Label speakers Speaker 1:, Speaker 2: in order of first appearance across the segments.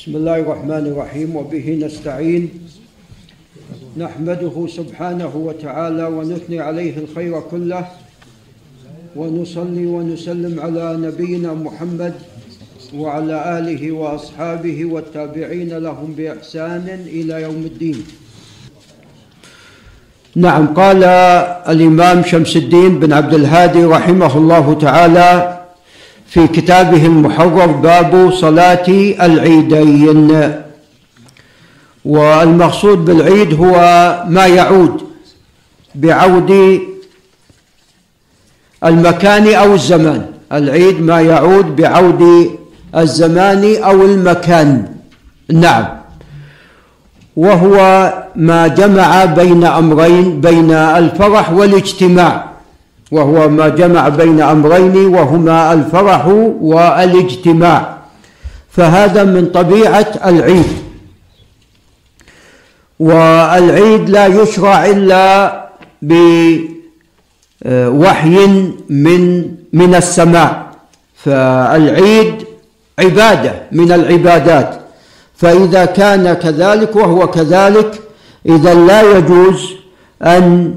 Speaker 1: بسم الله الرحمن الرحيم وبه نستعين نحمده سبحانه وتعالى ونثني عليه الخير كله ونصلي ونسلم على نبينا محمد وعلى آله وأصحابه والتابعين لهم بإحسان إلى يوم الدين. نعم قال الإمام شمس الدين بن عبد الهادي رحمه الله تعالى في كتابه المحرر باب صلاة العيدين. والمقصود بالعيد هو ما يعود بعود المكان أو الزمان. العيد ما يعود بعود الزمان أو المكان. نعم. وهو ما جمع بين أمرين بين الفرح والاجتماع. وهو ما جمع بين أمرين وهما الفرح والاجتماع. فهذا من طبيعة العيد. والعيد لا يشرع إلا بوحي من من السماء. فالعيد عبادة من العبادات. فإذا كان كذلك وهو كذلك إذا لا يجوز أن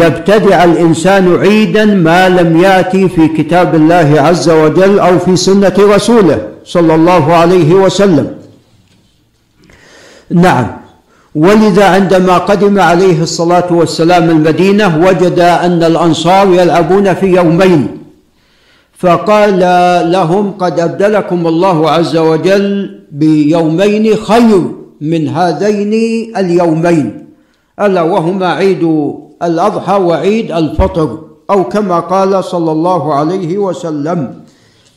Speaker 1: يبتدع الإنسان عيدا ما لم يأتي في كتاب الله عز وجل أو في سنة رسوله صلى الله عليه وسلم. نعم. ولذا عندما قدم عليه الصلاة والسلام المدينة وجد أن الأنصار يلعبون في يومين. فقال لهم قد أبدلكم الله عز وجل بيومين خير من هذين اليومين. ألا وهما عيد الأضحى وعيد الفطر أو كما قال صلى الله عليه وسلم.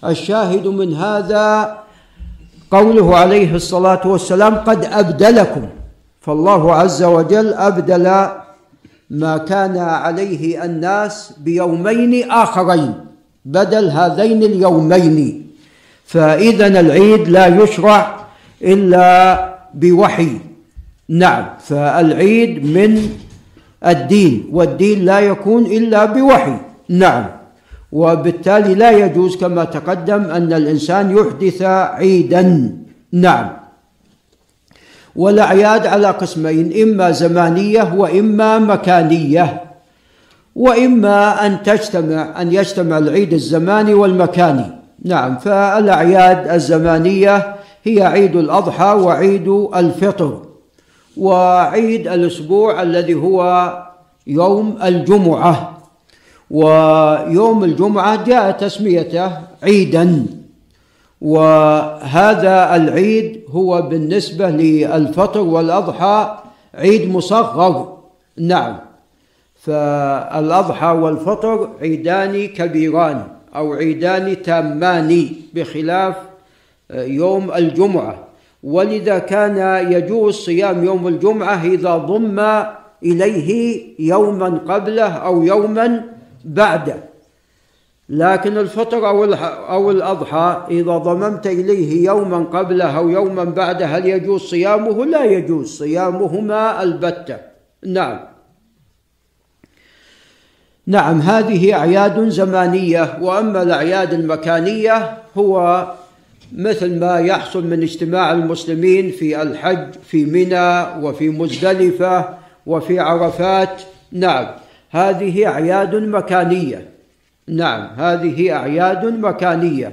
Speaker 1: الشاهد من هذا قوله عليه الصلاة والسلام قد أبدلكم. فالله عز وجل أبدل ما كان عليه الناس بيومين آخرين بدل هذين اليومين. فإذا العيد لا يشرع إلا بوحي. نعم فالعيد من الدين والدين لا يكون إلا بوحي. نعم. وبالتالي لا يجوز كما تقدم أن الإنسان يحدث عيدا. نعم. والاعياد على قسمين إما زمانية وإما مكانية وإما أن تجتمع أن يجتمع العيد الزماني والمكاني. نعم. فالأعياد الزمانية هي عيد الأضحى وعيد الفطر. وعيد الأسبوع الذي هو يوم الجمعة. ويوم الجمعة جاء تسميته عيدا. وهذا العيد هو بالنسبة للفطر والأضحى عيد مصغر. نعم. فالأضحى والفطر عيدان كبيران أو عيدان تامان بخلاف يوم الجمعة. ولذا كان يجوز صيام يوم الجمعة إذا ضم إليه يوما قبله أو يوما بعده. لكن الفطر أو أو الأضحى إذا ضممت إليه يوما قبله أو يوما بعده هل يجوز صيامه؟ لا يجوز صيامهما البتة. نعم. نعم هذه أعياد زمانية وأما الأعياد المكانية هو مثل ما يحصل من اجتماع المسلمين في الحج في منى وفي مزدلفة وفي عرفات. نعم هذه أعياد مكانية. نعم هذه أعياد مكانية.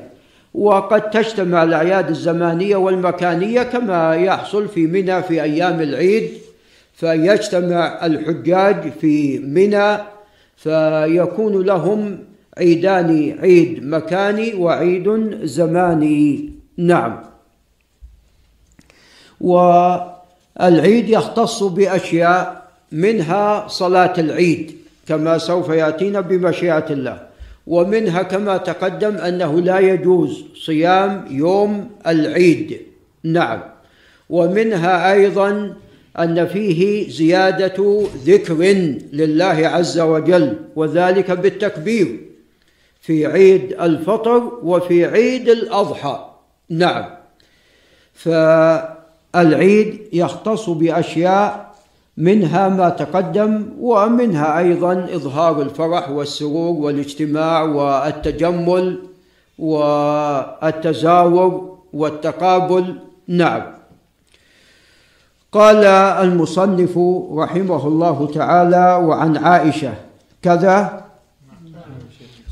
Speaker 1: وقد تجتمع الأعياد الزمانية والمكانية كما يحصل في منى في أيام العيد. فيجتمع الحجاج في منى فيكون لهم عيدان عيد مكاني وعيد زماني. نعم. والعيد يختص بأشياء منها صلاة العيد كما سوف يأتينا بمشيئة الله. ومنها كما تقدم أنه لا يجوز صيام يوم العيد. نعم. ومنها أيضا أن فيه زيادة ذكر لله عز وجل وذلك بالتكبير. في عيد الفطر وفي عيد الأضحى. نعم. فالعيد يختص بأشياء منها ما تقدم ومنها أيضا إظهار الفرح والسرور والاجتماع والتجمل والتزاور والتقابل. نعم. قال المصنف رحمه الله تعالى وعن عائشة كذا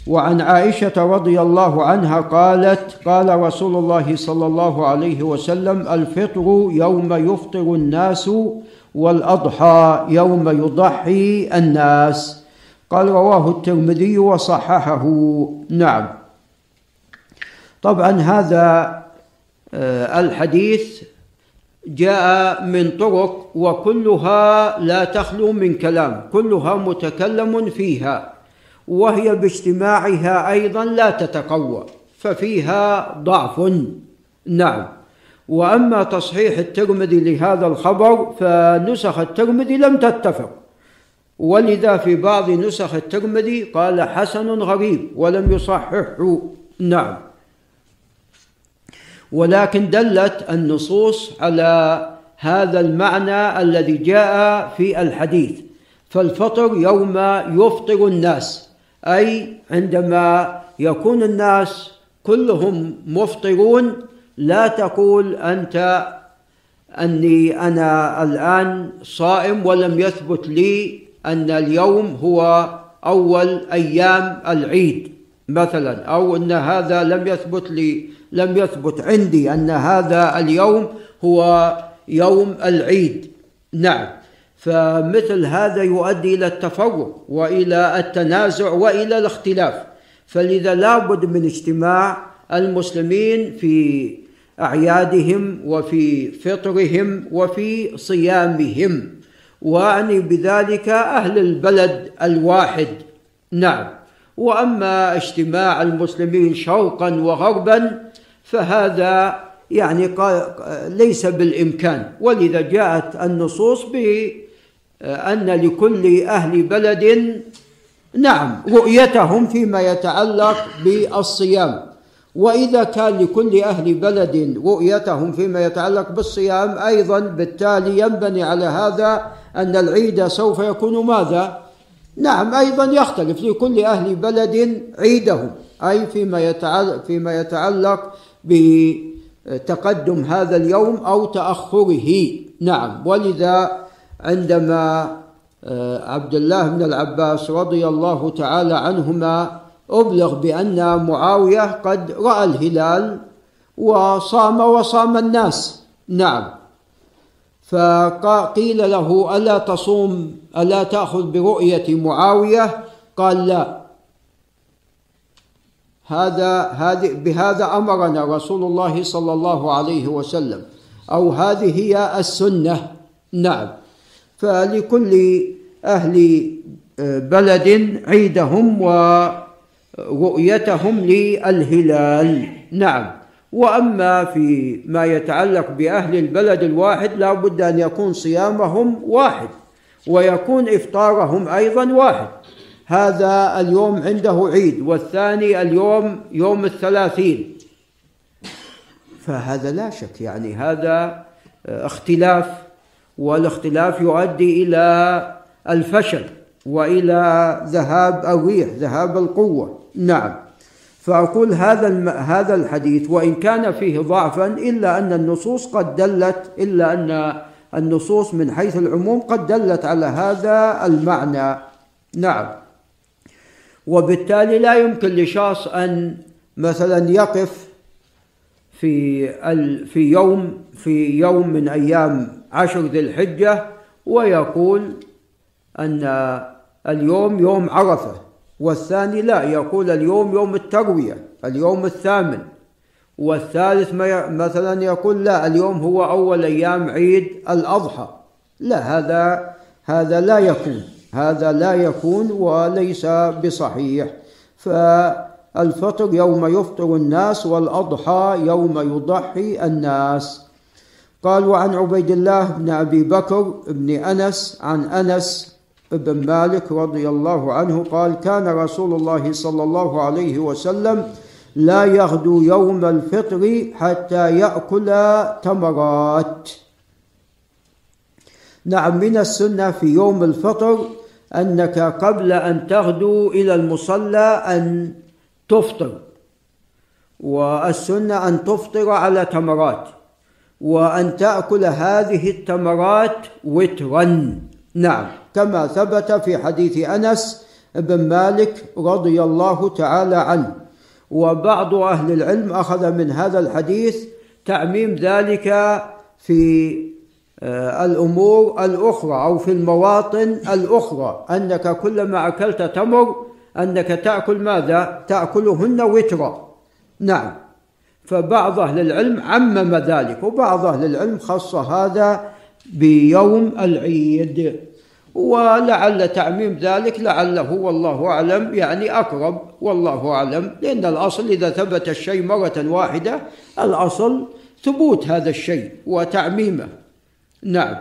Speaker 1: وعن عائشة رضي الله عنها قالت قال رسول الله صلى الله عليه وسلم الفطر يوم يفطر الناس والأضحى يوم يضحي الناس. قال رواه الترمذي وصححه. نعم. طبعا هذا آه، الحديث جاء من طرق وكلها لا تخلو من كلام كلها متكلم فيها. وهي باجتماعها أيضا لا تتقوى ففيها ضعف. نعم. وأما تصحيح الترمذي لهذا الخبر فنسخ الترمذي لم تتفق. ولذا في بعض نسخ الترمذي قال حسن غريب ولم يصححه. نعم. ولكن دلت النصوص على هذا المعنى الذي جاء في الحديث فالفطر يوم يفطر الناس. أي عندما يكون الناس كلهم مفطرون لا تقول أنت أني أنا الآن صائم ولم يثبت لي أن اليوم هو أول أيام العيد مثلا أو أن هذا لم يثبت لي لم يثبت عندي أن هذا اليوم هو يوم العيد. نعم. فمثل هذا يؤدي إلى التفرق وإلى التنازع وإلى الاختلاف. فلذا لابد من اجتماع المسلمين في أعيادهم وفي فطرهم وفي صيامهم وأعني بذلك أهل البلد الواحد. نعم. وأما اجتماع المسلمين شرقا وغربا فهذا يعني ليس بالإمكان. ولذا جاءت النصوص بان لكل أهل بلد نعم رؤيتهم فيما يتعلق بالصيام. وإذا كان لكل أهل بلد رؤيتهم فيما يتعلق بالصيام أيضا بالتالي ينبني على هذا أن العيد سوف يكون ماذا؟ نعم أيضا يختلف لكل أهل بلد عيدهم أي فيما يتعلق فيما يتعلق بتقدم هذا اليوم أو تأخره. نعم ولذا عندما آه، عبد الله بن العباس رضي الله تعالى عنهما أبلغ بأن معاوية قد رأى الهلال وصام وصام الناس. نعم. فقيل له ألا تصوم ألا تأخذ برؤية معاوية؟ قال لا. هذا هذه بهذا أمرنا رسول الله صلى الله عليه وسلم. أو هذه هي السنة. نعم. فلكل أهل بلد عيدهم و رؤيتهم للهلال. نعم. وأما في ما يتعلق بأهل البلد الواحد لا بد أن يكون صيامهم واحد ويكون إفطارهم أيضا واحد. هذا اليوم عنده عيد والثاني اليوم يوم الثلاثين. فهذا لا شك يعني هذا اختلاف والاختلاف يؤدي إلى الفشل وإلى ذهاب الريح ذهاب القوة. نعم. فأقول هذا هذا الحديث وإن كان فيه ضعفا إلا أن النصوص قد دلت إلا أن النصوص من حيث العموم قد دلت على هذا المعنى. نعم. وبالتالي لا يمكن لشخص أن مثلا يقف في في يوم في يوم من أيام عشر ذي الحجة ويقول أن اليوم يوم عرفة والثاني لا يقول اليوم يوم التروية اليوم الثامن. والثالث مثلا يقول لا اليوم هو أول أيام عيد الأضحى. لا هذا هذا لا يكون هذا لا يكون وليس بصحيح. فالفطر يوم يفطر الناس والأضحى يوم يضحي الناس. قال وعن عبيد الله بن أبي بكر بن أنس عن أنس بن مالك رضي الله عنه قال كان رسول الله صلى الله عليه وسلم لا يغدو يوم الفطر حتى يأكل تمرات. نعم من السنة في يوم الفطر أنك قبل أن تغدو إلى المصلى أن تفطر والسنة أن تفطر على تمرات. وأن تأكل هذه التمرات وترا. نعم كما ثبت في حديث أنس بن مالك رضي الله تعالى عنه. وبعض أهل العلم أخذ من هذا الحديث تعميم ذلك في آه، الأمور الأخرى أو في المواطن الأخرى. أنك كلما أكلت تمر أنك تأكل ماذا؟ تأكلهن وترا. نعم. فبعض أهل العلم عمم ذلك وبعض أهل العلم خص هذا بيوم العيد. ولعل تعميم ذلك لعله والله أعلم يعني أقرب والله أعلم لأن الأصل إذا ثبت الشيء مرة واحدة الأصل ثبوت هذا الشيء وتعميمه. نعم.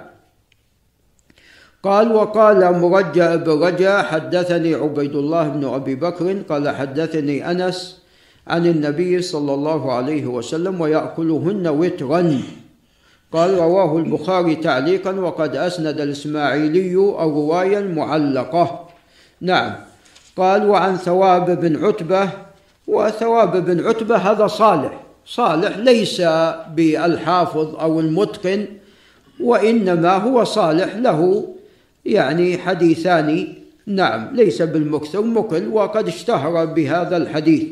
Speaker 1: قال وقال مرجع بن رجع حدثني عبيد الله بن أبي بكر قال حدثني أنس عن النبي صلى الله عليه وسلم ويأكلهن وترا. قال رواه البخاري تعليقا وقد أسند الإسماعيلي الرواية المعلقة نعم. قال وعن ثواب بن عتبة وثواب بن عتبة هذا صالح. صالح ليس بالحافظ أو المتقن وإنما هو صالح له. يعني حديثان. نعم ليس بالمكثر مكل وقد اشتهر بهذا الحديث.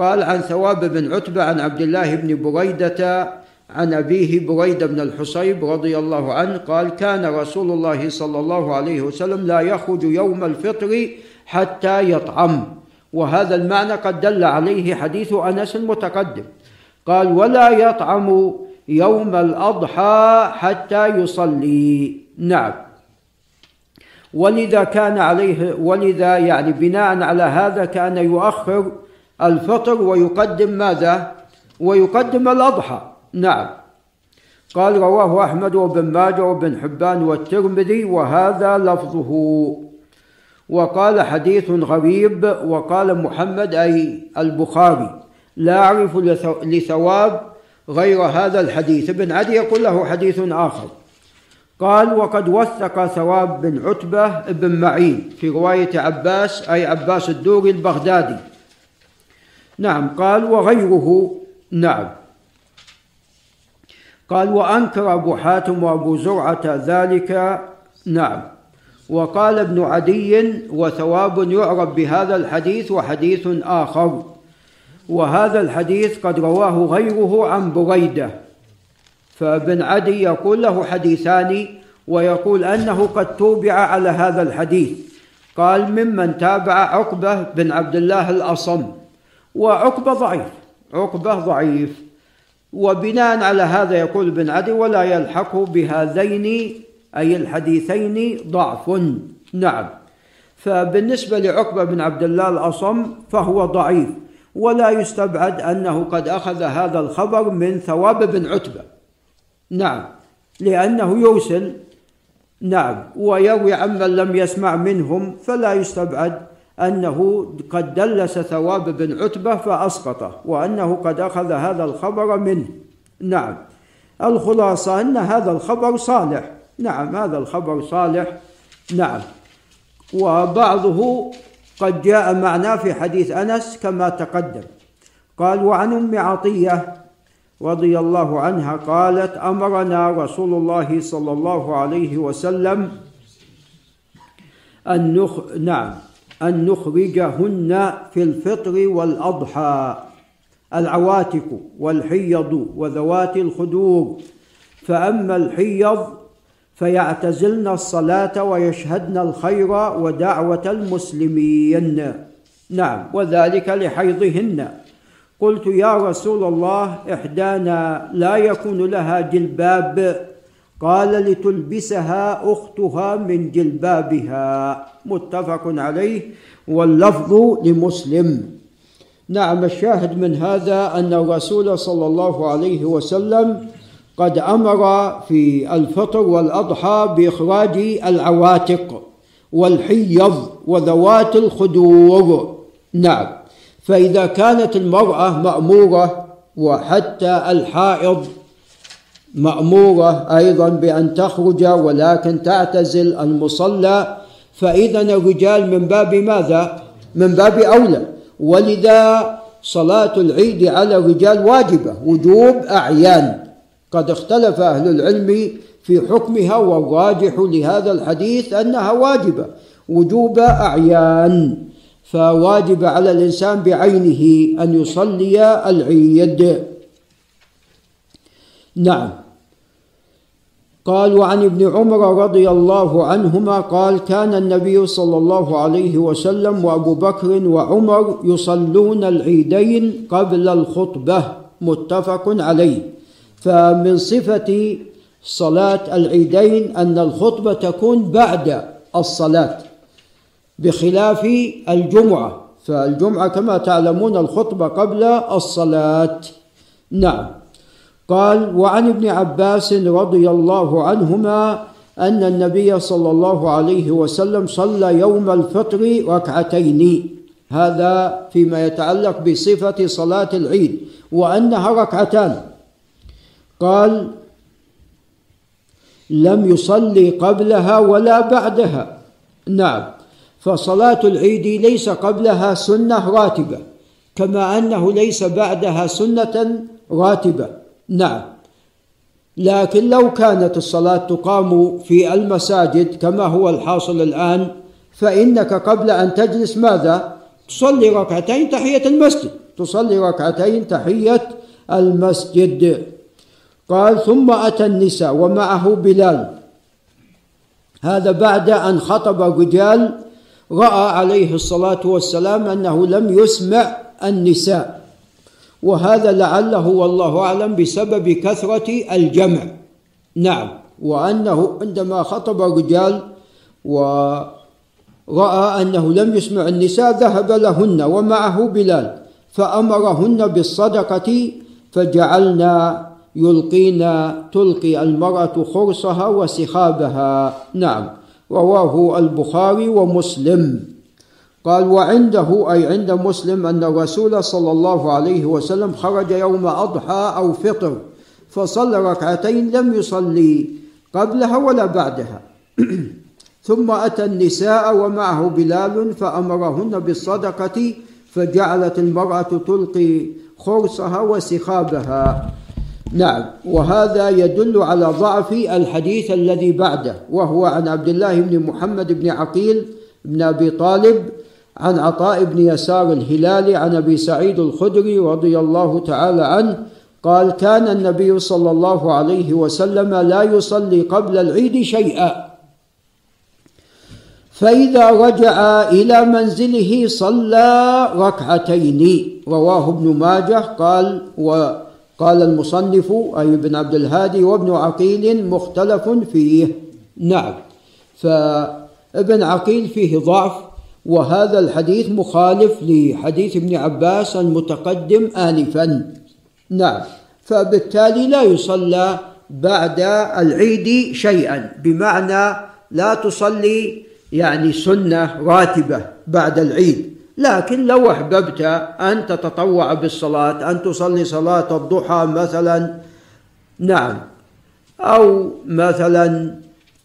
Speaker 1: قال عن ثواب بن عتبة عن عبد الله بن بريدة عن أبيه بريدة بن الحصيب رضي الله عنه قال كان رسول الله صلى الله عليه وسلم لا يخرج يوم الفطر حتى يطعم وهذا المعنى قد دل عليه حديث أنس المتقدم. قال ولا يطعم يوم الأضحى حتى يصلي نعم. ولذا كان عليه ولذا يعني بناء على هذا كان يؤخر الفطر ويقدم ماذا؟ ويقدم الأضحى. نعم. قال رواه أحمد وابن ماجه وابن حبان والترمذي وهذا لفظه. وقال حديث غريب وقال محمد أي البخاري. لا أعرف لثواب غير هذا الحديث. ابن عدي يقول له حديث آخر. قال وقد وثق ثواب بن عتبة بن معين في رواية عباس أي عباس الدوري البغدادي. نعم قال وغيره. نعم. قال وأنكر أبو حاتم وأبو زرعة ذلك. نعم. وقال ابن عدي وثواب يعرف بهذا الحديث وحديث آخر. وهذا الحديث قد رواه غيره عن بريدة. فابن عدي يقول له حديثان ويقول أنه قد توبع على هذا الحديث. قال ممن تابع عقبة بن عبد الله الأصم. وعقبة ضعيف. عقبة ضعيف. وبناء على هذا يقول ابن عدي ولا يلحق بهذين أي الحديثين ضعف. نعم. فبالنسبة لعقبة بن عبد الله الأصم فهو ضعيف. ولا يستبعد أنه قد أخذ هذا الخبر من ثواب بن عتبة. نعم. لأنه يرسل نعم. ويروي عمن لم يسمع منهم فلا يستبعد أنه قد دلس ثواب بن عتبة فأسقطه وأنه قد أخذ هذا الخبر منه. نعم. الخلاصة أن هذا الخبر صالح. نعم هذا الخبر صالح. نعم. وبعضه قد جاء معناه في حديث أنس كما تقدم. قال وعن أم عطية رضي الله عنها قالت أمرنا رسول الله صلى الله عليه وسلم أن نخ... نعم. أن نخرجهن في الفطر والأضحى. العواتق والحيض وذوات الخدور. فأما الحيض فيعتزلن الصلاة ويشهدن الخير ودعوة المسلمين. نعم وذلك لحيضهن. قلت يا رسول الله إحدانا لا يكون لها جلباب. قال لتلبسها أختها من جلبابها. متفق عليه. واللفظ لمسلم. نعم الشاهد من هذا أن الرسول صلى الله عليه وسلم قد أمر في الفطر والأضحى بإخراج العواتق والحيض وذوات الخدور. نعم. فإذا كانت المرأة مأمورة وحتى الحائض مأمورة أيضا بأن تخرج ولكن تعتزل المصلى فإذا الرجال من باب ماذا؟ من باب أولى. ولذا صلاة العيد على الرجال واجبة وجوب أعيان. قد اختلف أهل العلم في حكمها والراجح لهذا الحديث أنها واجبة وجوب أعيان. فواجب على الإنسان بعينه أن يصلي العيد. نعم. قال وعن ابن عمر رضي الله عنهما قال كان النبي صلى الله عليه وسلم وأبو بكر وعمر يصلون العيدين قبل الخطبة. متفق عليه. فمن صفة صلاة العيدين أن الخطبة تكون بعد الصلاة بخلاف الجمعة. فالجمعة كما تعلمون الخطبة قبل الصلاة. نعم. قال وعن ابن عباس رضي الله عنهما أن النبي صلى الله عليه وسلم صلى يوم الفطر ركعتين. هذا فيما يتعلق بصفة صلاة العيد وأنها ركعتان. قال لم يصلي قبلها ولا بعدها. نعم. فصلاة العيد ليس قبلها سنة راتبة كما أنه ليس بعدها سنة راتبة. نعم. لكن لو كانت الصلاة تقام في المساجد كما هو الحاصل الآن فإنك قبل أن تجلس ماذا؟ تصلي ركعتين تحية المسجد. تصلي ركعتين تحية المسجد. قال ثم أتى النساء ومعه بلال. هذا بعد أن خطب الرجال رأى عليه الصلاة والسلام أنه لم يسمع النساء. وهذا لعله والله أعلم بسبب كثرة الجمع. نعم وأنه عندما خطب الرجال ورأى أنه لم يسمع النساء ذهب لهن ومعه بلال فأمرهن بالصدقة فجعلنا يلقينا تلقي المرأة خرصها وسخابها. نعم رواه البخاري ومسلم. قال وعنده أي عند مسلم أن الرسول صلى الله عليه وسلم خرج يوم أضحى أو فطر فصلى ركعتين لم يصلي قبلها ولا بعدها. ثم أتى النساء ومعه بلال فأمرهن بالصدقة فجعلت المرأة تلقي خرصها وسخابها. نعم وهذا يدل على ضعف الحديث الذي بعده وهو عن عبد الله بن محمد بن عقيل بن أبي طالب عن عطاء بن يسار الهلالي عن أبي سعيد الخدري رضي الله تعالى عنه قال كان النبي صلى الله عليه وسلم لا يصلي قبل العيد شيئا. فإذا رجع إلى منزله صلى ركعتين. رواه ابن ماجه قال وقال المصنف أي ابن عبد الهادي وابن عقيل مختلف فيه. نعم. فابن عقيل فيه ضعف وهذا الحديث مخالف لحديث ابن عباس المتقدم آنفا نعم. فبالتالي لا يصلى بعد العيد شيئا بمعنى لا تصلي يعني سنة راتبة بعد العيد. لكن لو أحببت أن تتطوع بالصلاة أن تصلي صلاة الضحى مثلا نعم أو مثلا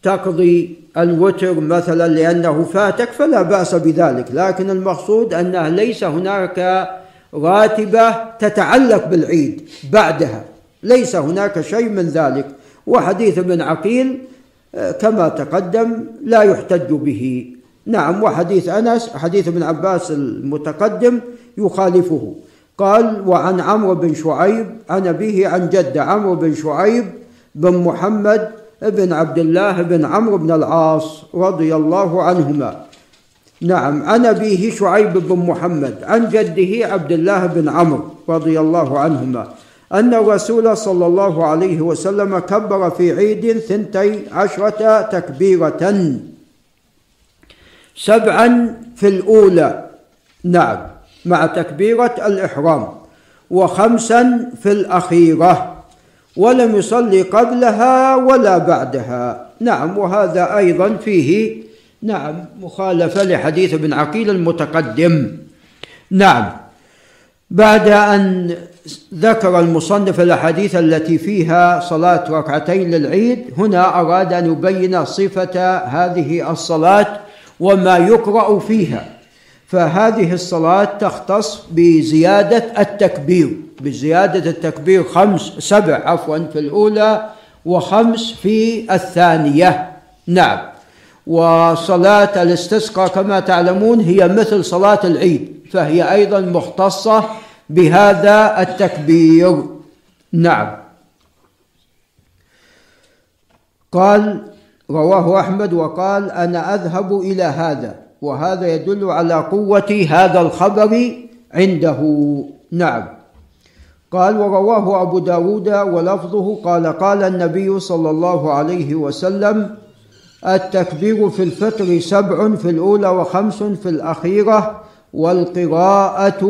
Speaker 1: تقضي الوتر مثلا لأنه فاتك فلا بأس بذلك لكن المقصود أنه ليس هناك راتبة تتعلق بالعيد بعدها ليس هناك شيء من ذلك وحديث ابن عقيل آه، كما تقدم لا يحتج به. نعم وحديث أنس حديث ابن عباس المتقدم يخالفه. قال وعن عمرو بن شعيب عن أبيه عن جد عمرو بن شعيب بن محمد بن عبد الله بن عمرو بن العاص رضي الله عنهما. نعم عن أبيه شعيب بن محمد عن جده عبد الله بن عمرو رضي الله عنهما أن الرسول صلى الله عليه وسلم كبر في عيد ثنتي عشرة تكبيرة. سبعا في الأولى. نعم مع تكبيرة الإحرام. وخمسا في الأخيرة. ولم يصلي قبلها ولا بعدها. نعم وهذا أيضا فيه نعم مخالفة لحديث ابن عقيل المتقدم. نعم بعد أن ذكر المصنف الأحاديث التي فيها صلاة ركعتين للعيد هنا أراد أن يبين صفة هذه الصلاة وما يقرأ فيها. فهذه الصلاة تختص بزيادة التكبير بزيادة التكبير خمس سبع عفوا في الأولى وخمس في الثانية. نعم. وصلاة الاستسقاء كما تعلمون هي مثل صلاة العيد فهي أيضا مختصة بهذا التكبير. نعم. قال رواه أحمد وقال أنا أذهب إلى هذا. وهذا يدل على قوة هذا الخبر عنده. نعم. قال ورواه أبو داود ولفظه قال قال النبي صلى الله عليه وسلم التكبير في الفطر سبع في الأولى وخمس في الأخيرة والقراءة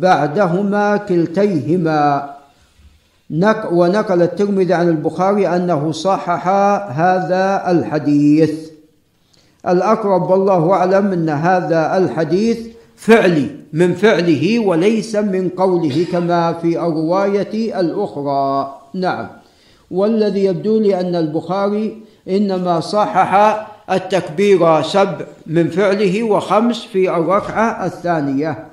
Speaker 1: بعدهما كلتيهما ونقل الترمذي عن البخاري أنه صحح هذا الحديث. الأقرب والله أعلم أن هذا الحديث فعلي من فعله وليس من قوله كما في الرواية الأخرى. نعم. والذي يبدو لي أن البخاري إنما صحح التكبير سبع من فعله وخمس في الركعة الثانية.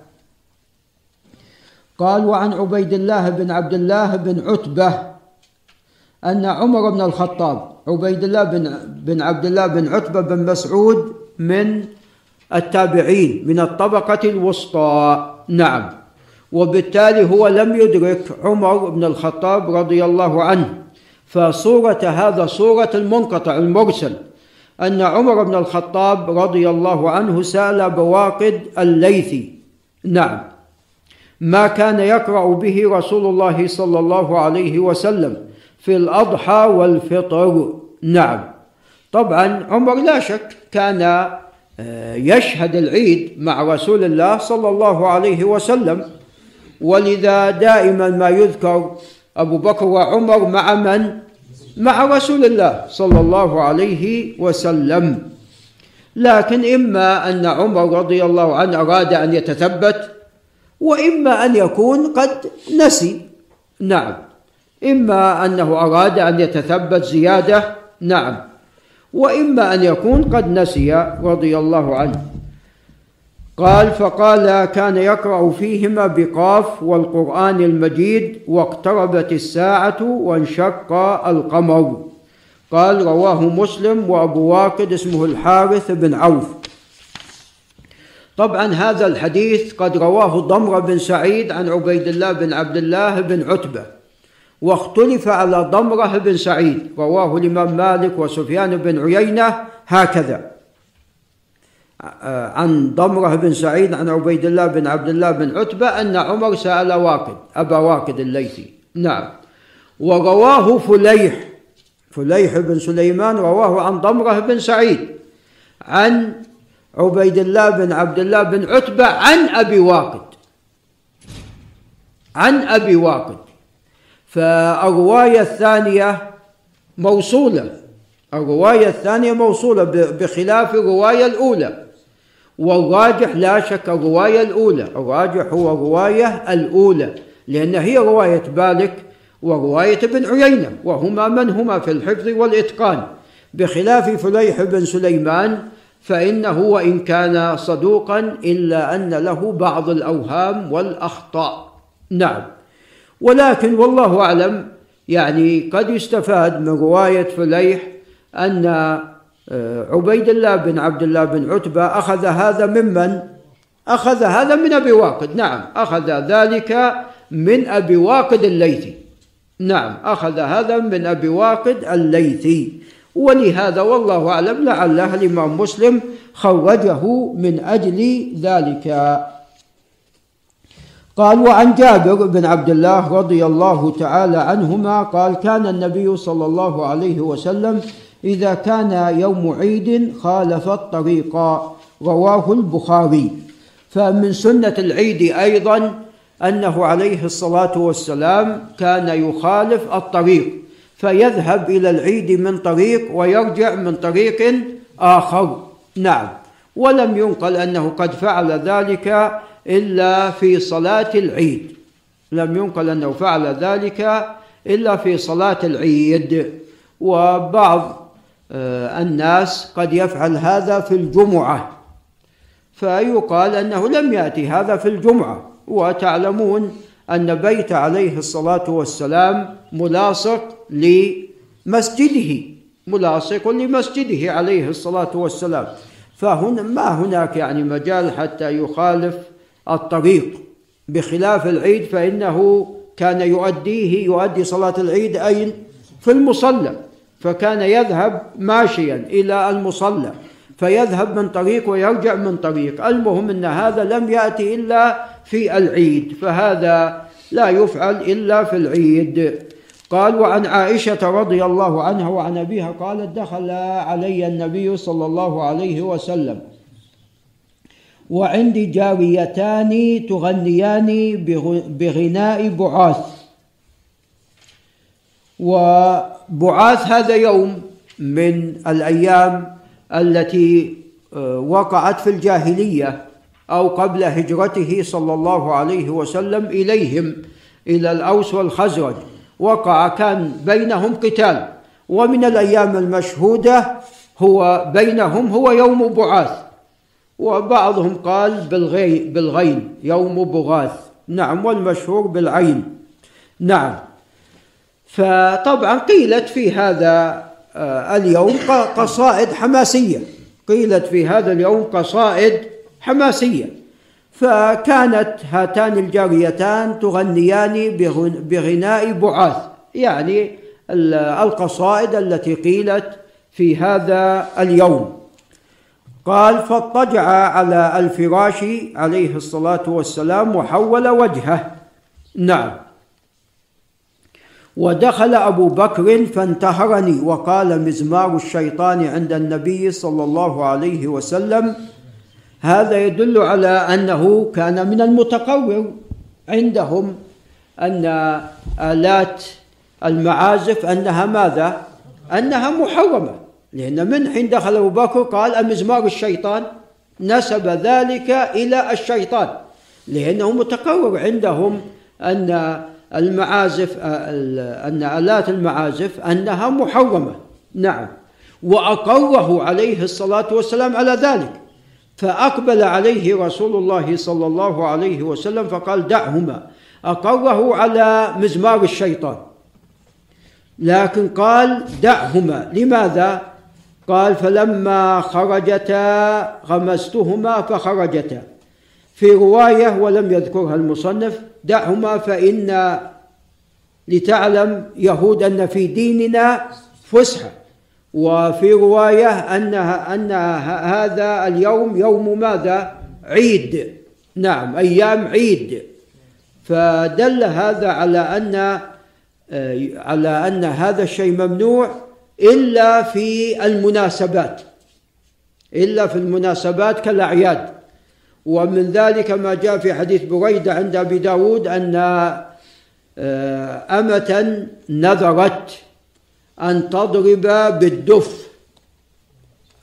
Speaker 1: قال وعن عبيد الله بن عبد الله بن عتبة أن عمر بن الخطاب عبيد الله بن بن عبد الله بن عتبة بن مسعود من التابعين من الطبقة الوسطى. نعم. وبالتالي هو لم يدرك عمر بن الخطاب رضي الله عنه. فصورة هذا صورة المنقطع المرسل أن عمر بن الخطاب رضي الله عنه سأل بواقد الليثي نعم. ما كان يقرأ به رسول الله صلى الله عليه وسلم. في الأضحى والفطر. نعم. طبعا عمر لا شك كان آه، يشهد العيد مع رسول الله صلى الله عليه وسلم. ولذا دائما ما يذكر أبو بكر وعمر مع من؟ مع رسول الله صلى الله عليه وسلم. لكن إما أن عمر رضي الله عنه أراد أن يتثبت وإما أن يكون قد نسي. نعم. إما أنه أراد أن يتثبت زيادة نعم. وإما أن يكون قد نسي رضي الله عنه. قال فقال كان يقرأ فيهما بقاف والقرآن المجيد واقتربت الساعة وانشق القمر. قال رواه مسلم وأبو واقد اسمه الحارث بن عوف. طبعا هذا الحديث قد رواه ضمر بن سعيد عن عبيد الله بن عبد الله بن عتبة. واختلف على ضمرة بن سعيد رواه الإمام مالك وسفيان بن عيينة هكذا. عن ضمرة بن سعيد عن عبيد الله بن عبد الله بن عتبة أن عمر سأل واقد أبا واقد الليثي. نعم. ورواه فليح فليح بن سليمان رواه عن ضمرة بن سعيد عن عبيد الله بن عبد الله بن عتبة عن أبي واقد. عن أبي واقد. فالرواية الثانية موصولة. الرواية الثانية موصولة بخلاف الرواية الأولى. والراجح لا شك الرواية الأولى. الراجح هو الرواية الأولى لأن هي رواية بالك ورواية ابن عيينة وهما من هما في الحفظ والإتقان. بخلاف فليح بن سليمان فإنه وإن كان صدوقا إلا أن له بعض الأوهام والأخطاء. نعم. ولكن والله أعلم يعني قد يستفاد من رواية فليح أن آه، عبيد الله بن عبد الله بن عتبة أخذ هذا ممن؟ أخذ هذا من أبي واقد نعم. أخذ ذلك من أبي واقد الليثي. نعم أخذ هذا من أبي واقد الليثي. ولهذا والله أعلم لعله الإمام مسلم خرجه من أجل ذلك. قال وعن جابر بن عبد الله رضي الله تعالى عنهما قال كان النبي صلى الله عليه وسلم إذا كان يوم عيد خالف الطريق. رواه البخاري. فمن سنة العيد أيضا أنه عليه الصلاة والسلام كان يخالف الطريق فيذهب إلى العيد من طريق ويرجع من طريق آخر. نعم. ولم ينقل أنه قد فعل ذلك إلا في صلاة العيد. لم ينقل أنه فعل ذلك إلا في صلاة العيد. وبعض آه، الناس قد يفعل هذا في الجمعة. فيقال أنه لم يأتي هذا في الجمعة. وتعلمون أن بيت عليه الصلاة والسلام ملاصق لمسجده. ملاصق لمسجده عليه الصلاة والسلام. فهنا ما هناك يعني مجال حتى يخالف الطريق بخلاف العيد فإنه كان يؤديه يؤدي صلاة العيد أين في المصلى فكان يذهب ماشيا إلى المصلى فيذهب من طريق ويرجع من طريق. المهم أن هذا لم يأتي إلا في العيد فهذا لا يفعل إلا في العيد. قال وعن عائشة رضي الله عنها وعن أبيها قالت دخل علي النبي صلى الله عليه وسلم وعندي جاريتان تغنيان بغناء بعاث. وبعاث هذا يوم من الأيام التي آه، وقعت في الجاهلية أو قبل هجرته صلى الله عليه وسلم إليهم إلى الأوس والخزرج. وقع كان بينهم قتال. ومن الأيام المشهودة هو بينهم هو يوم بعاث. وبعضهم قال بالغي بالغين يوم بغاث. نعم والمشهور بالعين. نعم. فطبعا قيلت في هذا آه، اليوم قصائد حماسية. قيلت في هذا اليوم قصائد حماسية. فكانت هاتان الجاريتان تغنيان بغناء بعاث. يعني القصائد التي قيلت في هذا اليوم. قال فاضطجع على الفراش عليه الصلاة والسلام وحول وجهه. نعم. ودخل أبو بكر فانتهرني وقال مزمار الشيطان عند النبي صلى الله عليه وسلم هذا يدل على أنه كان من المتقور عندهم أن آلات المعازف أنها ماذا؟ أنها محرمة. لأن من حين دخل أبو بكر قال أمزمار الشيطان؟ نسب ذلك إلى الشيطان. لأنه متقرر عندهم أن المعازف أن آلات المعازف أنها محرمة نعم. وأقره عليه الصلاة والسلام على ذلك. فأقبل عليه رسول الله صلى الله عليه وسلم فقال دعهما. أقره على مزمار الشيطان. لكن قال دعهما. لماذا؟ قال فلما خرجتا غمستهما فخرجتا. في رواية ولم يذكرها المصنف دعهما فإن لتعلم يهود أن في ديننا فسحة. وفي رواية أنها أن هذا اليوم يوم ماذا؟ عيد. نعم أيام عيد. فدل هذا على أن على أن هذا الشيء ممنوع. إلا في المناسبات. إلا في المناسبات كالأعياد. ومن ذلك ما جاء في حديث بريدة عند أبي داود أن آه، أمة نذرت أن تضرب بالدف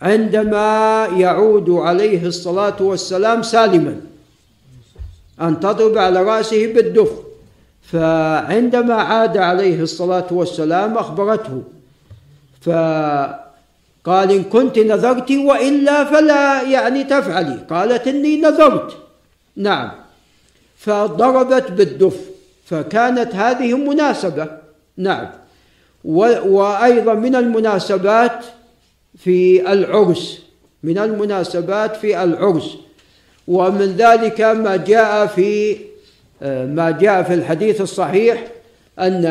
Speaker 1: عندما يعود عليه الصلاة والسلام سالما. أن تضرب على رأسه بالدف. فعندما عاد عليه الصلاة والسلام أخبرته. فقال إن كنت نذرت وإلا فلا يعني تفعلي. قالت إني نذرت. نعم. فضربت بالدف. فكانت هذه مناسبة. نعم. وأيضا من المناسبات في العرس. من المناسبات في العرس. ومن ذلك ما جاء في ما جاء في الحديث الصحيح أن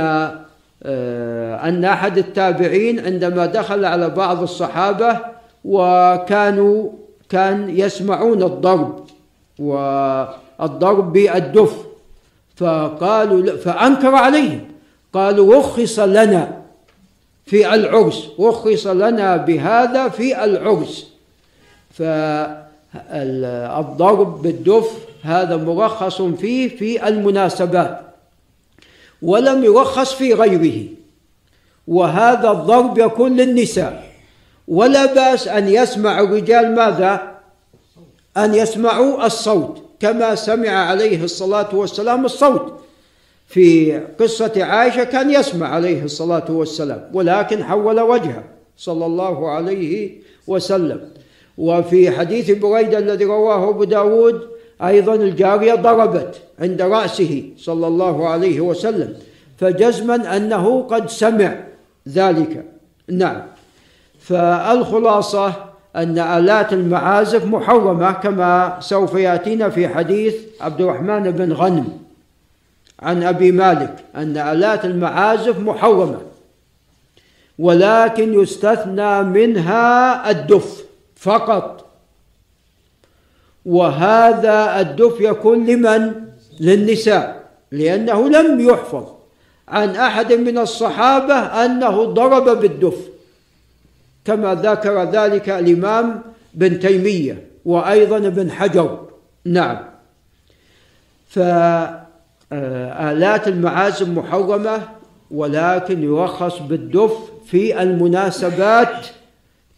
Speaker 1: أن أحد التابعين عندما دخل على بعض الصحابة وكانوا كان يسمعون الضرب والضرب بالدف. فقالوا فأنكر عليهم. قالوا رخص لنا في العرس رخص لنا بهذا في العرس. فالضرب بالدف هذا مرخص فيه في المناسبات. ولم يرخص في غيره. وهذا الضرب يكون للنساء. ولا بأس أن يسمع الرجال ماذا؟ أن يسمعوا الصوت كما سمع عليه الصلاة والسلام الصوت. في قصة عائشة كان يسمع عليه الصلاة والسلام ولكن حول وجهه صلى الله عليه وسلم. وفي حديث بريدة الذي رواه أبو داود أيضا الجارية ضربت عند رأسه صلى الله عليه وسلم فجزما أنه قد سمع ذلك. نعم. فالخلاصة أن آلات المعازف محرمة كما سوف يأتينا في حديث عبد الرحمن بن غنم عن أبي مالك أن آلات المعازف محرمة ولكن يستثنى منها الدف فقط. وهذا الدف يكون لمن؟ للنساء لأنه لم يحفظ. عن أحد من الصحابة أنه ضرب بالدف كما ذكر ذلك الإمام بن تيمية وأيضا ابن حجر. نعم. فآلات المعازف محرمة ولكن يرخص بالدف في المناسبات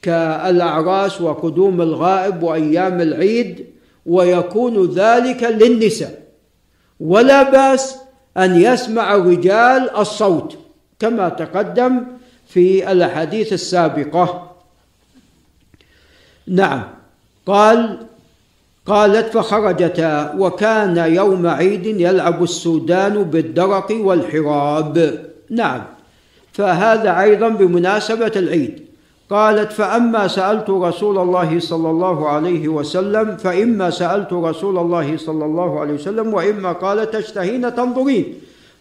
Speaker 1: كالأعراس وقدوم الغائب وأيام العيد. ويكون ذلك للنساء. ولا بأس أن يسمع الرجال الصوت كما تقدم في الأحاديث السابقة. نعم قال قالت فخرجتا وكان يوم عيد يلعب السودان بالدرق والحراب. نعم فهذا أيضا بمناسبة العيد. قالت فأما سألت رسول الله صلى الله عليه وسلم فإما سألت رسول الله صلى الله عليه وسلم وإما قال تشتهين تنظرين؟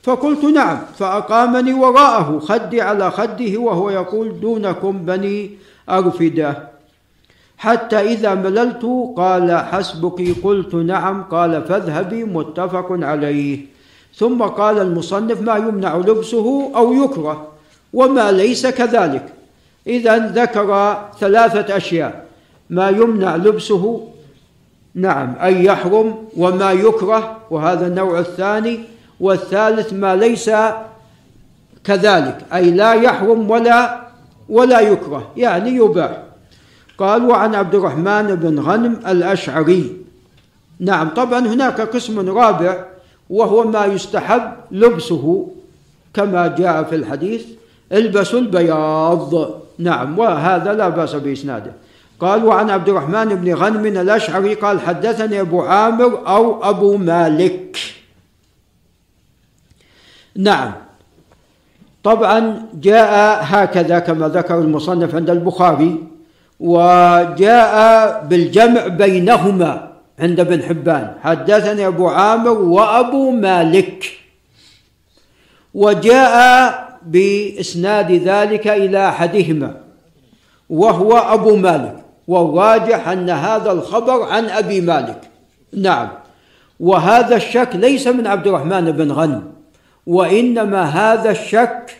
Speaker 1: فقلت نعم. فأقامني وراءه خدي على خده وهو يقول دونكم بني أرفدة. حتى إذا مللت قال حسبك قلت نعم. قال فاذهبي متفق عليه. ثم قال المصنف ما يمنع لبسه أو يكره وما ليس كذلك. إذا ذكر ثلاثة أشياء. ما يمنع لبسه نعم أي يحرم وما يكره وهذا النوع الثاني. والثالث ما ليس كذلك أي لا يحرم ولا ولا يكره يعني يباح. قال وعن عبد الرحمن بن غنم الأشعري. نعم طبعا هناك قسم رابع وهو ما يستحب لبسه كما جاء في الحديث البسوا البياض. نعم وهذا لا بأس بإسناده. قال وعن عبد الرحمن بن غنم الأشعري قال حدثني أبو عامر أو أبو مالك. نعم. طبعا جاء هكذا كما ذكر المصنف عند البخاري وجاء بالجمع بينهما عند ابن حبان حدثني أبو عامر وأبو مالك. وجاء بإسناد ذلك إلى أحدهما وهو أبو مالك والراجح أن هذا الخبر عن أبي مالك. نعم. وهذا الشك ليس من عبد الرحمن بن غنم وإنما هذا الشك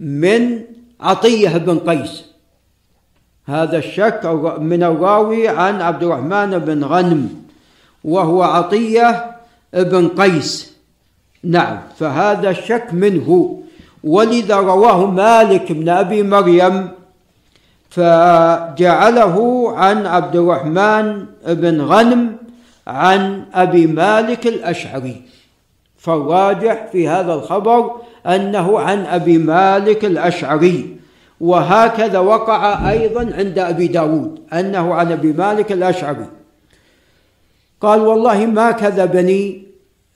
Speaker 1: من عطية بن قيس. هذا الشك من الراوي عن عبد الرحمن بن غنم وهو عطية بن قيس. نعم. فهذا الشك منه. ولذا رواه مالك بن أبي مريم فجعله عن عبد الرحمن بن غنم عن أبي مالك الأشعري. فالراجح في هذا الخبر أنه عن أبي مالك الأشعري. وهكذا وقع أيضا عند أبي داود أنه عن أبي مالك الأشعري. قال والله ما كذبني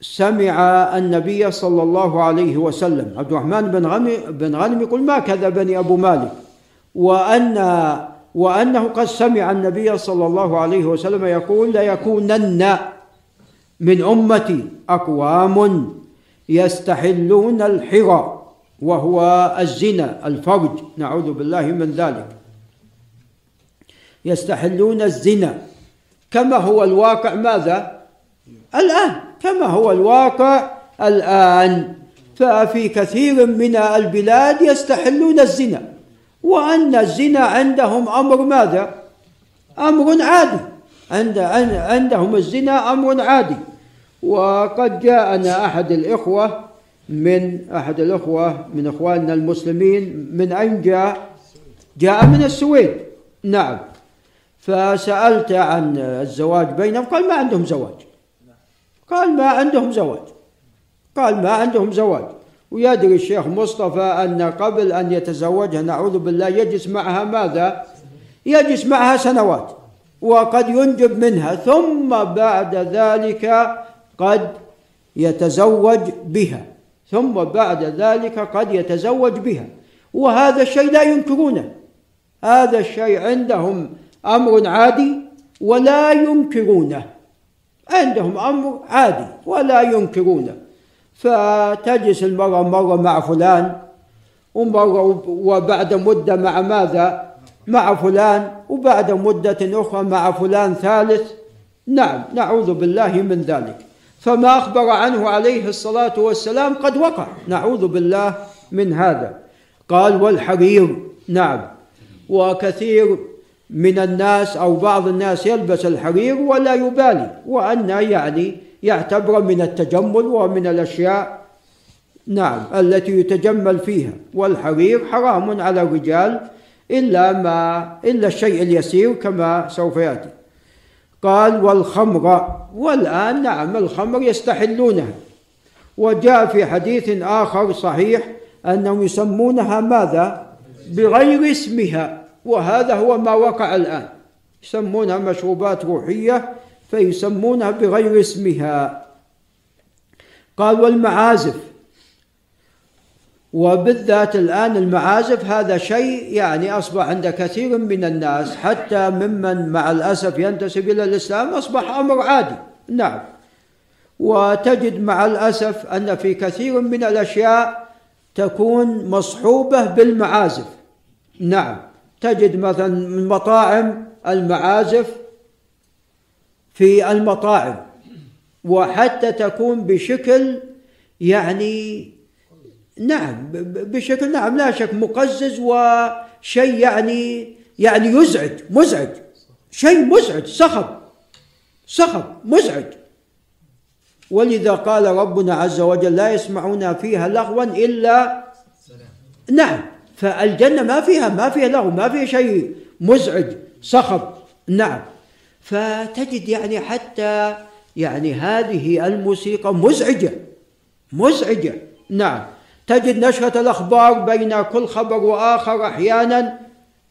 Speaker 1: سمع النبي صلى الله عليه وسلم. عبد الرحمن بن غنم بن غنم يقول ما كذبني أبو مالك. وان وأنه قد سمع النبي صلى الله عليه وسلم يقول ليكونن من امتي أقوام يستحلون الحرى وهو الزنا الفرج نعوذ بالله من ذلك. يستحلون الزنا. كما هو الواقع ماذا؟ الآن. كما هو الواقع الآن. ففي كثير من البلاد يستحلون الزنا. وأن الزنا عندهم أمر ماذا؟ أمر عادي. عند عندهم الزنا أمر عادي. وقد جاءنا أحد الإخوة من أحد الإخوة من إخواننا المسلمين من أين جاء؟ جاء من السويد. نعم. فسألت عن الزواج بينهم قال ما عندهم زواج. قال ما عندهم زواج. قال ما عندهم زواج. ويدري الشيخ مصطفى أن قبل أن يتزوجها نعوذ بالله يجلس معها ماذا؟ يجلس معها سنوات وقد ينجب منها ثم بعد ذلك قد يتزوج بها. ثم بعد ذلك قد يتزوج بها. وهذا الشيء لا ينكرونه. هذا الشيء عندهم أمر عادي ولا ينكرونه. عندهم أمر عادي ولا ينكرونه. فتجلس المرأة مرة مع فلان ومرة وبعد مدة مع ماذا؟ مع فلان وبعد مدة أخرى مع فلان ثالث. نعم نعوذ بالله من ذلك. فما أخبر عنه عليه الصلاة والسلام قد وقع. نعوذ بالله من هذا. قال والحرير. نعم. وكثير من الناس أو بعض الناس يلبس الحرير ولا يبالي وأن يعني يعتبر من التجمل ومن الأشياء نعم التي يتجمل فيها. والحرير حرام على الرجال إلا ما إلا الشيء اليسير كما سوف يأتي. قال والخمر. والآن نعم الخمر يستحلونها. وجاء في حديث آخر صحيح أنهم يسمونها ماذا؟ بغير اسمها. وهذا هو ما وقع الآن. يسمونها مشروبات روحية فيسمونها بغير اسمها. قال والمعازف. وبالذات الآن المعازف هذا شيء يعني أصبح عند كثير من الناس حتى ممن مع الأسف ينتسب إلى الإسلام أصبح أمر عادي. نعم. وتجد مع الأسف أن في كثير من الأشياء تكون مصحوبة بالمعازف. نعم. تجد مثلا من مطاعم المعازف في المطاعم وحتى تكون بشكل يعني نعم بشكل نعم لا شك مقزز وشيء يعني يعني يزعج مزعج شيء مزعج صخب صخب مزعج. ولذا قال ربنا عز وجل لا يسمعون فيها لغوا إلا نعم. فالجنة ما فيها ما فيها لغو ما فيها شيء مزعج صخب نعم. فتجد يعني حتى يعني هذه الموسيقى مزعجة مزعجة. نعم. تجد نشرة الأخبار بين كل خبر وآخر أحيانا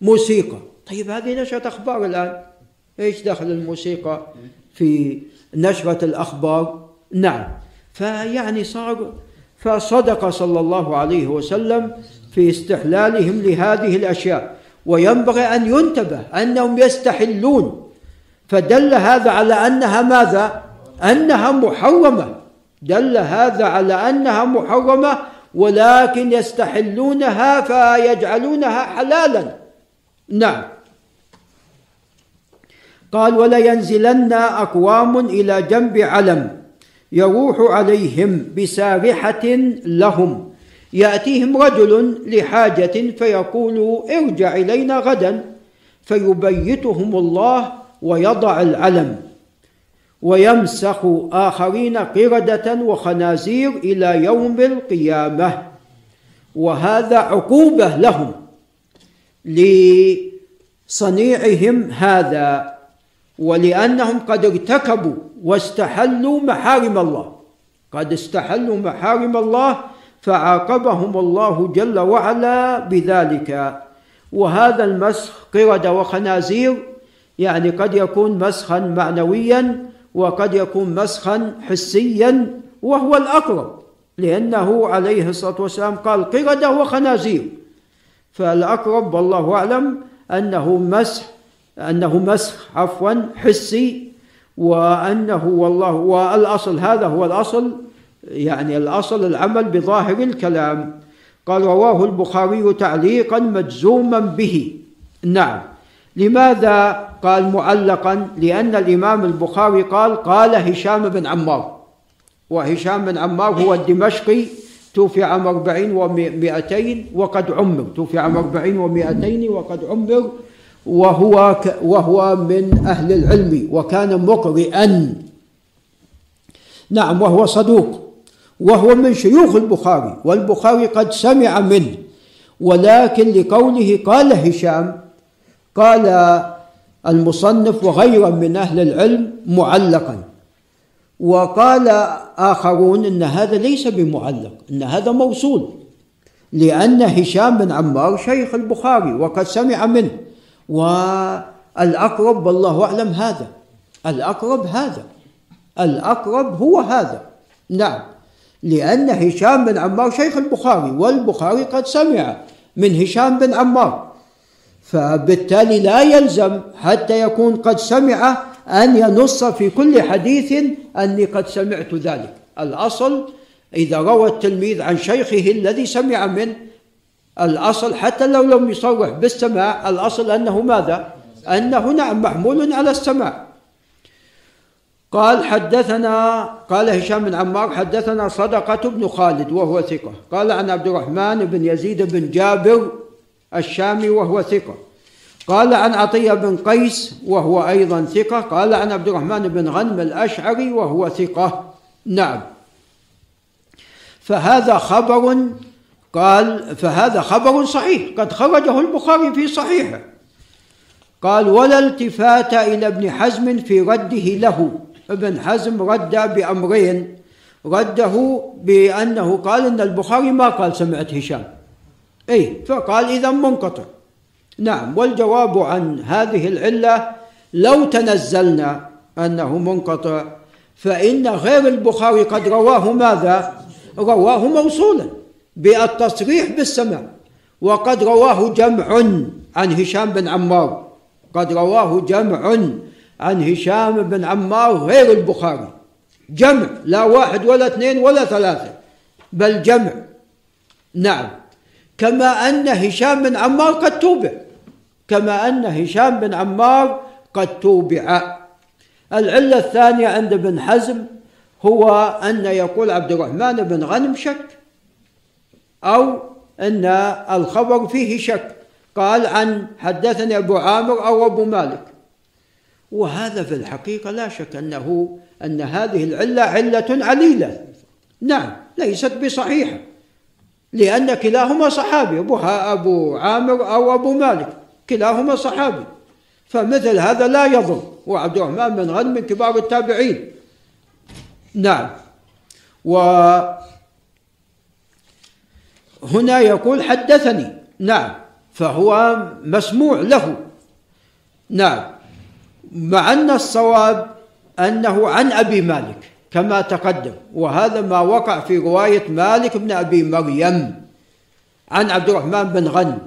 Speaker 1: موسيقى. طيب هذه نشرة أخبار الآن؟ إيش دخل الموسيقى في نشرة الأخبار؟ نعم. فيعني صار فصدق صلى الله عليه وسلم في استحلالهم لهذه الأشياء. وينبغي أن ينتبه أنهم يستحلون. فدل هذا على أنها ماذا؟ أنها محرمه دل هذا على أنها محرمه ولكن يستحلونها فيجعلونها حلالا. نعم. قال ولينزلن أقوام إلى جنب علم يروح عليهم بسارحة لهم. يأتيهم رجل لحاجة فيقول ارجع إلينا غدا فيبيتهم الله ويضع العلم ويمسخ آخرين قردة وخنازير إلى يوم القيامة. وهذا عقوبة لهم لصنيعهم هذا ولأنهم قد ارتكبوا واستحلوا محارم الله. قد استحلوا محارم الله فعاقبهم الله جل وعلا بذلك. وهذا المسخ قرد وخنازير يعني قد يكون مسخا معنويا وقد يكون مسخا حسيا وهو الأقرب لأنه عليه الصلاة والسلام قال قرده وخنازير. فالأقرب والله أعلم أنه مسح أنه مسخ عفوا حسي وأنه والله والأصل هذا هو الأصل. يعني الأصل العمل بظاهر الكلام. قال رواه البخاري تعليقا مجزوما به. نعم. لماذا قال معلقا؟ لأن الإمام البخاري قال قال هشام بن عمار. وهشام بن عمار هو الدمشقي توفي عام أربعين ومائتين وقد عمر. توفي عام أربعين ومائتين وقد عمر وهو وهو من أهل العلم وكان مقرئا. نعم وهو صدوق. وهو من شيوخ البخاري والبخاري قد سمع منه. ولكن لقوله قال هشام قال المصنف وغيره من أهل العلم معلقا. وقال آخرون إن هذا ليس بمعلق إن هذا موصول. لأن هشام بن عمار شيخ البخاري وقد سمع منه. الأقرب والله أعلم هذا الأقرب هذا الأقرب هو هذا. نعم. لأن هشام بن عمار شيخ البخاري والبخاري قد سمع من هشام بن عمار. فبالتالي لا يلزم حتى يكون قد سمع أن ينص في كل حديث أني قد سمعت ذلك. الأصل إذا روى التلميذ عن شيخه الذي سمع منه الأصل حتى لو لم يصرح بالسماع الأصل أنه ماذا؟ أنه نعم محمول على السماع. قال حدثنا قال هشام بن عمار حدثنا صدقة بن خالد وهو ثقة. قال عن عبد الرحمن بن يزيد بن جابر الشامي وهو ثقة. قال عن عطية بن قيس وهو أيضا ثقة. قال عن عبد الرحمن بن غنم الأشعري وهو ثقة. نعم. فهذا خبر قال فهذا خبر صحيح. قد خرجه البخاري في صحيحه. قال ولا التفات إلى ابن حزم في رده له. ابن حزم رد بأمرين. رده بأنه قال أن البخاري ما قال سمعت هشام. أي فقال إذا منقطع. نعم والجواب عن هذه العلة لو تنزلنا أنه منقطع فإن غير البخاري قد رواه ماذا؟ رواه موصولا بالتصريح بالسماع. وقد رواه جمع عن هشام بن عمار. قد رواه جمع عن هشام بن عمار غير البخاري. جمع لا واحد ولا اثنين ولا ثلاثة بل جمع. نعم. كما أن هشام بن عمار قد توبع. كما أن هشام بن عمار قد توبع. العلة الثانية عند ابن حزم هو أن يقول عبد الرحمن بن غنم شك أو أن الخبر فيه شك. قال عن حدثني أبو عامر أو أبو مالك. وهذا في الحقيقة لا شك أنه أن هذه العلة علة عليلة. نعم ليست بصحيحة. لأن كلاهما صحابي أبو, أبو عامر أو أبو مالك كلاهما صحابي. فمثل هذا لا يضر. وعبد الرحمن بن غنم من كبار التابعين. نعم. وهنا يقول حدثني. نعم فهو مسموع له. نعم. مع أن الصواب أنه عن أبي مالك كما تقدم وهذا ما وقع في رواية مالك بن أبي مريم عن عبد الرحمن بن غنم.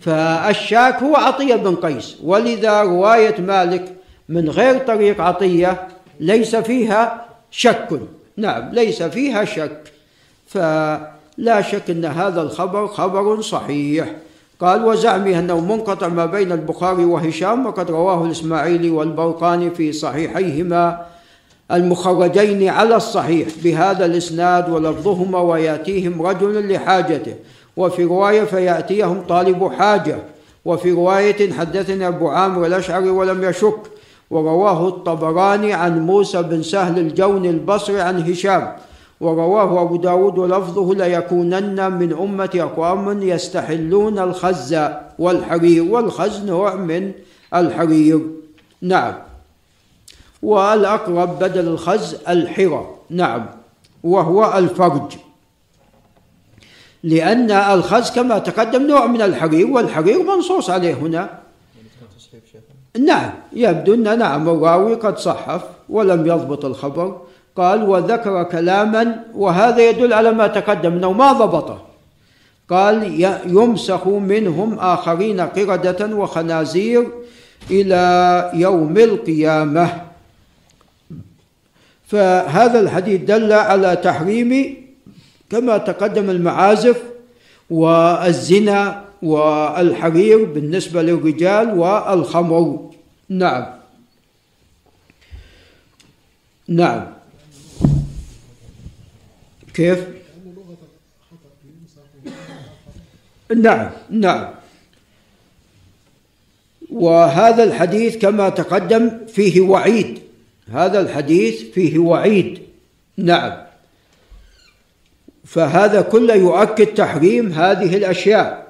Speaker 1: فالشاك هو عطية بن قيس ولذا رواية مالك من غير طريق عطية ليس فيها شك. نعم ليس فيها شك. فلا شك أن هذا الخبر خبر صحيح. قال وزعمه أنه منقطع ما بين البخاري وهشام وقد رواه الإسماعيلي والبرقاني في صحيحيهما المخرجين على الصحيح بهذا الإسناد ولفظهما ويأتيهم رجل لحاجته وفي رواية فيأتيهم طالب حاجة وفي رواية حدثني أبو عامر الأشعري ولم يشك ورواه الطبراني عن موسى بن سهل الجون البصري عن هشام ورواه أبو داود ولفظه ليكونن من أمة أقوام يستحلون الخز والحرير والخز نوع من الحرير نعم. والأقرب بدل الخز الحرى. نعم. وهو الفرج. لأن الخز كما تقدم نوع من الحرير والحرير منصوص عليه هنا. نعم. يبدو أن نعم. الراوي قد صحف ولم يضبط الخبر. قال وذكر كلاما وهذا يدل على ما تقدم انه ما ضبطه. قال يمسخ منهم آخرين قردة وخنازير إلى يوم القيامة. فهذا الحديث دل على تحريم كما تقدم المعازف والزنا والحرير بالنسبة للرجال والخمر. نعم. نعم. كيف؟ نعم نعم. وهذا الحديث كما تقدم فيه وعيد. هذا الحديث فيه وعيد. نعم. فهذا كله يؤكد تحريم هذه الأشياء.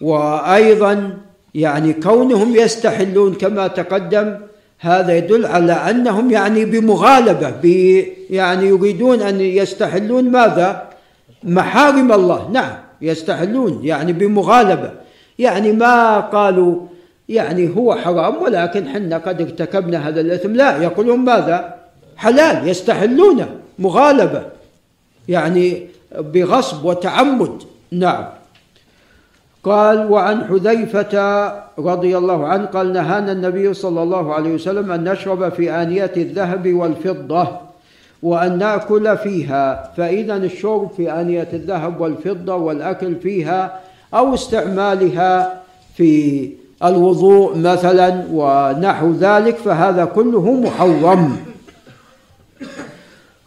Speaker 1: وأيضا يعني كونهم يستحلون كما تقدم هذا يدل على أنهم يعني بمغالبة يعني يريدون أن يستحلون ماذا؟ محارم الله، نعم يستحلون يعني بمغالبة، يعني ما قالوا يعني هو حرام ولكن حنا قد ارتكبنا هذا الإثم. لا يقولون ماذا؟ حلال يستحلونه مغالبة يعني بغصب وتعمد. نعم. قال وعن حذيفة رضي الله عنه قال نهانا النبي صلى الله عليه وسلم أن نشرب في آنية الذهب والفضة. وأن نأكل فيها فإذا الشرب في آنية الذهب والفضة والأكل فيها أو استعمالها في الوضوء مثلا ونحو ذلك فهذا كله محرم.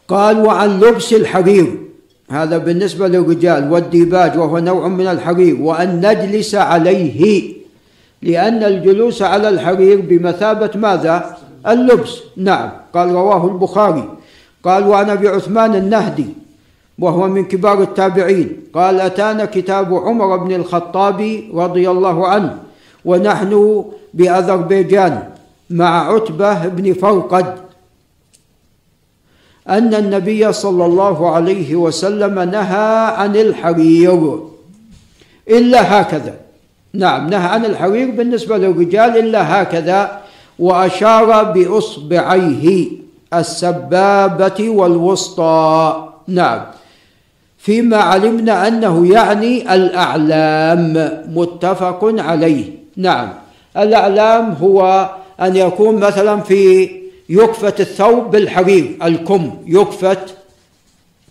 Speaker 1: قال وعن لبس الحرير. هذا بالنسبة للرجال والديباج وهو نوع من الحرير وأن نجلس عليه. لأن الجلوس على الحرير بمثابة ماذا؟ اللبس. نعم قال رواه البخاري. قال وعن أبي عثمان النهدي وهو من كبار التابعين. قال أتانا كتاب عمر بن الخطاب رضي الله عنه ونحن بأذربيجان مع عتبة بن فرقد. أن النبي صلى الله عليه وسلم نهى عن الحرير. إلا هكذا. نعم نهى عن الحرير بالنسبة للرجال إلا هكذا وأشار بإصبعيه. السبابة والوسطى. نعم. فيما علمنا أنه يعني الأعلام متفق عليه. نعم. الأعلام هو أن يكون مثلا في يكفت الثوب بالحرير الكم يكفت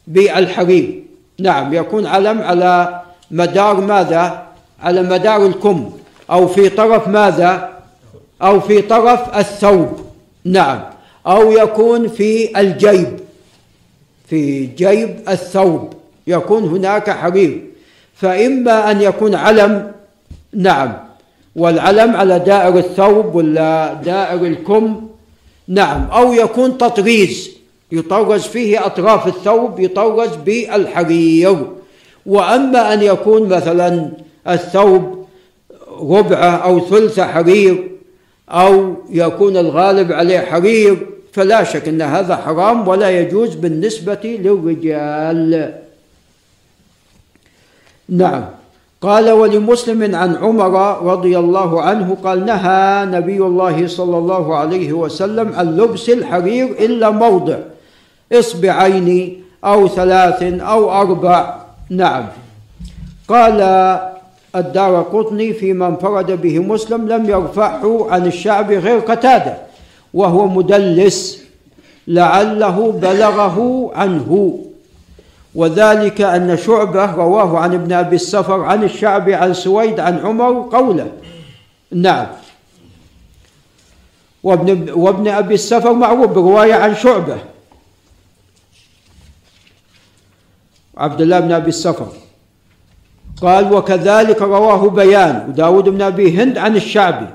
Speaker 1: بالحرير نعم. يكون علم على مدار ماذا؟ على مدار الكم. أو في طرف ماذا؟ أو في طرف الثوب. نعم. أو يكون في الجيب في جيب الثوب يكون هناك حرير. فإما أن يكون علم نعم. والعلم على دائر الثوب ولا دائر الكم نعم. أو يكون تطريز يطرز فيه أطراف الثوب يطرز بالحرير. وأما أن يكون مثلا الثوب ربعه أو ثلث حرير أو يكون الغالب عليه حرير فلا شك أن هذا حرام ولا يجوز بالنسبة للرجال. نعم. قال ولمسلم عن عمر رضي الله عنه قال نهى نبي الله صلى الله عليه وسلم عن لبس الحرير إلا موضع إصبعين أو ثلاث أو أربع. نعم. قال الدار قطني فيما انفرد به مسلم لم يرفعه عن الشعب غير قتادة. وهو مدلس لعله بلغه عنه. وذلك أن شعبة رواه عن ابن أبي السفر عن الشعبي عن سويد عن عمر قوله. نعم. وابن, وابن أبي السفر معروف برواية عن شعبة. عبد الله بن أبي السفر قال وكذلك رواه بيان وداود بن أبي هند عن الشعبي.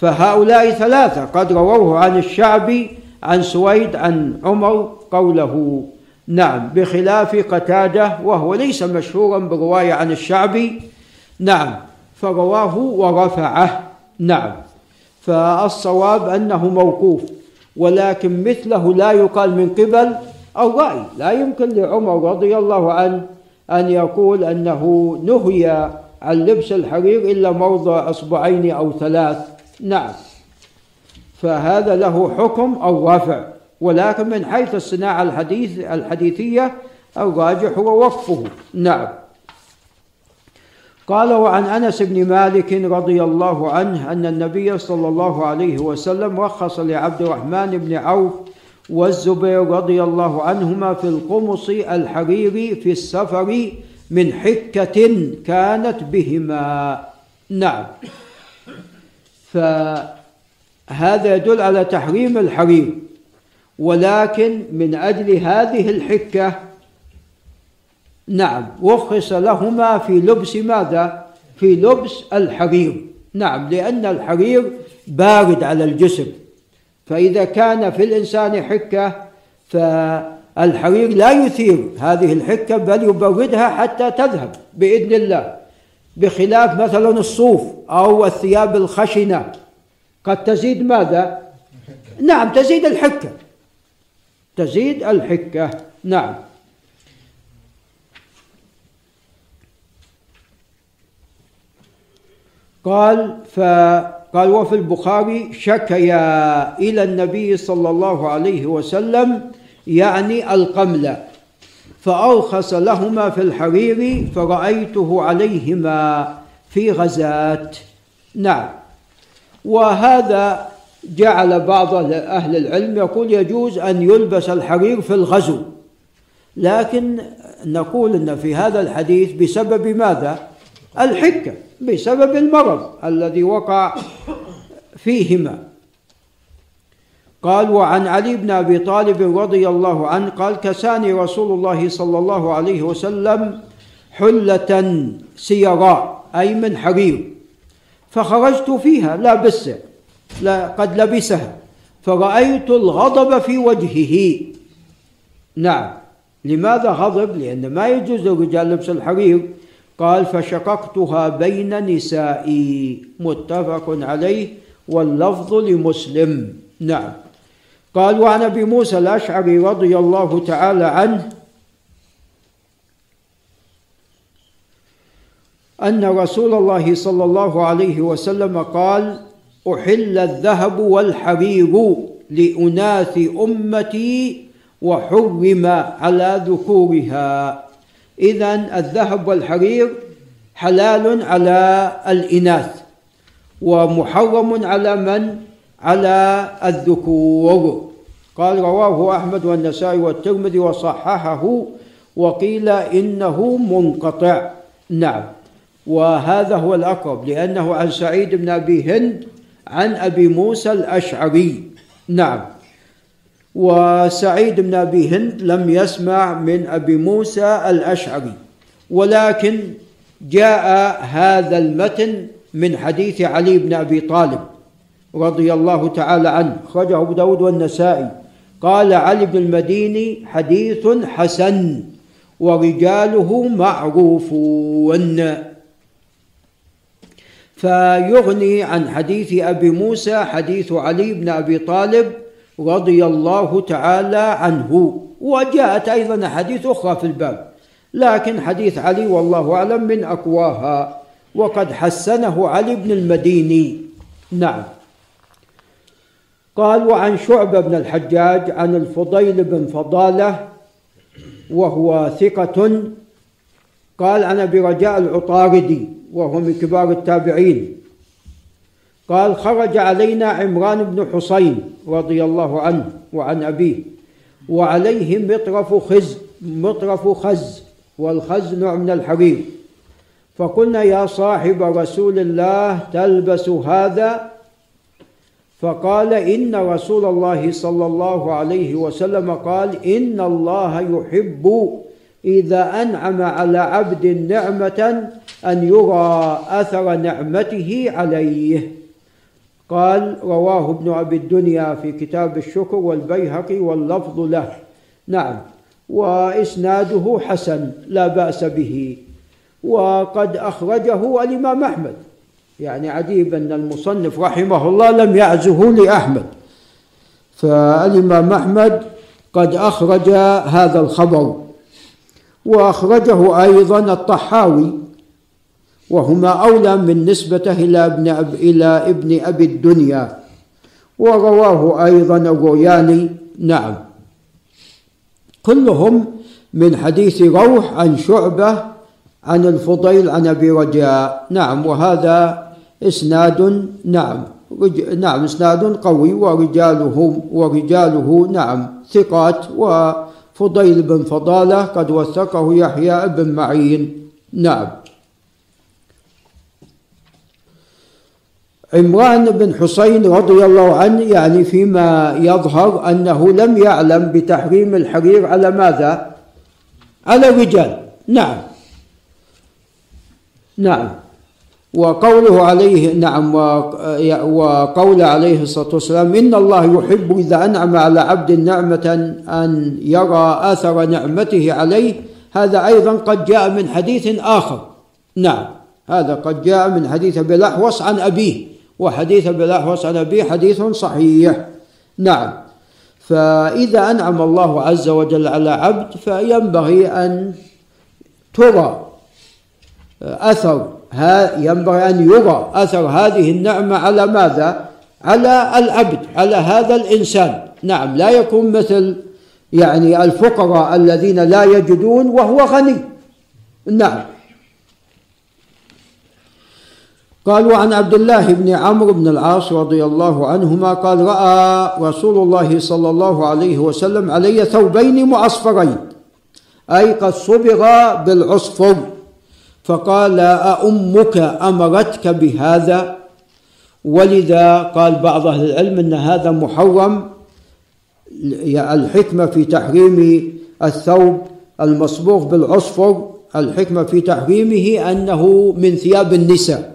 Speaker 1: فهؤلاء ثلاثة. قد رووه عن الشعبي عن سويد عن عمر قوله. نعم بخلاف قتادة وهو ليس مشهورا برواية عن الشعبي نعم فرواه ورفعه. نعم فالصواب أنه موقوف ولكن مثله لا يقال من قبل الرأي لا يمكن لعمر رضي الله عنه أن يقول أنه نهي عن لبس الحرير إلا موضع أصبعين أو ثلاث. نعم. فهذا له حكم الرفع ولكن من حيث الصناعة الحديث الحديثية الراجح هو وقفه. نعم. قال وعن أنس بن مالك رضي الله عنه أن النبي صلى الله عليه وسلم رخص لعبد الرحمن بن عوف والزبير رضي الله عنهما في القمص الحريري في السفر من حكة كانت بهما. نعم. فهذا يدل على تحريم الحرير ولكن من أجل هذه الحكة نعم رخص لهما في لبس ماذا؟ في لبس الحرير نعم لأن الحرير بارد على الجسم. فإذا كان في الإنسان حكة فالحرير لا يثير هذه الحكة بل يبردها حتى تذهب بإذن الله. بخلاف مثلا الصوف أو الثياب الخشنة. قد تزيد ماذا؟ نعم تزيد الحكة. تزيد الحكة. نعم. قال فقال وفي البخاري شكيا إلى النبي صلى الله عليه وسلم يعني القمل فأرخص لهما في الحرير فرأيته عليهما في غزات نعم. وهذا جعل بعض أهل العلم يقول يجوز أن يلبس الحرير في الغزو. لكن نقول أن في هذا الحديث بسبب ماذا؟ الحكة بسبب المرض الذي وقع فيهما. قال وعن علي بن أبي طالب رضي الله عنه قال كساني رسول الله صلى الله عليه وسلم حلة سيراء أي من حرير فخرجت فيها لابسه لا قد لبسها فرأيت الغضب في وجهه. نعم. لماذا غضب؟ لأن ما يجوز للرجال لبس الحرير. قال فشققتها بين نسائي. متفق عليه واللفظ لمسلم. نعم. قال وعن أبي موسى الأشعري رضي الله تعالى عنه أن رسول الله صلى الله عليه وسلم قال أحل الذهب والحرير لاناث أمتي وحرم على ذكورها. اذا الذهب والحرير حلال على الإناث ومحرم على من؟ على الذكور. قال رواه أحمد والنسائي والترمذي وصححه وقيل إنه منقطع. نعم. وهذا هو الأقرب لأنه عن سعيد بن أبي هند عن أبي موسى الأشعري. نعم. وسعيد بن أبي هند لم يسمع من أبي موسى الأشعري ولكن جاء هذا المتن من حديث علي بن أبي طالب. رضي الله تعالى عنه. خرجه أبو داود والنسائي. قال علي بن المديني حديث حسن ورجاله معروفون. فيغني عن حديث أبي موسى حديث علي بن أبي طالب رضي الله تعالى عنه. وجاءت أيضا حديث أخرى في الباب. لكن حديث علي والله أعلم من أقواها. وقد حسنه علي بن المديني. نعم. قال وعن شعبة بن الحجاج عن الفضيل بن فضالة وهو ثقة. قال عن أبي رجاء العطاردي وهو من كبار التابعين. قال خرج علينا عمران بن حسين رضي الله عنه وعن أبيه وعليه مطرف خز مطرف خز والخز نوع من الحرير. فقلنا يا صاحب رسول الله تلبس هذا؟ فقال إن رسول الله صلى الله عليه وسلم قال إن الله يحب إذا أنعم على عبد نعمة أن يرى أثر نعمته عليه. قال رواه ابن أبي الدنيا في كتاب الشكر والبيهقي واللفظ له. نعم. وإسناده حسن لا بأس به. وقد أخرجه الإمام أحمد. يعني عجيب أن المصنف رحمه الله لم يعزه لأحمد. فالإمام أحمد قد أخرج هذا الخبر وأخرجه أيضا الطحاوي وهما أولى من نسبته إلى ابن أب إلى ابن أبي الدنيا ورواه أيضا الروياني نعم. كلهم من حديث روح عن شعبة عن الفضيل عن أبي رجاء. نعم وهذا إسناد نعم. نعم إسناد قوي ورجاله ورجاله نعم ثقات. وفضيل بن فضالة قد وثقه يحيى بن معين نعم. عمران بن حسين رضي الله عنه يعني فيما يظهر أنه لم يعلم بتحريم الحرير على ماذا؟ على الرجال نعم. نعم. وقوله عليه نعم وقول عليه الصلاة والسلام إن الله يحب إذا أنعم على عبد نعمة أن يرى أثر نعمته عليه. هذا أيضا قد جاء من حديث آخر. نعم هذا قد جاء من حديث أبي الأحوص عن أبيه. وحديث أبي الأحوص عن أبيه حديث صحيح. نعم فإذا أنعم الله عز وجل على عبد فينبغي أن ترى أثر ينبغي أن يرى أثر هذه النعمة على ماذا؟ على العبد على هذا الإنسان. نعم لا يكون مثل يعني الفقراء الذين لا يجدون وهو غني. نعم. قال وعن عبد الله بن عمرو بن العاص رضي الله عنهما قال رأى رسول الله صلى الله عليه وسلم علي ثوبين معصفرين أي قد صبغا بالعصفر. فقال أأمك أمرتك بهذا؟ ولذا قال بعض أهل العلم أن هذا محرم. الحكمة في تحريم الثوب المصبوغ بالعصفر الحكمة في تحريمه أنه من ثياب النساء.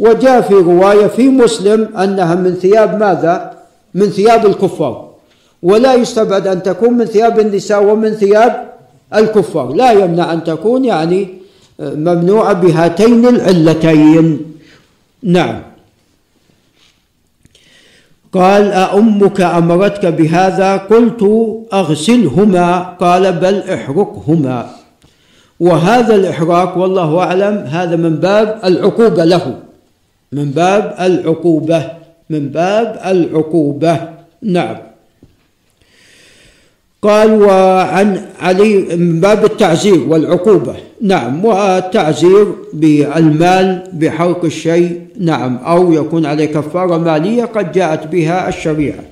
Speaker 1: وجاء في رواية في مسلم أنها من ثياب ماذا؟ من ثياب الكفار. ولا يستبعد أن تكون من ثياب النساء ومن ثياب الكفار. لا يمنع أن تكون يعني ممنوعة بهاتين العلتين. نعم. قال أأمك أمرتك بهذا؟ قلت أغسلهما. قال بل احرقهما وهذا الإحراق والله أعلم هذا من باب العقوبة له. من باب العقوبة. من باب العقوبة. نعم. قال وعن علي من باب التعزير والعقوبة. نعم والتعزير بالمال بحرق الشيء. نعم أو يكون عليه كفارة مالية قد جاءت بها الشريعة.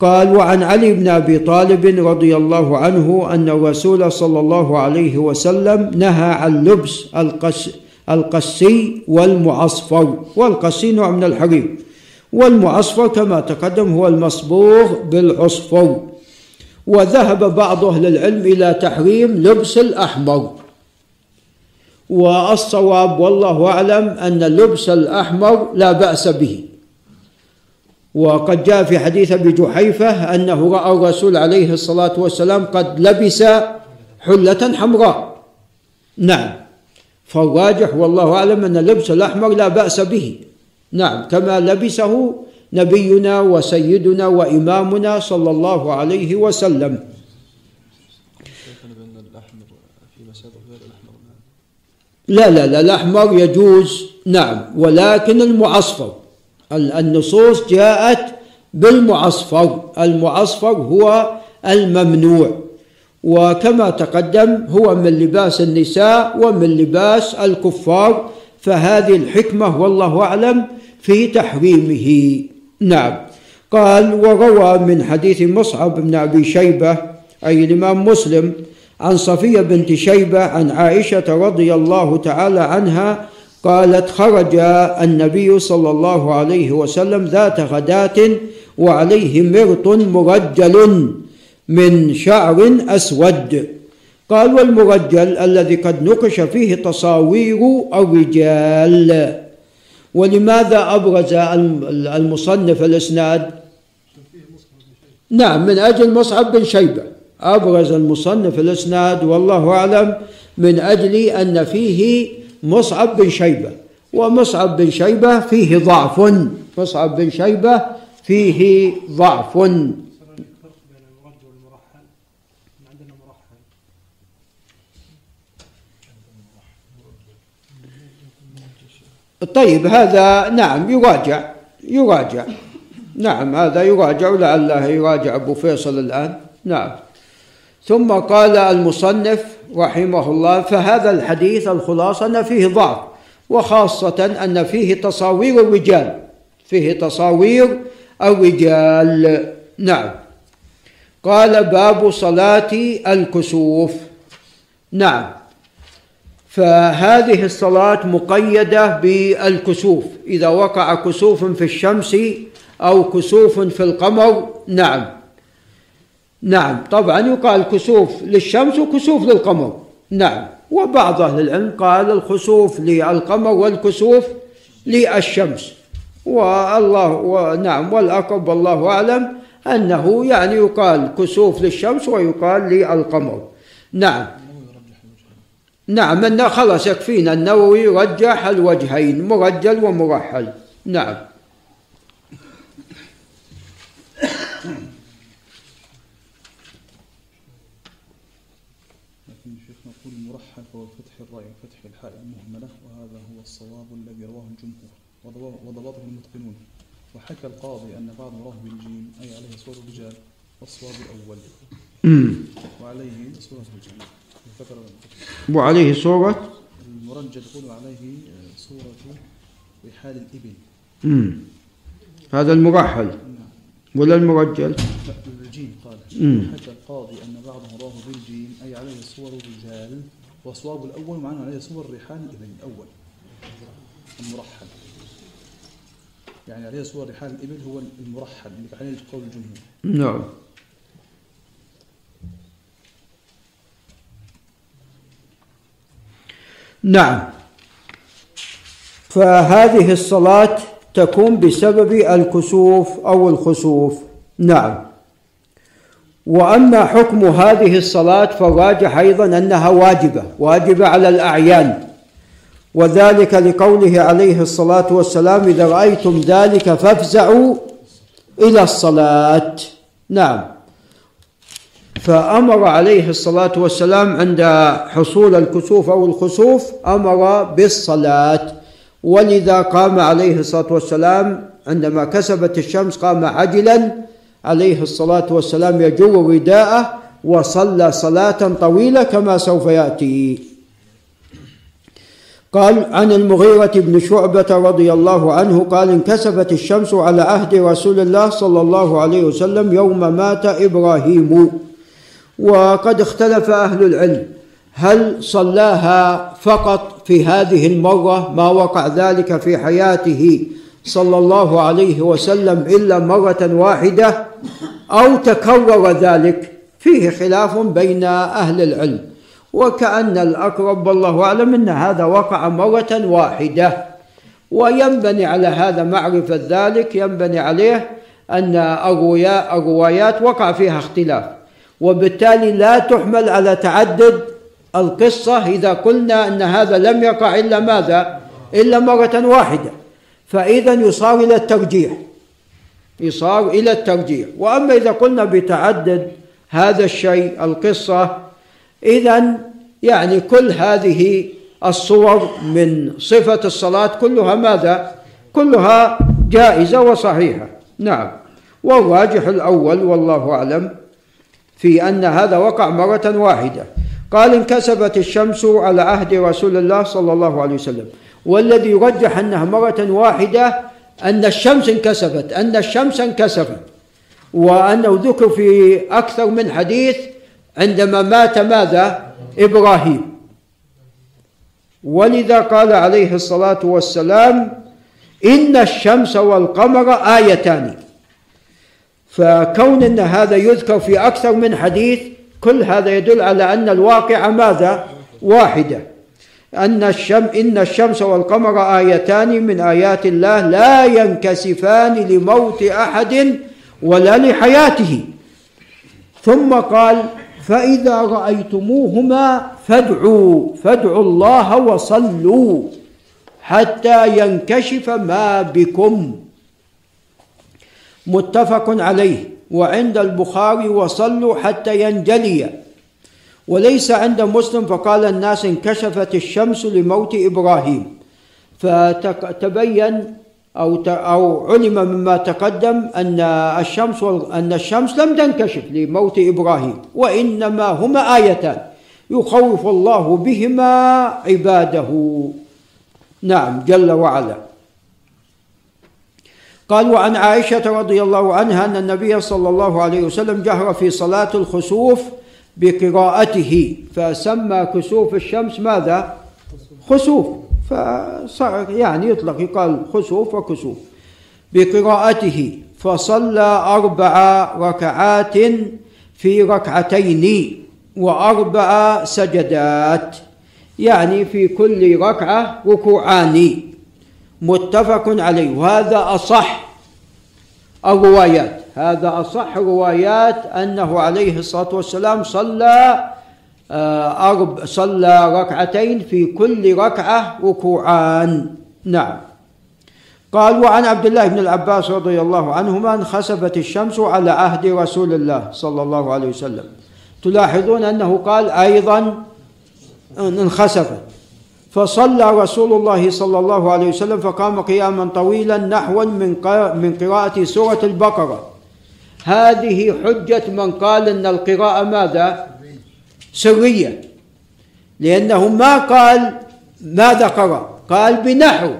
Speaker 1: قال وعن علي بن أبي طالب رضي الله عنه أن الرسول صلى الله عليه وسلم نهى عن لبس القس القسي والمعصفر. والقسي نوع من الحرير. والمعصفر كما تقدم هو المصبوغ بالعصفر. وذهب بعض أهل العلم إلى تحريم لبس الأحمر. والصواب والله أعلم أن لبس الأحمر لا بأس به. وقد جاء في حديث أبي جحيفة أنه رأى الرسول عليه الصلاة والسلام قد لبس حلة حمراء. نعم. فالراجح والله أعلم أن لبس الأحمر لا بأس به. نعم. كما لبسه نبينا وسيدنا وإمامنا صلى الله عليه وسلم. لا لا لا الأحمر يجوز نعم ولكن المعصفر. النصوص جاءت بالمعصفر. المعصفر هو الممنوع وكما تقدم هو من لباس النساء ومن لباس الكفار فهذه الحكمة والله أعلم في تحريمه. نعم. قال وروى من حديث مصعب بن أبي شيبة أي الإمام مسلم عن صفية بنت شيبة عن عائشة رضي الله تعالى عنها قالت خرج النبي صلى الله عليه وسلم ذات غداة وعليه مرط مرجل من شعر أسود. قال والمرجل الذي قد نقش فيه تصاوير الرجال. ولماذا أبرز المصنف الإسناد؟ نعم من أجل مصعب بن شيبة. أبرز المصنف الإسناد والله أعلم من أجل أن فيه مصعب بن شيبة. ومصعب بن شيبة فيه ضعف. مصعب بن شيبة فيه ضعف. طيب هذا نعم يراجع يراجع. نعم هذا يراجع لعله يراجع أبو فيصل الآن. نعم. ثم قال المصنف رحمه الله فهذا الحديث الخلاصة أن فيه ضعف وخاصة أن فيه تصاوير الرجال. فيه تصاوير الرجال. نعم. قال باب صلاة الكسوف. نعم. فهذه الصلاة مقيدة بالكسوف. إذا وقع كسوف في الشمس أو كسوف في القمر نعم. نعم. طبعا يقال كسوف للشمس وكسوف للقمر. نعم. وبعض أهل العلم قال الخسوف للقمر والكسوف للشمس. والله ونعم والأقرب والله أعلم أنه يعني يقال كسوف للشمس ويقال للقمر. نعم. نعم أن خلاص يكفينا النووي رجح الوجهين مرجل ومرحل. نعم.
Speaker 2: لكن شيخ نقول مرحل فهو فتح الراء وفتح الحاء المهملة وهذا الصواب الذي رواه الجمهور وضبطه المتقنون. وحكى القاضي أن بعض رواه بالجيم أي عليه صور الرجال والصواب الأول. وعليه صورة الرجال.
Speaker 1: وعليه صورة؟
Speaker 2: المرجل يقول عليه صورة رحال الإبل.
Speaker 1: مم. هذا المرحل. نعم. ولا المرجل؟
Speaker 2: لا الجيم قال حكى القاضي أن بعضهم راه بالجيم أي عليه صور الرجال وصواب الأول معناه عليه صور رحال الإبل الأول. المرحل. يعني عليه صور رحال الإبل هو المرحل اللي عليه قول الجمهور.
Speaker 1: نعم. نعم. فهذه الصلاة تكون بسبب الكسوف أو الخسوف. نعم. وأما حكم هذه الصلاة فالراجح أيضا أنها واجبة واجبة على الأعيان. وذلك لقوله عليه الصلاة والسلام إذا رأيتم ذلك فافزعوا إلى الصلاة. نعم. فأمر عليه الصلاة والسلام عند حصول الكسوف أو الخسوف أمر بالصلاة. ولذا قام عليه الصلاة والسلام عندما كسبت الشمس قام عجلا عليه الصلاة والسلام يجر رداءه وصلى صلاة طويلة كما سوف يأتي. قال عن المغيرة بن شعبة رضي الله عنه قال انكسفت الشمس على عهد رسول الله صلى الله عليه وسلم يوم مات إبراهيم. وقد اختلف أهل العلم. هل صلاها فقط في هذه المرة ما وقع ذلك في حياته صلى الله عليه وسلم إلا مرة واحدة أو تكرر ذلك؟ فيه خلاف بين أهل العلم. وكأن الأقرب والله أعلم أن هذا وقع مرة واحدة. وينبني على هذا معرفة ذلك ينبني عليه أن الروايات وقع فيها اختلاف. وبالتالي لا تحمل على تعدد القصة إذا قلنا أن هذا لم يقع إلا ماذا؟ إلا مرة واحدة. فإذا يصار إلى الترجيح. يصار إلى الترجيح. وأما إذا قلنا بتعدد هذا الشيء القصة إذا يعني كل هذه الصور من صفة الصلاة كلها ماذا؟ كلها جائزة وصحيحة. نعم. والراجح الأول والله أعلم. في أن هذا وقع مرة واحدة. قال انكسبت الشمس على عهد رسول الله صلى الله عليه وسلم. والذي يرجح أنها مرة واحدة أن الشمس انكسفت أن الشمس انكسفت وأنه ذكر في أكثر من حديث عندما مات ماذا؟ إبراهيم. ولذا قال عليه الصلاة والسلام إن الشمس والقمر آيتان. فكون أن هذا يذكر في أكثر من حديث كل هذا يدل على أن الواقع ماذا؟ واحدة. أن الشم إن الشمس والقمر آيتان من آيات الله لا ينكسفان لموت أحد ولا لحياته. ثم قال فإذا رأيتموهما فادعوا فادعوا الله وصلوا حتى ينكشف ما بكم. متفق عليه وعند البخاري وصلوا حتى ينجلي. وليس عند مسلم فقال الناس انكشفت الشمس لموت إبراهيم. فتبين أو أو علم مما تقدم أن الشمس أن الشمس لم تنكشف لموت إبراهيم وإنما هما آيتان يخوف الله بهما عباده. نعم جل وعلا. قال وعن عائشة رضي الله عنها أن النبي صلى الله عليه وسلم جهر في صلاة الخسوف بقراءته فسمى كسوف الشمس ماذا؟ خسوف. فصار يعني يطلق يقال خسوف وكسوف بقراءته فصلى أربع ركعات في ركعتين وأربع سجدات يعني في كل ركعة ركوعان. متفق عليه. وهذا أصح الروايات. هذا أصح روايات أنه عليه الصلاة والسلام صلى آه، أرب صلى ركعتين في كل ركعة ركوعان. نعم. قال وعن عبد الله بن العباس رضي الله عنهما انخسفت الشمس على عهد رسول الله صلى الله عليه وسلم. تلاحظون أنه قال أيضا انخسفت. فصلى رسول الله صلى الله عليه وسلم فقام قياما طويلا نحوا من من قراءة سورة البقرة. هذه حجة من قال أن القراءة ماذا؟ سرية. لأنه ما قال ماذا قرأ. قال بنحو.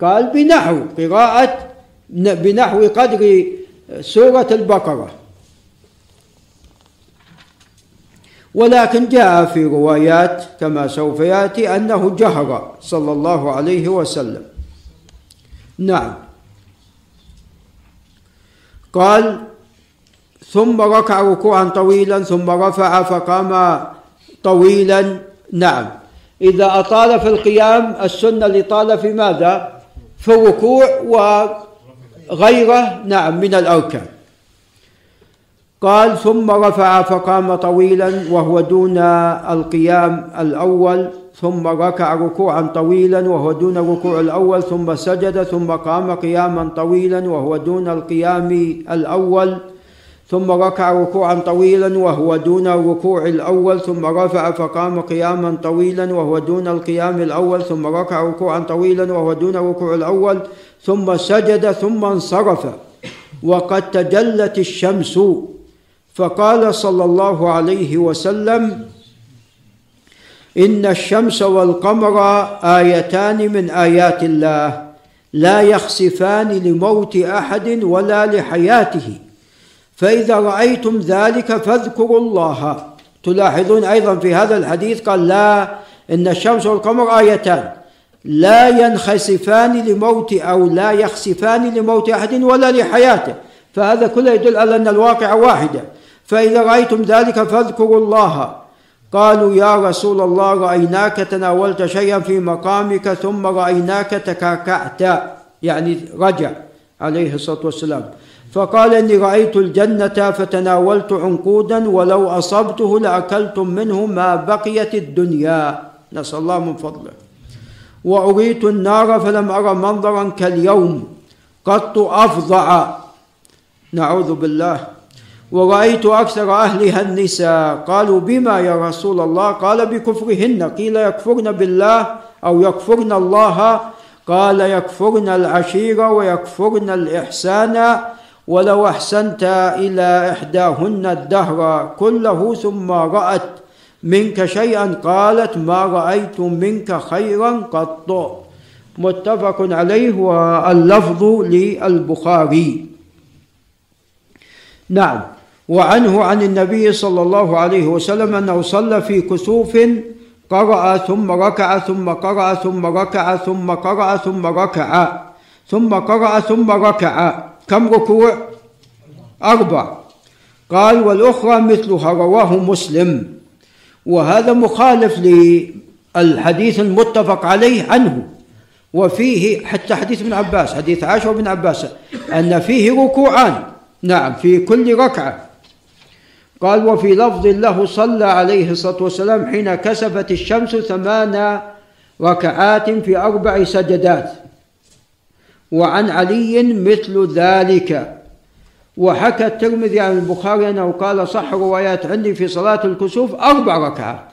Speaker 1: قال بنحو قراءة بنحو قدر سورة البقرة. ولكن جاء في روايات كما سوف يأتي أنه جهر صلى الله عليه وسلم. نعم. قال ثم ركع ركوعا طويلا ثم رفع فقام طويلا. نعم. إذا أطال في القيام السنة الاطاله في ماذا؟ في الركوع وغيره. نعم من الأركان. قال ثم رفع فقام طويلا وهو دون القيام الأول ثم ركع ركوعا طويلا وهو دون الركوع الأول ثم سجد ثم قام قياما طويلا وهو دون القيام الأول ثم ركع ركوعا طويلا وهو دون الركوع الأول ثم رفع فقام قياما طويلا وهو دون القيام الأول ثم ركع ركوعا طويلا وهو دون الركوع الأول ثم سجد ثم انصرف. وقد تجلت الشمس فقال صلى الله عليه وسلم إن الشمس والقمر آيتان من آيات الله لا يخسفان لموت أحد ولا لحياته فإذا رأيتم ذلك فاذكروا الله. تلاحظون أيضا في هذا الحديث قال لا إن الشمس والقمر آيتان لا ينخسفان لموت أو لا يخسفان لموت أحد ولا لحياته. فهذا كله يدل على أن الواقع واحدة. فإذا رأيتم ذلك فاذكروا الله. قالوا يا رسول الله رأيناك تناولت شيئا في مقامك ثم رأيناك تكاكعت يعني رجع عليه الصلاة والسلام. فقال إني رأيت الجنة فتناولت عنقودا ولو أصبته لأكلتم منه ما بقيت الدنيا. نسأل الله من فضله. وأريت النار فلم أرى منظرا كاليوم قط أفظع. نعوذ بالله. ورأيت أكثر أهلها النساء. قالوا بما يا رسول الله؟ قال بكفرهن. قيل يكفرن بالله أو يكفرن الله. قال يكفرن العشيرة ويكفرن الإحسان. ولو أحسنت إلى إحداهن الدهر كله ثم رأت منك شيئا قالت ما رأيت منك خيرا قط. متفق عليه واللفظ للبخاري. نعم. وعنه عن النبي صلى الله عليه وسلم أنه صلى في كسوف قرأ ثم ركع ثم قرأ ثم ركع ثم قرأ ثم ركع ثم قرأ ثم ركع كم ركوع؟ أربع قال والأخرى مثلها رواه مسلم وهذا مخالف للحديث المتفق عليه عنه وفيه حتى حديث ابن عباس حديث عائشة وابن عباس أن فيه ركوعان نعم في كل ركعة قال وفي لفظ له صلى عليه الصلاة والسلام حين كسفت الشمس ثمان ركعات في أربع سجدات. وعن علي مثل ذلك. وحكى الترمذي عن البخاري أنه قال صح روايات عندي في صلاة الكسوف أربع ركعات.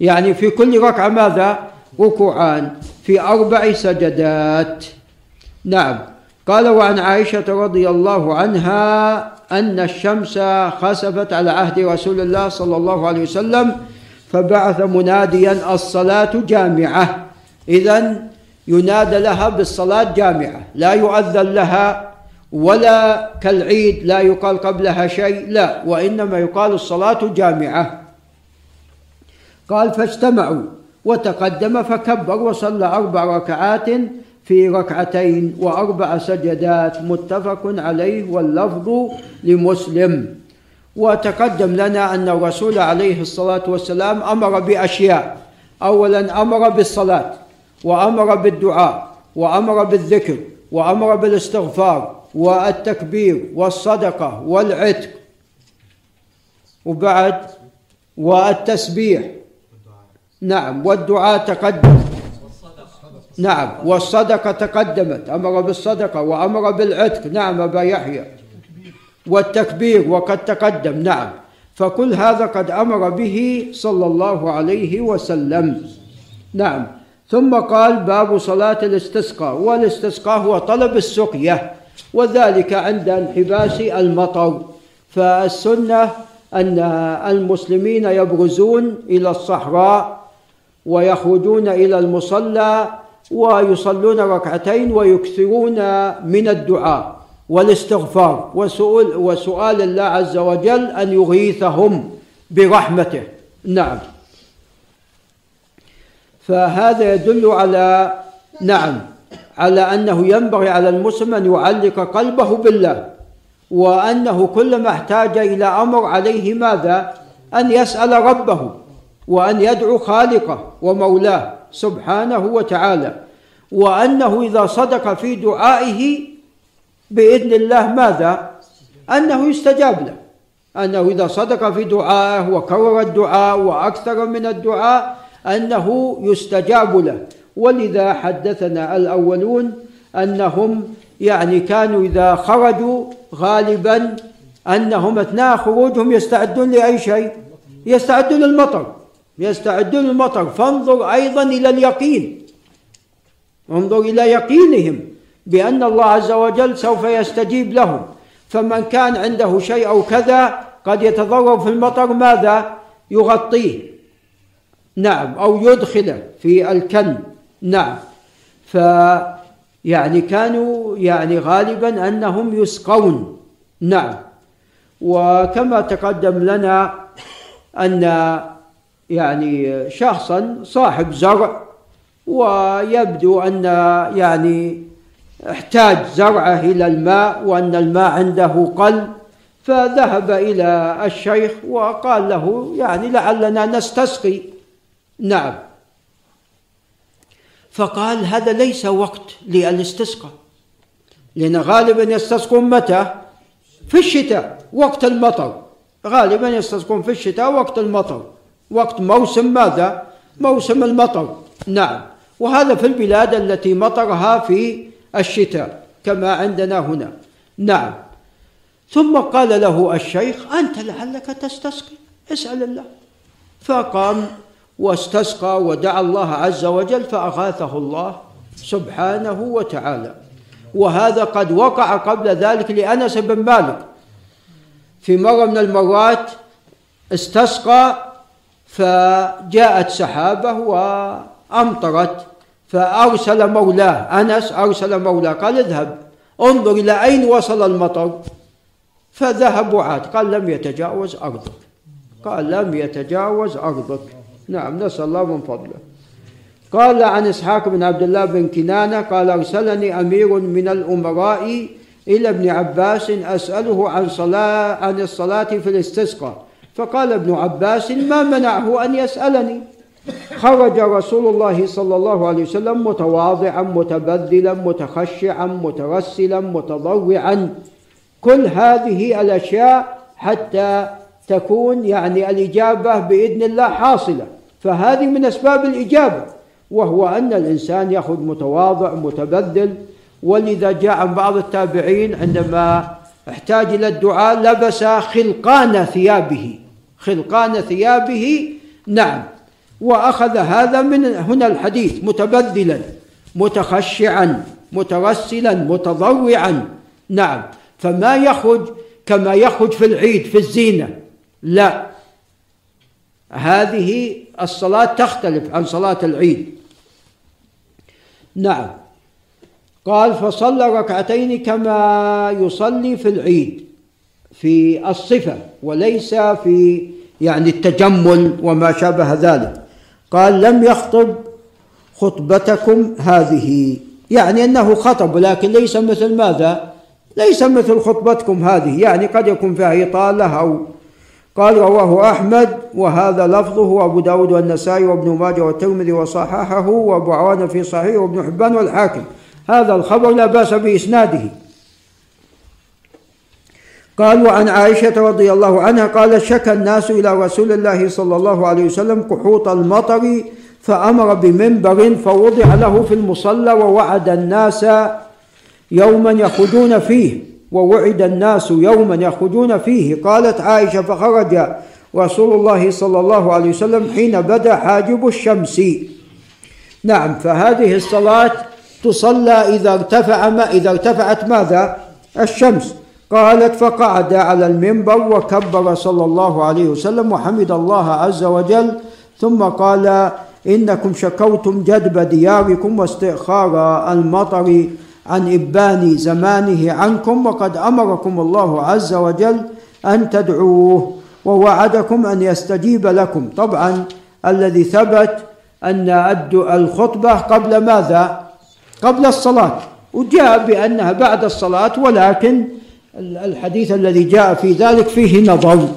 Speaker 1: يعني في كل ركعة ماذا؟ ركوعان في أربع سجدات. نعم. قال وعن عائشة رضي الله عنها أن الشمس خسفت على عهد رسول الله صلى الله عليه وسلم فبعث مناديا الصلاة جامعة. إذا ينادى لها بالصلاة جامعة. لا يؤذن لها ولا كالعيد لا يقال قبلها شيء لا وإنما يقال الصلاة جامعة. قال فاجتمعوا وتقدم فكبر وصلى أربع ركعات في ركعتين وأربع سجدات متفق عليه واللفظ لمسلم. وتقدم لنا أن الرسول عليه الصلاة والسلام أمر بأشياء. اولا أمر بالصلاة وأمر بالدعاء وأمر بالذكر وأمر بالاستغفار والتكبير والصدقة والعتق وبعد والتسبيح. نعم والدعاء تقدم. نعم والصدقة تقدمت أمر بالصدقة وأمر بالعتق نعم أبا يحيى. والتكبير وقد تقدم نعم. فكل هذا قد أمر به صلى الله عليه وسلم. نعم. ثم قال باب صلاة الاستسقاء والاستسقاء هو طلب السقية وذلك عند انحباس المطر. فالسنة أن المسلمين يبرزون إلى الصحراء ويخرجون إلى المصلى ويصلون ركعتين ويكثرون من الدعاء والاستغفار وسؤال, وسؤال الله عز وجل أن يغيثهم برحمته. نعم. فهذا يدل على نعم على أنه ينبغي على المسلم أن يعلق قلبه بالله وأنه كلما احتاج إلى أمر عليه ماذا؟ أن يسأل ربه وأن يدعو خالقه ومولاه. سبحانه وتعالى. وأنه إذا صدق في دعائه بإذن الله ماذا؟ أنه يستجاب له. أنه إذا صدق في دعائه وكرر الدعاء وأكثر من الدعاء أنه يستجاب له. ولذا حدثنا الأولون أنهم يعني كانوا إذا خرجوا غالبا أنهم أثناء خروجهم يستعدون لأي شيء؟ يستعدون للمطر. يستعدون للمطر فانظر أيضا إلى اليقين. انظر إلى يقينهم بأن الله عز وجل سوف يستجيب لهم. فمن كان عنده شيء أو كذا قد يتضرر في المطر ماذا؟ يغطيه. نعم. أو يدخله في الكن. نعم. ف يعني كانوا يعني غالبا أنهم يسقون. نعم. وكما تقدم لنا أن يعني شخصا صاحب زرع ويبدو أن يعني احتاج زرعه إلى الماء وأن الماء عنده قل فذهب إلى الشيخ وقال له يعني لعلنا نستسقي. نعم. فقال هذا ليس وقت للاستسقاء لأن غالبا يستسقون متى؟ في الشتاء وقت المطر. غالبا يستسقون في الشتاء وقت المطر. وقت موسم ماذا؟ موسم المطر. نعم. وهذا في البلاد التي مطرها في الشتاء كما عندنا هنا. نعم. ثم قال له الشيخ أنت لعلك تستسقي. اسأل الله. فقام واستسقى ودعا الله عز وجل فأغاثه الله سبحانه وتعالى. وهذا قد وقع قبل ذلك لأنس بن مالك. في مرة من المرات استسقى فجاءت سحابة وأمطرت فأرسل مولاه أنس أرسل مولاه قال اذهب انظر إلى أين وصل المطر. فذهب وعاد قال لم يتجاوز أرضك. قال لم يتجاوز أرضك. نعم نسأل الله من فضله. قال عن إسحاق بن عبد الله بن كنانة قال أرسلني أمير من الأمراء إلى ابن عباس أسأله عن صلاة عن الصلاة في الاستسقاء. فقال ابن عباس ما منعه أن يسألني؟ خرج رسول الله صلى الله عليه وسلم متواضعا متبذلا متخشعا مترسلا متضرعا. كل هذه الأشياء حتى تكون يعني الإجابة بإذن الله حاصلة. فهذه من أسباب الإجابة وهو أن الإنسان يأخذ متواضع متبذل. ولذا جاء عن بعض التابعين عندما احتاج إلى الدعاء لبس خلقان ثيابه. خلقان ثيابه. نعم. وأخذ هذا من هنا الحديث متبذلا متخشعا مترسلا متضوعا. نعم. فما يخرج كما يخرج في العيد في الزينة. لا. هذه الصلاة تختلف عن صلاة العيد. نعم. قال فصلى ركعتين كما يصلي في العيد. في الصفة وليس في يعني التجمل وما شابه ذلك. قال لم يخطب خطبتكم هذه يعني أنه خطب لكن ليس مثل ماذا؟ ليس مثل خطبتكم هذه يعني قد يكون فيها إطالة أو قال رواه أحمد وهذا لفظه وأبو داود والنسائي وابن ماجه والترمذي وصححه وأبو عوانة في صحيح وابن حبان والحاكم. هذا الخبر لا بأس بإسناده. قال وعن عائشة رضي الله عنها قال شكى الناس إلى رسول الله صلى الله عليه وسلم قحوط المطر فأمر بمنبر فوضع له في المصلى ووعد الناس يوما يخرجون فيه ووعد الناس يوما يخرجون فيه. قالت عائشة فخرج رسول الله صلى الله عليه وسلم حين بدأ حاجب الشمس. نعم فهذه الصلاة تصلى إذا ارتفع ما إذا ارتفعت ماذا؟ الشمس. قالت فقعد على المنبر وكبر صلى الله عليه وسلم وحمد الله عز وجل ثم قال إنكم شكوتم جدب دياركم واستئخار المطر عن إبان زمانه عنكم وقد أمركم الله عز وجل أن تدعوه ووعدكم أن يستجيب لكم طبعا الذي ثبت أن الخطبة قبل ماذا؟ قبل الصلاة وجاء بأنها بعد الصلاة ولكن الحديث الذي جاء في ذلك فيه نظر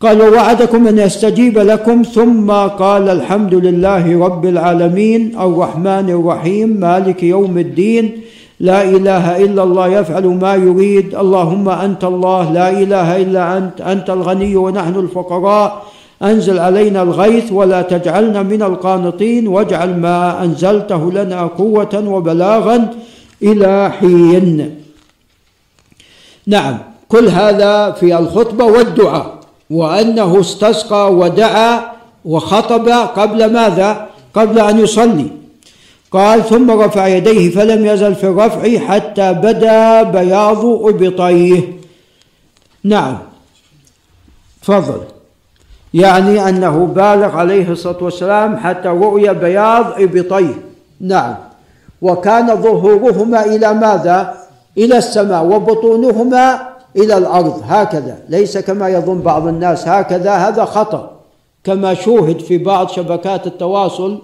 Speaker 1: قال ووعدكم أن يستجيب لكم ثم قال الحمد لله رب العالمين الرحمن الرحيم مالك يوم الدين لا إله إلا الله يفعل ما يريد اللهم أنت الله لا إله إلا أنت أنت الغني ونحن الفقراء أنزل علينا الغيث ولا تجعلنا من القانطين واجعل ما أنزلته لنا قوة وبلاغا إلى حين. نعم. كل هذا في الخطبة والدعاء. وأنه استسقى ودعا وخطب قبل ماذا؟ قبل أن يصلي. قال ثم رفع يديه فلم يزل في الرفع حتى بدا بياض إبطيه. نعم. تفضل. يعني أنه بالغ عليه الصلاة والسلام حتى رؤي بياض إبطيه. نعم. وكان ظهورهما إلى ماذا؟ إلى السماء وبطونهما إلى الأرض. هكذا. ليس كما يظن بعض الناس. هكذا. هذا خطأ. كما شوهد في بعض شبكات التواصل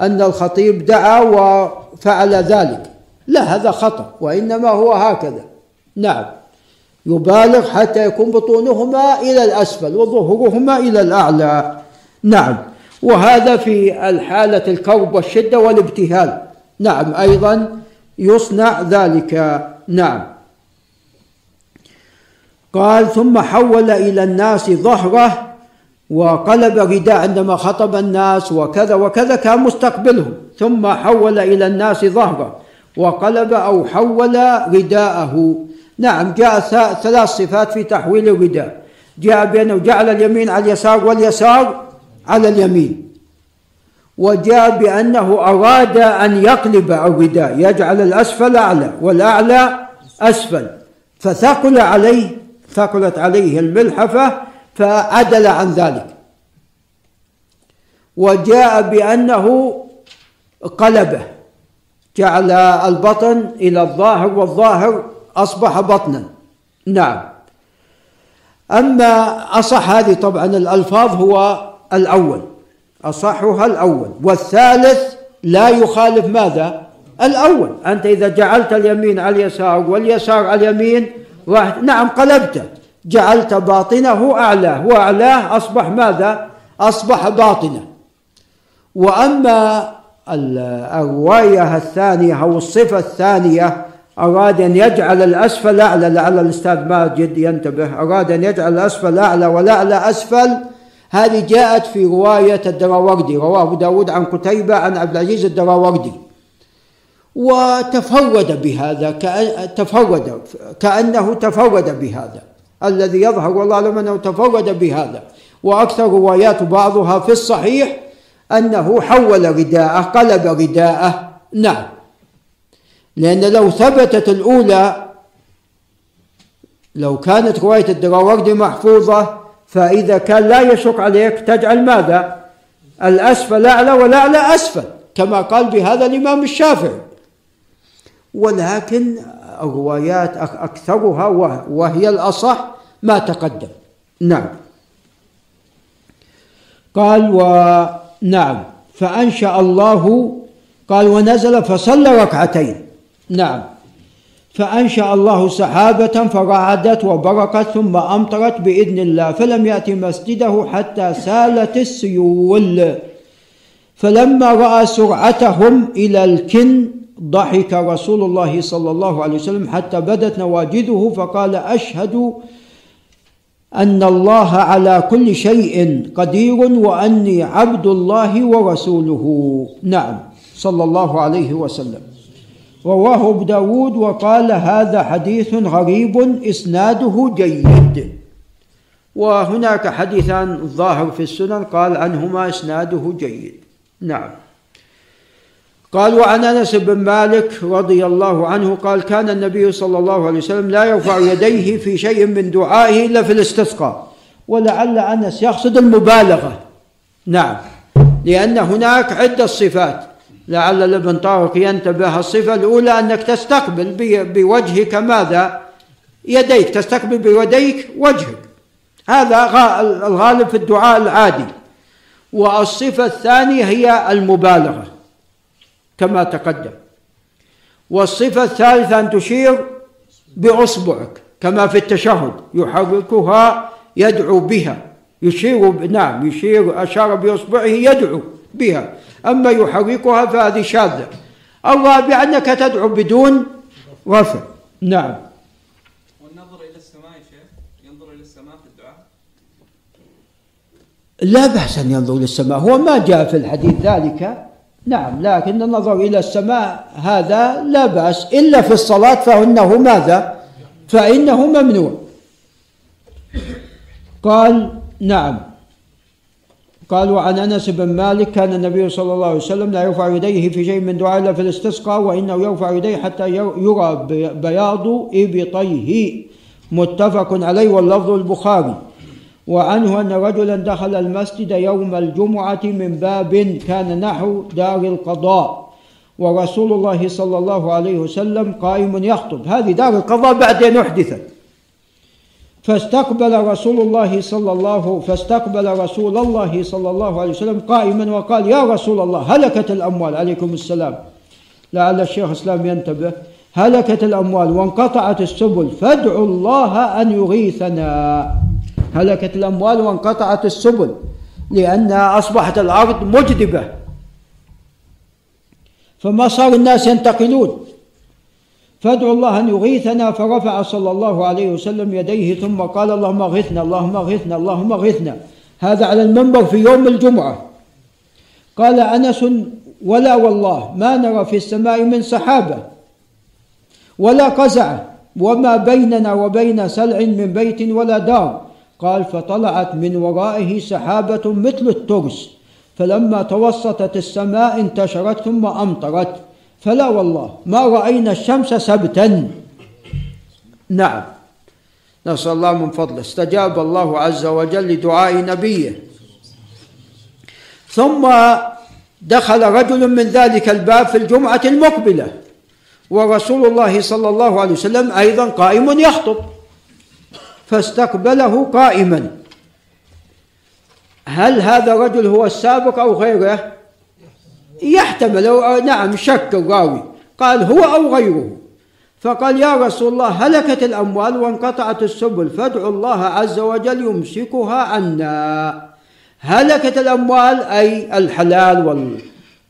Speaker 1: أن الخطيب دعا وفعل ذلك. لا هذا خطأ. وإنما هو هكذا. نعم. يبالغ حتى يكون بطونهما إلى الأسفل وظهورهما إلى الأعلى. نعم. وهذا في الحالة الكرب والشدة والابتهال. نعم. أيضا يصنع ذلك. نعم. قال ثم حول إلى الناس ظهره وقلب رداء عندما خطب الناس وكذا وكذا كان مستقبلهم. ثم حول إلى الناس ظهره وقلب أو حول رداءه نعم جاء ثلاث صفات في تحويل الرداء جاء بأنه جعل اليمين على اليسار واليسار على اليمين. وجاء بأنه أراد أن يقلب الرداء يجعل الأسفل أعلى والأعلى أسفل. فثقل عليه ثقلت عليه الملحفة فعدل عن ذلك. وجاء بأنه قلبه جعل البطن إلى الظاهر والظاهر أصبح بطنا. نعم. أما أصح هذه طبعا الألفاظ هو الأول. أصحها الأول. والثالث لا يخالف ماذا؟ الأول. أنت إذا جعلت اليمين على اليسار واليسار على اليمين راح نعم قلبته. جعلت باطنه أعلاه وأعلاه أصبح ماذا؟ أصبح باطنة. وأما الرواية الثانية أو الصفة الثانية أراد أن يجعل الأسفل أعلى لعل الأستاذ ماجد ينتبه أراد أن يجعل الأسفل أعلى والأعلى أسفل هذه جاءت في رواية الدراوردي رواه أبو داود عن قتيبة عن عبد العزيز الدراوردي. وتفرد بهذا كأن تفرد كأنه تفرد بهذا. الذي يظهر والله أعلم أنه تفرد بهذا. وأكثر روايات بعضها في الصحيح أنه حول رداءه قلب رداءه. نعم. لأن لو ثبتت الأولى لو كانت رواية الدراوردي محفوظة فإذا كان لا يشك عليك تجعل ماذا؟ الأسفل أعلى والأعلى أسفل كما قال بهذا الإمام الشافعي. ولكن الروايات أكثرها وهي الأصح ما تقدم. نعم. قال ونعم فأنشأ الله قال ونزل فصلى ركعتين. نعم. فأنشأ الله سحابة فرعدت وبرقت ثم أمطرت بإذن الله فلم يأتي مسجده حتى سالت السيول. فلما رأى سرعتهم إلى الكن ضحك رسول الله صلى الله عليه وسلم حتى بدت نواجذه فقال أشهد أن الله على كل شيء قدير وأني عبد الله ورسوله. نعم صلى الله عليه وسلم. رواه أبو داود وقال هذا حديث غريب إسناده جيد. وهناك حديثان ظاهر في السنن قال عنهما إسناده جيد. نعم. قال وعن أنس بن مالك رضي الله عنه قال كان النبي صلى الله عليه وسلم لا يرفع يديه في شيء من دعائه إلا في الاستسقاء ولعل أنس يقصد المبالغة. نعم. لأن هناك عدة صفات. لعل الابن طارق ينتبه الصفة الأولى أنك تستقبل بوجهك ماذا؟ يديك تستقبل بيديك وجهك. هذا الغالب في الدعاء العادي. والصفة الثانية هي المبالغة كما تقدم. والصفة الثالثة أن تشير بإصبعك كما في التشهد يحركها يدعو بها. يشير نعم يشير أشار بإصبعه يدعو بها. أما يحركها فهذه شاذة. الرابع أنك تدعو بدون رفع نعم.
Speaker 3: والنظر إلى السماء يا شيخ ينظر إلى السماء في الدعاء.
Speaker 1: لا بأس أن ينظر للسماء هو ما جاء في الحديث ذلك. نعم لكن النظر إلى السماء هذا لا بأس. إلا في الصلاة فإنه ماذا؟ فإنه ممنوع. قال نعم. قال وعن أنس بن مالك كان النبي صلى الله عليه وسلم لا يرفع يديه في شيء من دعاء إلا في الاستسقاء وإنه يرفع يديه حتى يرى بياض إبطيه. متفق عليه واللفظ البخاري. وعنه أن رجلا دخل المسجد يوم الجمعة من باب كان نحو دار القضاء. ورسول الله صلى الله عليه وسلم قائم يخطب. هذه دار القضاء بعد أن أحدثت. فاستقبل رسول الله صلى الله فاستقبل رسول الله صلى الله عليه وسلم قائما وقال يا رسول الله هلكت الأموال. عليكم السلام. لعل الشيخ الإسلام ينتبه هلكت الأموال وانقطعت السبل. فادعوا الله أن يغيثنا. هلكت الأموال وانقطعت السبل لأن أصبحت الأرض مجدبة. فما صار الناس ينتقلون؟ فادعوا الله أن يغيثنا فرفع صلى الله عليه وسلم يديه ثم قال اللهم اغثنا اللهم اغثنا اللهم اغثنا هذا على المنبر في يوم الجمعة. قال أنس ولا والله ما نرى في السماء من سحابة ولا قزعة وما بيننا وبين سلع من بيت ولا دار. قال فطلعت من ورائه سحابة مثل الترس فلما توسطت السماء انتشرت ثم أمطرت. فلا والله ما رأينا الشمس سبتا. نعم. نسأل الله من فضله. استجاب الله عز وجل لدعاء نبيه. ثم دخل رجل من ذلك الباب في الجمعة المقبلة ورسول الله صلى الله عليه وسلم أيضا قائم يخطب. فاستقبله قائما. هل هذا الرجل هو السابق أو غيره؟ يحتمل. نعم شك الراوي. قال هو أو غيره. فقال يا رسول الله هلكت الأموال وانقطعت السبل فادعوا الله عز وجل يمسكها عنا. هلكت الأموال أي الحلال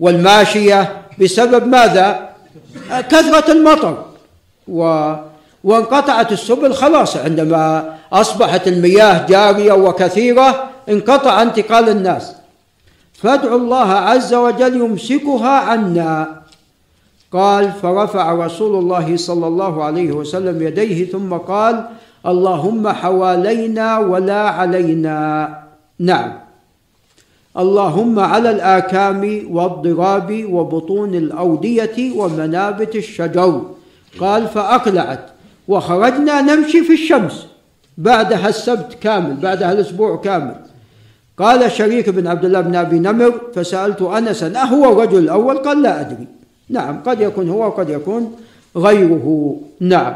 Speaker 1: والماشية بسبب ماذا؟ كثرة المطر. و وانقطعت السبل خلاص عندما أصبحت المياه جارية وكثيرة انقطع انتقال الناس. فادعوا الله عز وجل يمسكها عنا. قال فرفع رسول الله صلى الله عليه وسلم يديه ثم قال اللهم حوالينا ولا علينا. نعم. اللهم على الآكام والضراب وبطون الأودية ومنابت الشجر. قال فأقلعت وخرجنا نمشي في الشمس بعدها السبت كامل بعدها الأسبوع كامل. قال شريك بن عبد الله بن أبي نمر فسألت أنسا أهو الرجل الأول قال لا أدري. نعم قد يكون هو وقد يكون غيره. نعم.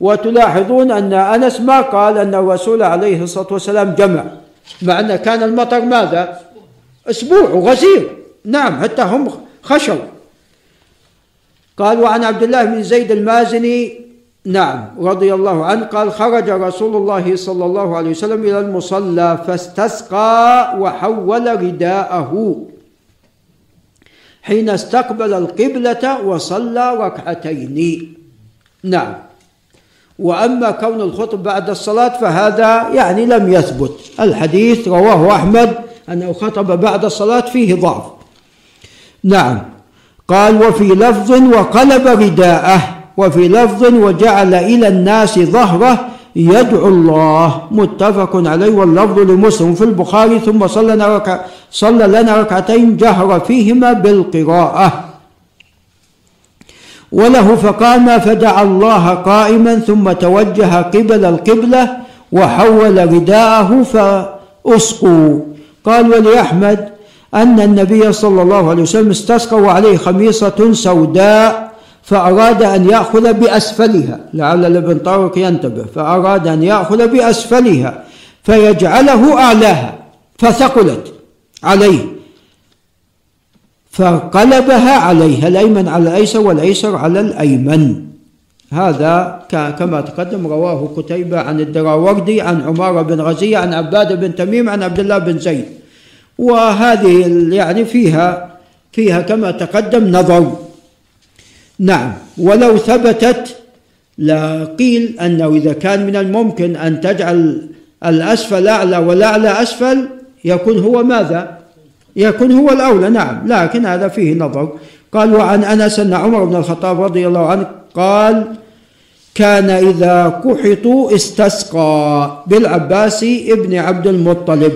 Speaker 1: وتلاحظون أن أنس ما قال أن الرسول عليه الصلاة والسلام جمع مع أن كان المطر ماذا؟ أسبوع غزير نعم حتى هم خشوا. قال وعن عبد الله بن زيد المازني نعم. رضي الله عنه قال خرج رسول الله صلى الله عليه وسلم إلى المصلى فاستسقى وحول رداءه. حين استقبل القبلة وصلى ركعتين. نعم. وأما كون الخطب بعد الصلاة فهذا يعني لم يثبت. الحديث رواه أحمد أنه خطب بعد الصلاة فيه ضعف. نعم. قال وفي لفظ وقلب رداءه. وفي لفظ وجعل إلى الناس ظهره يدعو الله. متفق عليه واللفظ لمسلم في البخاري ثم صلى لنا ركع صلى لنا ركعتين جهر فيهما بالقراءة. وله فقام فدعا الله قائما ثم توجه قبل القبلة وحول رداءه فأسقوا. قال ولأحمد أن النبي صلى الله عليه وسلم استسقى وعليه خميصة سوداء فأراد أن يأخذ بأسفلها لعل ابن طارق ينتبه فأراد أن يأخذ بأسفلها فيجعله أعلاها فثقلت عليه فقلبها عليها الأيمن على الأيسر والأيسر على الأيمن. هذا كما تقدم رواه قتيبة عن الدراوردي عن عمارة بن غزية عن عباد بن تميم عن عبد الله بن زيد. وهذه يعني فيها فيها كما تقدم نظر. نعم. ولو ثبتت لقيل أنه إذا كان من الممكن أن تجعل الأسفل أعلى والأعلى أسفل يكون هو ماذا؟ يكون هو الأولى. نعم. لكن هذا فيه نظر. قال وعن أنس أن عمر بن الخطاب رضي الله عنه قال كان إذا كحطوا استسقى بالعباس ابن عبد المطلب.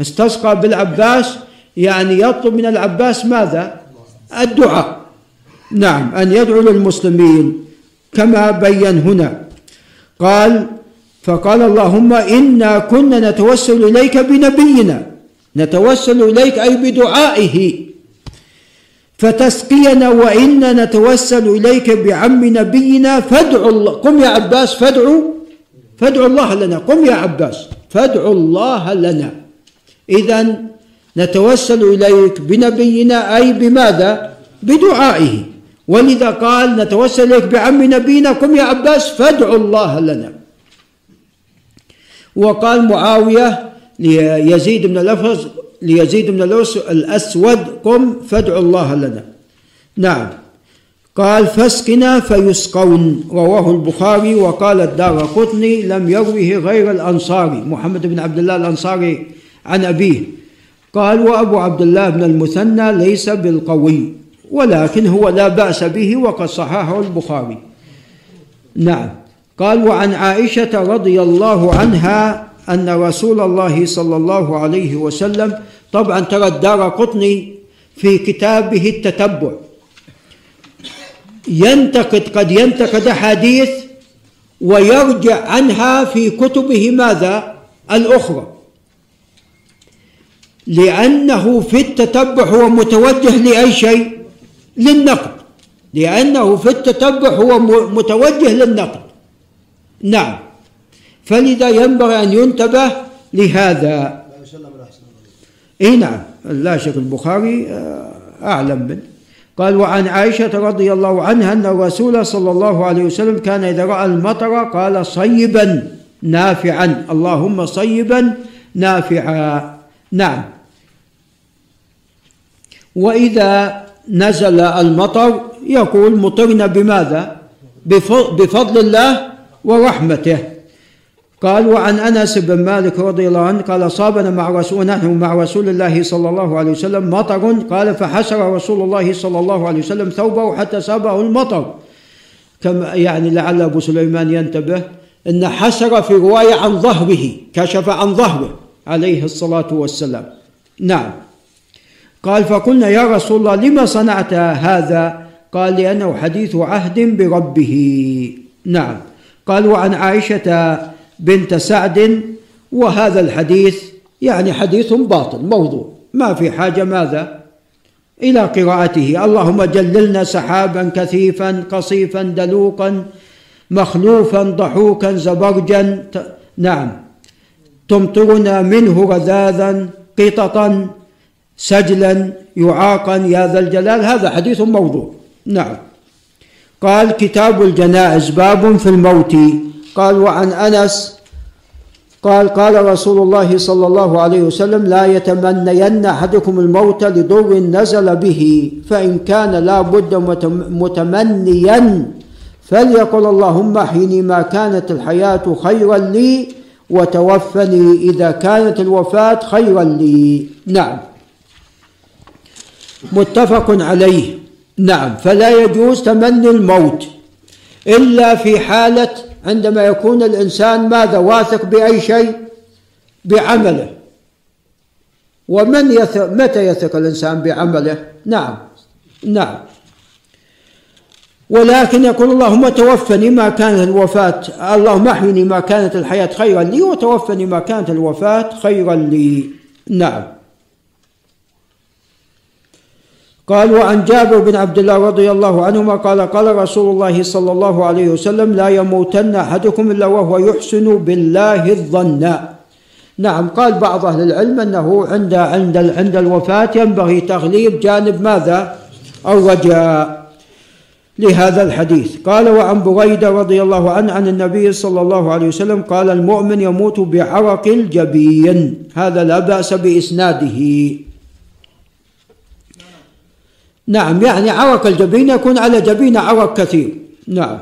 Speaker 1: استسقى بالعباس يعني يطلب من العباس ماذا؟ الدعاء. نعم أن يدعو للمسلمين كما بين هنا. قال فقال اللهم إنا كنا نتوسل إليك بنبينا نتوسل إليك أي بدعائه. فتسقينا وإنا نتوسل إليك بعم نبينا فادعو الله. قم يا عباس فادعو. فادعو الله لنا. قم يا عباس فادعو الله لنا. إذا نتوسل إليك بنبينا أي بماذا؟ بدعائه. ولذا قال نتوسل إليك بعم نبينا قم يا عباس فادعو الله لنا. وقال معاوية ليزيد بن الأفرز ليزيد بن الأسود قم فادعو الله لنا. نعم. قال فاسقنا فيسقون رواه البخاري وقال الدار قطني لم يروه غير الأنصاري محمد بن عبد الله الأنصاري عن أبيه. قال وأبو عبد الله بن المثنى ليس بالقوي. ولكن هو لا بأس به وقد صححه البخاري. نعم. قال وعن عائشة رضي الله عنها أن رسول الله صلى الله عليه وسلم طبعا ترى الدار قطني في كتابه التتبع. ينتقد قد ينتقد أحاديث ويرجع عنها في كتبه ماذا؟ الأخرى. لأنه في التتبع هو متوجه لأي شيء؟ للنقد لأنه في التتبع هو متوجه للنقد. نعم. فلذا ينبغي أن ينتبه لهذا. إي نعم. لا شك البخاري آه، أعلم منه. قال وعن عائشة رضي الله عنها أن الرسول صلى الله عليه وسلم كان إذا رأى المطر قال صيبا نافعا اللهم صيبا نافعا. نعم. وإذا نزل المطر يقول مطرنا بماذا؟ بفضل الله ورحمته. قال وعن أنس بن مالك رضي الله عنه قال أصابنا مع رسول نحن مع رسول الله صلى الله عليه وسلم مطر. قال فحسر رسول الله صلى الله عليه وسلم ثوبه حتى سابه المطر. كما يعني لعل أبو سليمان ينتبه إن حسر في رواية عن ظهره كشف عن ظهره عليه الصلاة والسلام. نعم. قال فقلنا يا رسول الله لما صنعت هذا؟ قال لأنه حديث عهد بربه. نعم. قال وعن عائشة بنت سعد وهذا الحديث يعني حديث باطل موضوع. ما في حاجة ماذا؟ إلى قراءته. اللهم جللنا سحابا كثيفا قصيفا دلوقا مخلوفا ضحوكا زبرجا. نعم. تمطرنا منه رذاذا قططا. سجلا يعاقا يا ذا الجلال هذا حديث موضوع. نعم. قال كتاب الجنائز باب في الموت. قال وعن أنس قال قال رسول الله صلى الله عليه وسلم لا يتمنين أحدكم الموت لضر نزل به فإن كان لا بد متمنيا فليقل اللهم أحيني ما كانت الحياة خيرا لي وتوفني إذا كانت الوفاة خيرا لي. نعم. متفق عليه. نعم فلا يجوز تمني الموت إلا في حالة عندما يكون الإنسان ماذا واثق بأي شيء؟ بعمله. ومن يثق متى يثق الإنسان بعمله؟ نعم نعم. ولكن يقول اللهم توفني ما كانت الوفاة اللهم احيني ما كانت الحياة خيرا لي وتوفني ما كانت الوفاة خيرا لي. نعم. قال وعن جابر بن عبد الله رضي الله عنهما قال قال رسول الله صلى الله عليه وسلم لا يموتن أحدكم إلا وهو يحسن بالله الظن. نعم قال بعض أهل العلم أنه عند عند عند الوفاة ينبغي تغليب جانب ماذا؟ الرجاء. لهذا الحديث. قال وعن بريدة رضي الله عنه عن النبي صلى الله عليه وسلم قال المؤمن يموت بعرق الجبين. هذا لا بأس بإسناده. نعم يعني عرق الجبين يكون على جبين عرق كثير. نعم.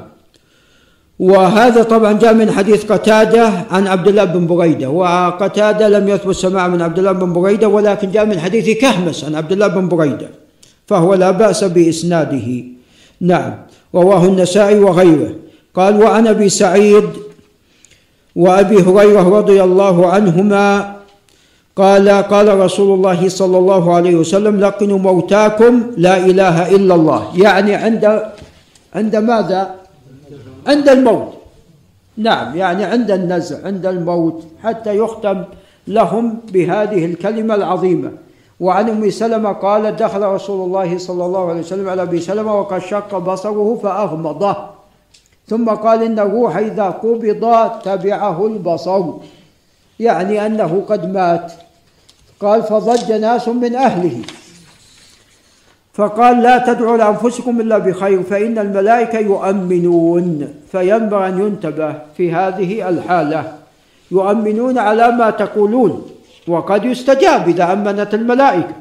Speaker 1: وهذا طبعا جاء من حديث قتادة عن عبد الله بن بريدة. وقتادة لم يثبت سماع من عبد الله بن بريدة ولكن جاء من حديث كهمس عن عبد الله بن بريدة. فهو لا بأس بإسناده. نعم. رواه النسائي وغيره. قال وعن أبي سعيد وأبي هريرة رضي الله عنهما قال قال رسول الله صلى الله عليه وسلم لقنوا موتاكم لا إله إلا الله. يعني عند عند ماذا؟ عند الموت. نعم يعني عند النزع عند الموت حتى يختم لهم بهذه الكلمة العظيمة. وعن أم سلمة قال دخل رسول الله صلى الله عليه وسلم على أبي سلمة وقد شق بصره فأغمضه. ثم قال ان الروح إذا قبض تبعه البصر. يعني أنه قد مات. قال فضج ناس من أهله. فقال لا تدعوا لأنفسكم إلا بخير فإن الملائكة يؤمنون. فينبغي أن ينتبه في هذه الحالة. يؤمنون على ما تقولون وقد يستجاب إذا أمنت الملائكة.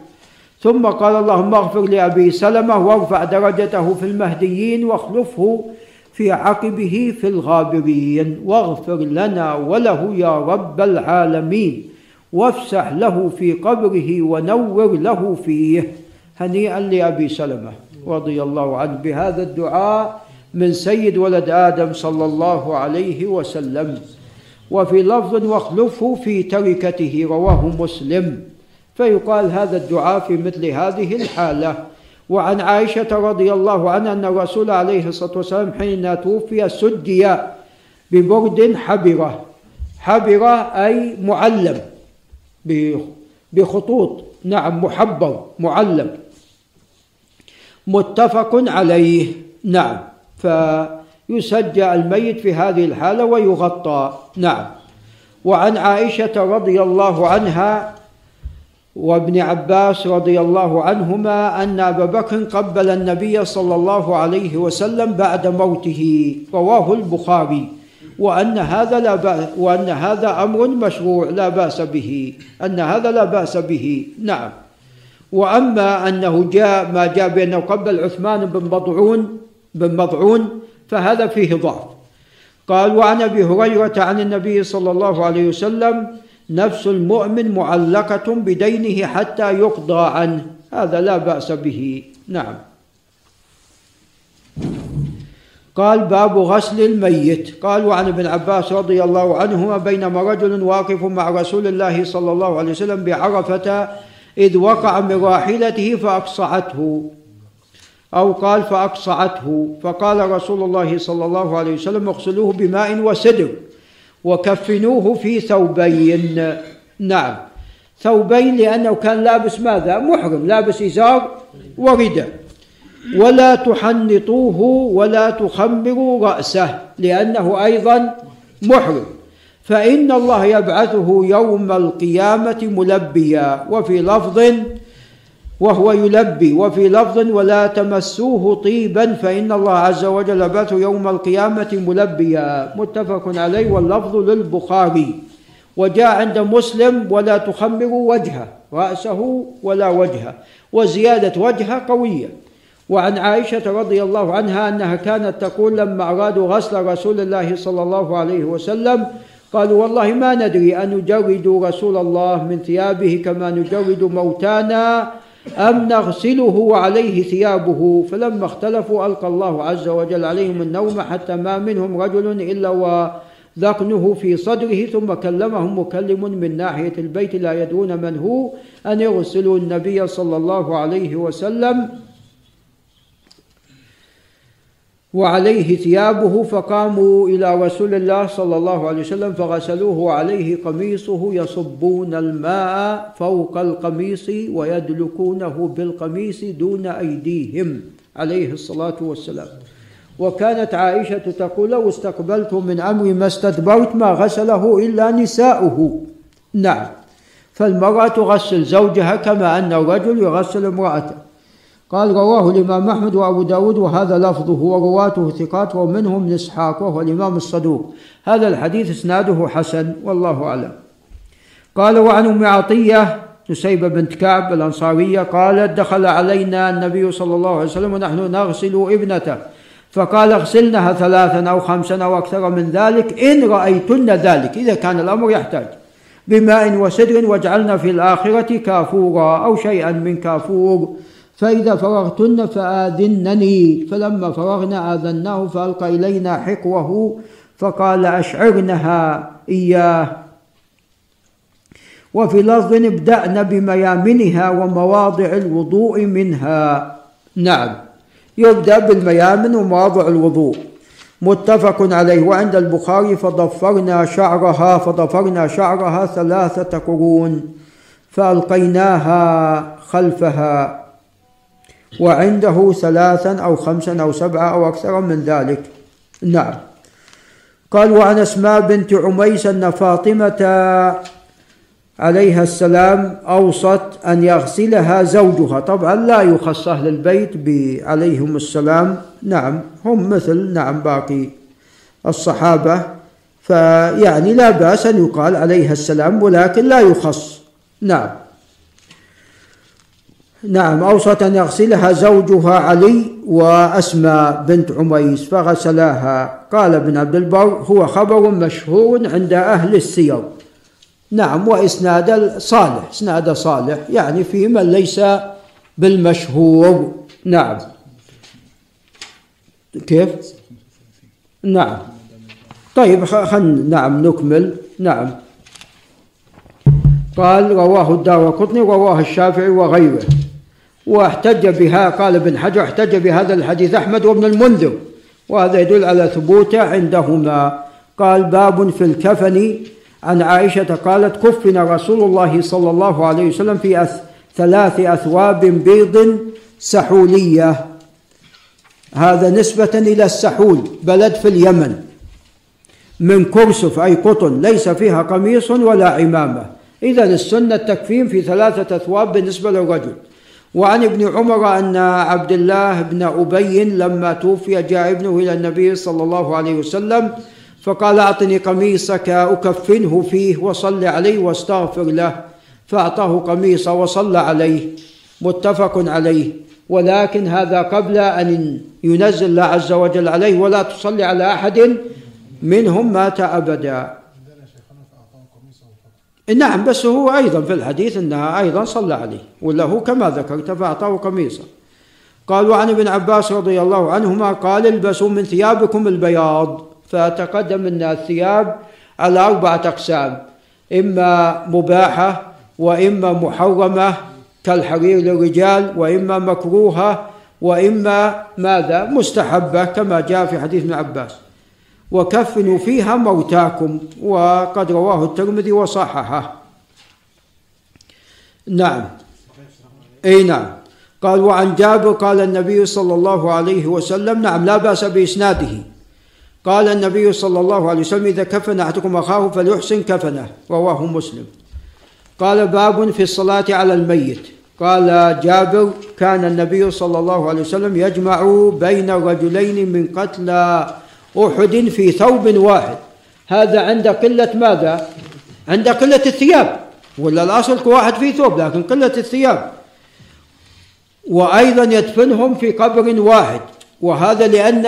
Speaker 1: ثم قال اللهم اغفر لأبي سلمة وارفع درجته في المهديين واخلفه في عقبه في الغابرين واغفر لنا وله يا رب العالمين. وافسح له في قبره ونور له فيه. هنيئا لأبي سلمة رضي الله عنه بهذا الدعاء من سيد ولد آدم صلى الله عليه وسلم. وفي لفظ واخلفه في تركته رواه مسلم. فيقال هذا الدعاء في مثل هذه الحالة. وعن عائشة رضي الله عنها أن الرسول عليه الصلاة والسلام حين توفي سدي ببرد حبرة. حبرة أي معلم. بخطوط. نعم محبر معلم. متفق عليه. نعم. فيسجى الميت في هذه الحالة ويغطى. نعم. وعن عائشة رضي الله عنها وابن عباس رضي الله عنهما أن أبا بكر قبل النبي صلى الله عليه وسلم بعد موته. رواه البخاري. وأن هذا لا بأس وأن هذا أمر مشروع لا بأس به. أن هذا لا بأس به. نعم. وأما أنه جاء ما جاء بأنه قبل عثمان بن مضعون بن مضعون فهذا فيه ضعف. قال وعن أبي هريرة عن النبي صلى الله عليه وسلم نفس المؤمن معلقة بدينه حتى يقضى عنه. هذا لا بأس به. نعم. قال باب غسل الميت. قال وعن ابن عباس رضي الله عنهما بينما رجل واقف مع رسول الله صلى الله عليه وسلم بعرفة إذ وقع من راحلته فأقصعته. أو قال فأقصعته. فقال رسول الله صلى الله عليه وسلم اغسلوه بماء وسدر وكفنوه في ثوبين. نعم. ثوبين لأنه كان لابس ماذا؟ محرم لابس إزار ورداء ولا تحنطوه ولا تخمروا رأسه لأنه أيضا محرم. فإن الله يبعثه يوم القيامة ملبيا وفي لفظ وهو يلبي وفي لفظ ولا تمسوه طيبا فإن الله عز وجل يبعثه يوم القيامة ملبيا. متفق عليه واللفظ للبخاري. وجاء عند مسلم ولا تخمروا وجهه رأسه ولا وجهه. وزيادة وجهه قوية. وعن عائشة رضي الله عنها أنها كانت تقول لما أرادوا غسل رسول الله صلى الله عليه وسلم قالوا والله ما ندري أن نجرد رسول الله من ثيابه كما نجرد موتانا أم نغسله وعليه ثيابه؟ فلما اختلفوا ألقى الله عز وجل عليهم النوم حتى ما منهم رجل إلا وذقنه في صدره ثم كلمهم مكلم من ناحية البيت لا يدرون من هو أن يغسلوا النبي صلى الله عليه وسلم. وعليه ثيابه فقاموا إلى رسول الله صلى الله عليه وسلم فغسلوه وعليه قميصه يصبون الماء فوق القميص ويدلكونه بالقميص دون أيديهم عليه الصلاة والسلام. وكانت عائشة تقول لو استقبلت من أمري ما استدبرت ما غسله إلا نساؤه. نعم. فالمرأة تغسل زوجها كما أن الرجل يغسل امرأته. قال رواه الإمام أحمد وأبو داود وهذا لفظه ورواته ثقات ومنهم إسحاق وهو الإمام الصدوق. هذا الحديث إسناده حسن والله أعلم. قال وعن أم عطية نسيبة بنت كعب الأنصارية قالت دخل علينا النبي صلى الله عليه وسلم ونحن نغسل ابنته. فقال اغسلنها ثلاثا أو خمسا أو أكثر من ذلك إن رأيتن ذلك. إذا كان الأمر يحتاج. بماء وسدر واجعلنا في الآخرة كافورا أو شيئا من كافور. فإذا فرغتن فآذنني. فلما فرغنا آذناه فألقى إلينا حقوه فقال أشعرنها إياه. وفي لفظ ابدأن بميامنها ومواضع الوضوء منها. نعم يبدأ بالميامن ومواضع الوضوء. متفق عليه. وعند البخاري فضفرنا شعرها فضفرنا شعرها ثلاثة قرون فألقيناها خلفها. وعنده ثلاثا أو خمسا أو سبعة أو أكثر من ذلك. نعم. قال وعن أسماء بنت عميس أن فاطمة عليها السلام أوصت أن يغسلها زوجها. طبعا لا يخص أهل البيت عليهم السلام. نعم. هم مثل نعم باقي الصحابة. فيعني لا بأس أن يقال عليها السلام ولكن لا يخص. نعم. نعم أوصت أن يغسلها زوجها علي وأسماء بنت عميس فغسلاها. قال ابن عبد البر هو خبر مشهور عند أهل السير. نعم وإسناد صالح إسناد صالح يعني في من ليس بالمشهور. نعم. كيف؟ نعم. طيب خل نعم نكمل. نعم. قال رواه الدار قطني رواه الشافعي وغيره. واحتج بها قال ابن حجر احتج بهذا الحديث أحمد وابن المنذر. وهذا يدل على ثبوته عندهما. قال باب في الكفن. عن عائشة قالت كفن رسول الله صلى الله عليه وسلم في أث ثلاث أثواب بيض سحولية. هذا نسبة إلى السحول بلد في اليمن. من كرسف أي قطن ليس فيها قميص ولا عمامة. إذا السنة التكفين في ثلاثة أثواب بالنسبة للرجل. وعن ابن عمر أن عبد الله بن أبي لما توفي جاء ابنه إلى النبي صلى الله عليه وسلم فقال أعطني قميصك أكفنه فيه وصل عليه واستغفر له. فأعطاه قميصه وصلى عليه. متفق عليه. ولكن هذا قبل أن ينزل الله عز وجل عليه ولا تصلي على أحد منهم مات أبدا. نعم بس هو أيضا في الحديث أنها أيضا صلى عليه ولا هو كما ذكرت فأعطاه قميصا. قال وعن ابن عباس رضي الله عنهما قال البسوا من ثيابكم البياض. فتقدم أن الثياب على أربعة أقسام إما مباحة وإما محرمة كالحرير للرجال وإما مكروهة وإما ماذا؟ مستحبة كما جاء في حديث ابن عباس. وكفنوا فيها موتاكم. وقد رواه الترمذي وصححه. نعم. أي نعم. قال وعن جابر قال النبي صلى الله عليه وسلم نعم لا بأس بإسناده. قال النبي صلى الله عليه وسلم إذا كفن أحدكم أخاه فليحسن كفنه. رواه مسلم. قال باب في الصلاة على الميت. قال جابر كان النبي صلى الله عليه وسلم يجمع بين رجلين من قتلى أحد في ثوب واحد. هذا عند قلة ماذا؟ عند قلة الثياب. ولا الأصل واحد في ثوب لكن قلة الثياب. وأيضا يدفنهم في قبر واحد. وهذا لأن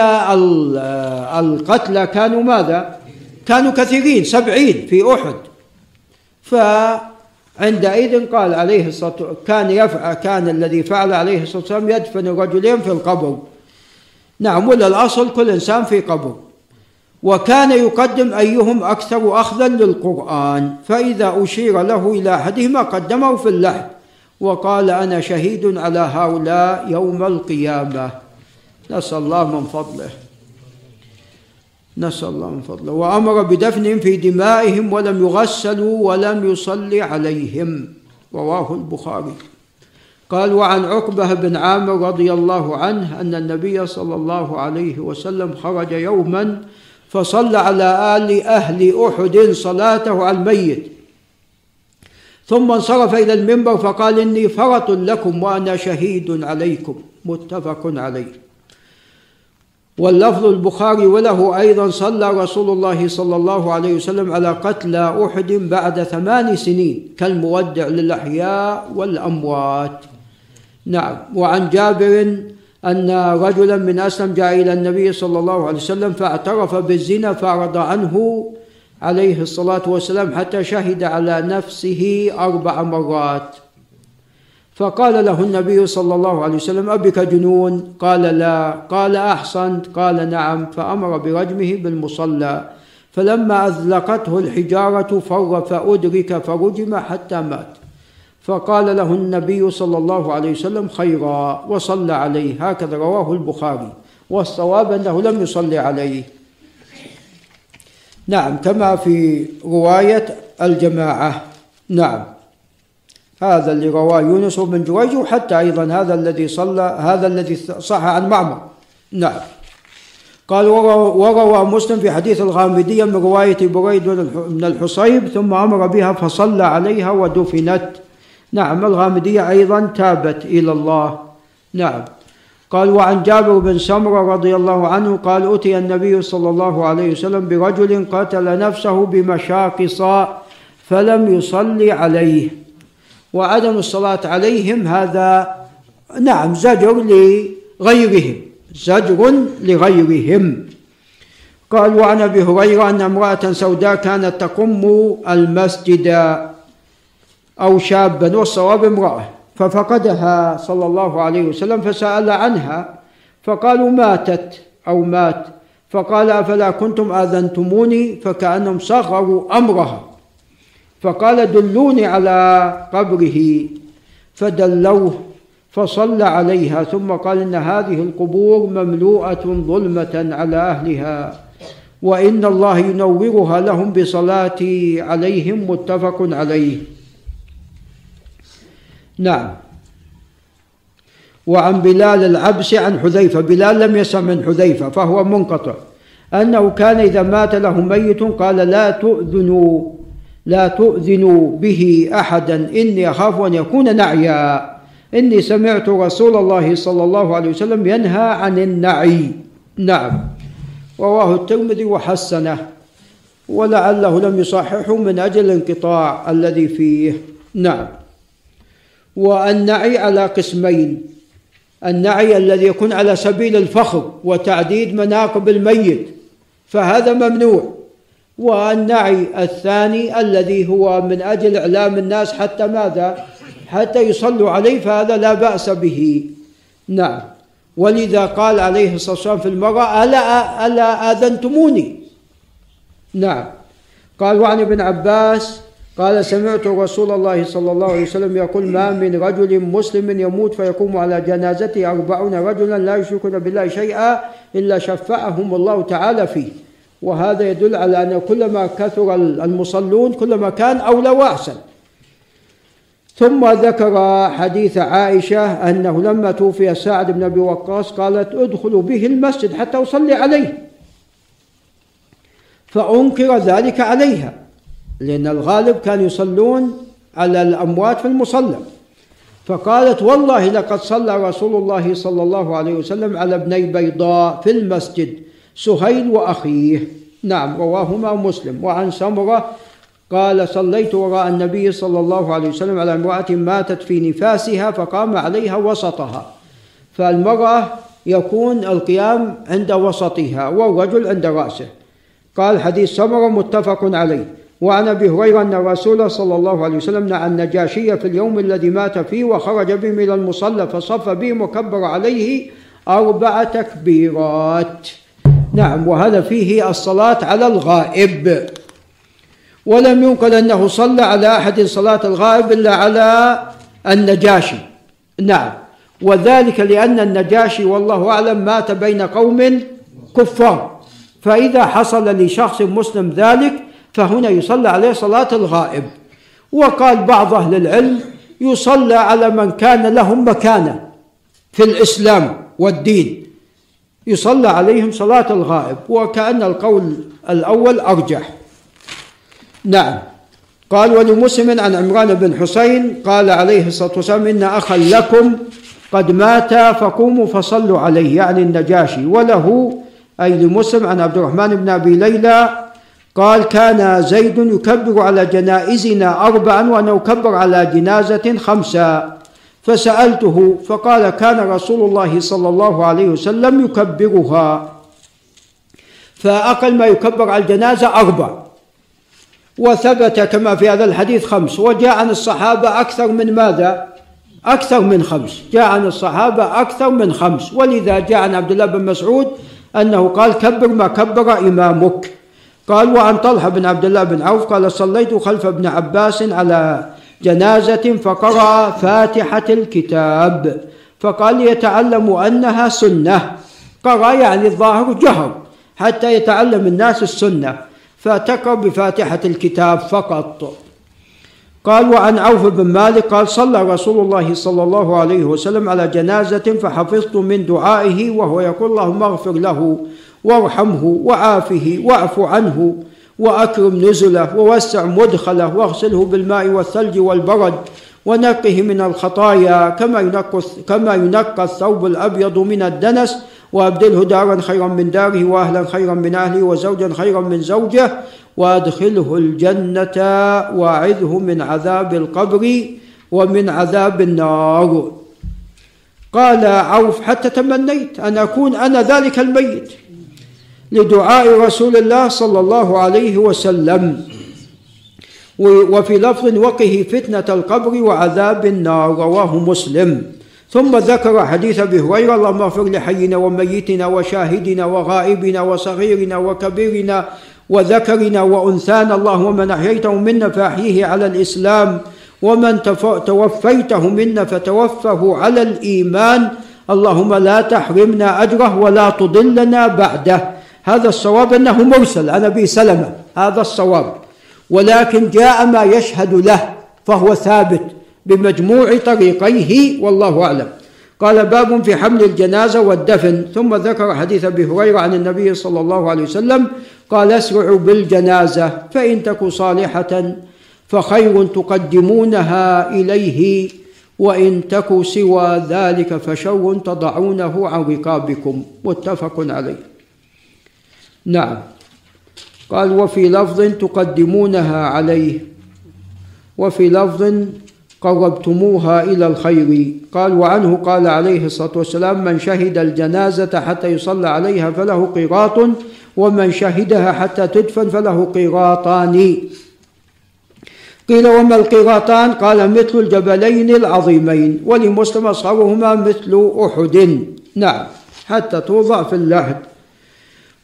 Speaker 1: القتلى كانوا ماذا؟ كانوا كثيرين سبعين في أحد. فعندئذ قال عليه الصلاة كان يفعل كان الذي فعل عليه الصلاة والسلام يدفن الرجلين في القبر. نعم ولا الأصل كل إنسان في قبر. وكان يقدم أيهم أكثر أخذا للقرآن فإذا أشير له إلى أحدهما قدمه في اللحد وقال أنا شهيد على هؤلاء يوم القيامة. نسأل الله من فضله. نسأل الله من فضله. وأمر بدفنهم في دمائهم ولم يغسلوا ولم يصلي عليهم. رواه البخاري. قال وعن عقبة بن عامر رضي الله عنه أن النبي صلى الله عليه وسلم خرج يوما فصلى على آل أهل أحد صلاته على الميت. ثم انصرف إلى المنبر فقال إني فرط لكم وأنا شهيد عليكم. متفق عليه. واللفظ البخاري وله أيضا صلى رسول الله صلى الله عليه وسلم على قتلى أحد بعد ثمان سنين كالمودع للأحياء والأموات. نعم. وعن جابر أن رجلا من أسلم جاء إلى النبي صلى الله عليه وسلم فاعترف بالزنا فأعرض عنه عليه الصلاة والسلام حتى شهد على نفسه أربع مرات. فقال له النبي صلى الله عليه وسلم أبك جنون؟ قال لا. قال أحسنت قال نعم. فأمر برجمه بالمصلى. فلما أذلقته الحجارة فر فأدرك فرجم حتى مات. فقال له النبي صلى الله عليه وسلم خيرا وصلى عليه. هكذا رواه البخاري. والصواب أنه لم يصلي عليه. نعم كما في رواية الجماعة. نعم. هذا اللي رواه يونس بن جريج وحتى أيضا هذا الذي صلى هذا الذي صح عن معمر. نعم. قال وروى مسلم في حديث الغامدية من رواية بريد بن الحصيب ثم أمر بها فصلى عليها ودفنت. نعم الغامدية أيضا تابت إلى الله. نعم. قال وعن جابر بن سمرة رضي الله عنه قال أتي النبي صلى الله عليه وسلم برجل قتل نفسه بمشاقص فلم يصلي عليه. وعدم الصلاة عليهم هذا نعم زجر لغيرهم زجر لغيرهم. قال وعن أبي هريرة أن امرأة سوداء كانت تقم المسجد أو شابا والصواب امرأة. ففقدها صلى الله عليه وسلم فسأل عنها فقالوا ماتت أو مات. فقال أفلا كنتم آذنتموني؟ فكأنهم صغروا أمرها. فقال دلوني على قبره. فدلوه فصلى عليها ثم قال إن هذه القبور مملوءة ظلمة على أهلها وإن الله ينورها لهم بصلاتي عليهم متفق عليه. نعم. وعن بلال العبس عن حذيفة. بلال لم يسمع من حذيفة فهو منقطع. أنه كان إذا مات له ميت قال لا تؤذنوا لا تؤذنوا به أحدا إني أخاف أن يكون نعيا. إني سمعت رسول الله صلى الله عليه وسلم ينهى عن النعي. نعم. رواه الترمذي وحسنه. ولعله لم يصححه من أجل الانقطاع الذي فيه. نعم. والنعي على قسمين النعي الذي يكون على سبيل الفخر وتعديد مناقب الميت فهذا ممنوع والنعي الثاني الذي هو من أجل إعلام الناس حتى ماذا؟ حتى يصلوا عليه فهذا لا بأس به. نعم ولذا قال عليه الصلاة والسلام في المرأة ألا ألا آذنتموني. نعم قال وعن ابن عباس قال سمعت رسول الله صلى الله عليه وسلم يقول ما من رجل مسلم يموت فيقوم على جنازته أربعون رجلا لا يشركون بالله شيئا إلا شفعهم الله تعالى فيه. وهذا يدل على أن كلما كثر المصلون كلما كان أولى وأحسن. ثم ذكر حديث عائشة أنه لما توفي سعد بن أبي وقاص قالت ادخلوا به المسجد حتى أصلي عليه. فأنكر ذلك عليها. لأن الغالب كانوا يصلون على الأموات في المصلى. فقالت والله لقد صلى رسول الله صلى الله عليه وسلم على ابني بيضاء في المسجد سهيل وأخيه. نعم رواهما مسلم. وعن سمرة قال صليت وراء النبي صلى الله عليه وسلم على امرأة ماتت في نفاسها فقام عليها وسطها. فالمرأة يكون القيام عند وسطها والرجل عند رأسه. قال حديث سمرة متفق عليه. وعن أبي هريرة أن الرسول صلى الله عليه وسلم نعى النجاشي في اليوم الذي مات فيه وخرج بهم إلى المصلى فصف بهم وكبر عليه أربع تكبيرات. نعم وهذا فيه الصلاة على الغائب. ولم ينقل أنه صلى على أحد صلاة الغائب إلا على النجاشي. نعم وذلك لأن النجاشي والله أعلم مات بين قوم كفار. فإذا حصل لشخص مسلم ذلك فهنا يصلى عليه صلاة الغائب. وقال بعض أهل العلم يصلى على من كان لهم مكانة في الإسلام والدين. يصلى عليهم صلاة الغائب وكأن القول الأول أرجح. نعم. قال ولمسلم عن عمران بن حسين قال عليه الصلاة والسلام إن أخا لكم قد مات فقوموا فصلوا عليه يعني النجاشي. وله أي لمسلم عن عبد الرحمن بن أبي ليلى قال كان زيد يكبر على جنائزنا أربعا وأنا أكبر على جنازة خمسة. فسألته فقال كان رسول الله صلى الله عليه وسلم يكبرها. فأقل ما يكبر على الجنازة أربع وثبت كما في هذا الحديث خمس. وجاء عن الصحابة أكثر من ماذا؟ أكثر من خمس. جاء عن الصحابة أكثر من خمس. ولذا جاء عن عبد الله بن مسعود أنه قال كبر ما كبر إمامك. قال وعن طلحة بن عبد الله بن عوف قال صليت خلف ابن عباس على جنازة فقرأ فاتحة الكتاب فقال يتعلم أنها سنة. قرأ يعني الظاهر جهر حتى يتعلم الناس السنة فتقرأ بفاتحة الكتاب فقط. قال وعن عوف بن مالك قال صلى رسول الله صلى الله عليه وسلم على جنازة فحفظت من دعائه وهو يقول اللهم اغفر له وارحمه وعافه واعف عنه وأكرم نزله ووسع مدخله واغسله بالماء والثلج والبرد ونقه من الخطايا كما ينقى كما ينقى الثوب الأبيض من الدنس وأبدله دارا خيرا من داره وأهلا خيرا من أهله وزوجا خيرا من زوجه وأدخله الجنة وأعذه من عذاب القبر ومن عذاب النار. قال عوف حتى تمنيت أن أكون أنا ذلك الميت. لدعاء رسول الله صلى الله عليه وسلم. وفي لفظ وقه فتنة القبر وعذاب النار رواه مسلم. ثم ذكر حديث أبي هريرة اللهم اغفر لحينا وميتنا وشاهدنا وغائبنا وصغيرنا وكبيرنا وذكرنا وأنثانا. اللهم من أحييته منا فأحيه على الإسلام ومن توفيته منا فتوفه على الإيمان. اللهم لا تحرمنا أجره ولا تضلنا بعده. هذا الصواب أنه مرسل عن ابي سلمة. هذا الصواب. ولكن جاء ما يشهد له فهو ثابت بمجموع طريقيه والله أعلم. قال باب في حمل الجنازة والدفن. ثم ذكر حديث أبي هريرة عن النبي صلى الله عليه وسلم قال اسرعوا بالجنازة فإن تك صالحة فخير تقدمونها إليه وإن تك سوى ذلك فشر تضعونه عن رقابكم. متفق عليه. نعم. قال وفي لفظ تقدمونها عليه. وفي لفظ قربتموها إلى الخير. قال وعنه قال عليه الصلاة والسلام من شهد الجنازة حتى يصلى عليها فله قيراط ومن شهدها حتى تدفن فله قيراطان. قيل وما القيراطان؟ قال مثل الجبلين العظيمين ولمسلم أصحابهما مثل أحد. نعم. حتى توضع في اللحد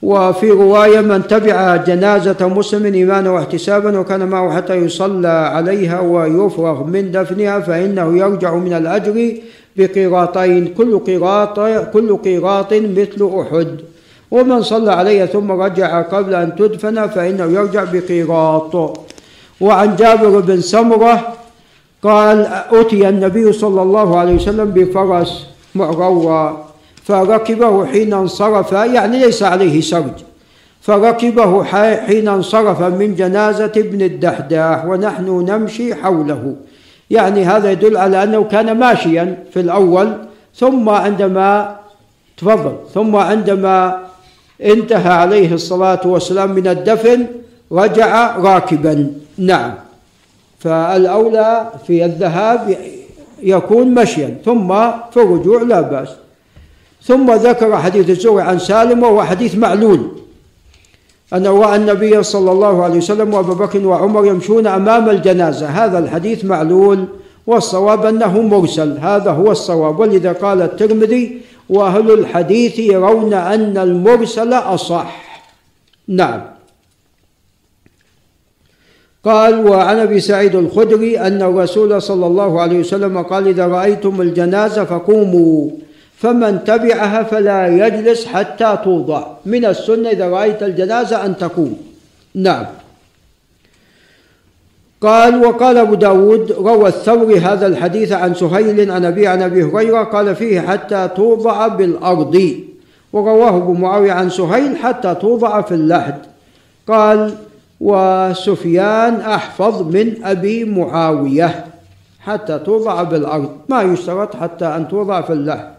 Speaker 1: وفي رواية من تبع جنازة مسلم إيمانا واحتسابا وكان معه حتى يصلى عليها ويفرغ من دفنها فإنه يرجع من الأجر بقيراطين كل قيراط كل قيراط مثل أحد. ومن صلى عليها ثم رجع قبل أن تدفن فإنه يرجع بقيراط وعن جابر بن سمرة قال أتي النبي صلى الله عليه وسلم بفرس معروى فركبه حين انصرف يعني ليس عليه سرج فركبه حين انصرف من جنازة ابن الدحداح ونحن نمشي حوله. يعني هذا يدل على أنه كان ماشيا في الأول ثم عندما تفضل ثم عندما انتهى عليه الصلاة والسلام من الدفن رجع راكبا. نعم. فالأولى في الذهاب يكون مشيا ثم في الرجوع لا بأس. ثم ذكر حديث الزهري عن سالم وهو حديث معلول. أنه رأى النبي صلى الله عليه وسلم وأبا بكر وعمر يمشون أمام الجنازة. هذا الحديث معلول والصواب أنه مرسل. هذا هو الصواب. ولذا قال الترمذي وأهل الحديث يرون أن المرسل أصح. نعم. قال وعن أبي سعيد الخدري أن الرسول صلى الله عليه وسلم قال إذا رأيتم الجنازة فقوموا. فمن تبعها فلا يجلس حتى توضع. من السنة إذا رأيت الجنازة أن تقوم. نعم. قال وقال أبو داود روى الثوري هذا الحديث عن سهيل عن أبي عن أبي هريرة قال فيه حتى توضع بالأرض. ورواه أبو معاوية عن سهيل حتى توضع في اللحد. قال وسفيان أحفظ من أبي معاوية. حتى توضع بالأرض. ما يشترط حتى أن توضع في اللحد.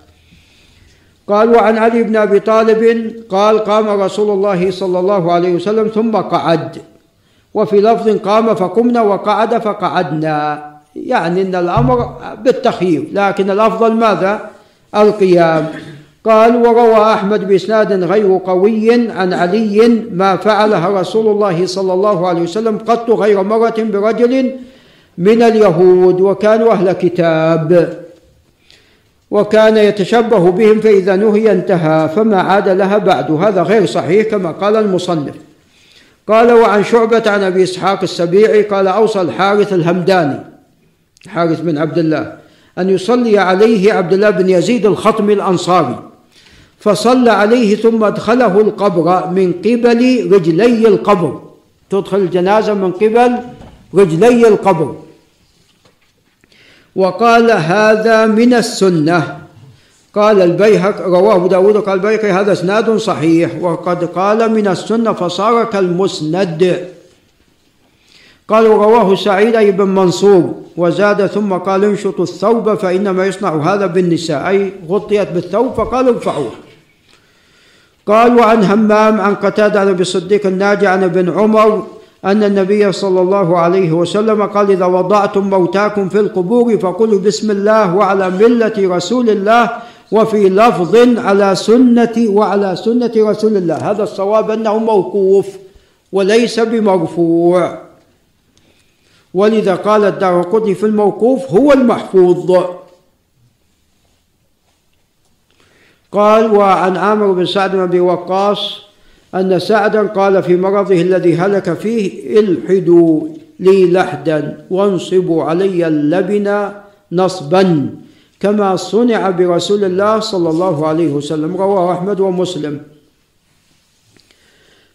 Speaker 1: قال وعن علي بن أبي طالب قال قام رسول الله صلى الله عليه وسلم ثم قعد. وفي لفظ قام فقمنا وقعد فقعدنا. يعني إن الأمر بالتخيير لكن الأفضل ماذا؟ القيام. قال وروى أحمد بإسناد غير قوي عن علي ما فعلها رسول الله صلى الله عليه وسلم قط غير مرة برجل من اليهود وكانوا أهل كتاب. وكان يتشبه بهم فإذا نهي انتهى فما عاد لها بعد. هذا غير صحيح كما قال المصنف. قال وعن شعبة عن أبي إسحاق السبيعي قال أوصى الحارث الهمداني حارث بن عبد الله أن يصلي عليه عبد الله بن يزيد الخطمي الأنصاري فصلى عليه ثم أدخله القبر من قبل رجلي القبر. تدخل الجنازة من قبل رجلي القبر. وقال هذا من السنة. قال البيهق رواه داود قال البيهقي هذا إسناد صحيح وقد قال من السنة فصار كالمسند قال ورواه سعيد أي بن منصور وزاد ثم قال انشطوا الثوب فإنما يصنع هذا بالنساء أي غطيت بالثوب فقال ارفعوه قال وعن همام عن قتادة عن أبي الصديق الناجي عن ابن عمر أن النبي صلى الله عليه وسلم قال إذا وضعتم موتاكم في القبور فقولوا بسم الله وعلى ملة رسول الله وفي لفظ على سنة وعلى سنة رسول الله. هذا الصواب أنه موقوف وليس بمرفوع. ولذا قال الدار قطني في الموقوف هو المحفوظ. قال وعن عامر بن سعد بن أبي وقاص أن سعدا قال في مرضه الذي هلك فيه إلحدوا لي لحدا وانصبوا علي اللبن نصبا. كما صنع برسول الله صلى الله عليه وسلم رواه أحمد ومسلم.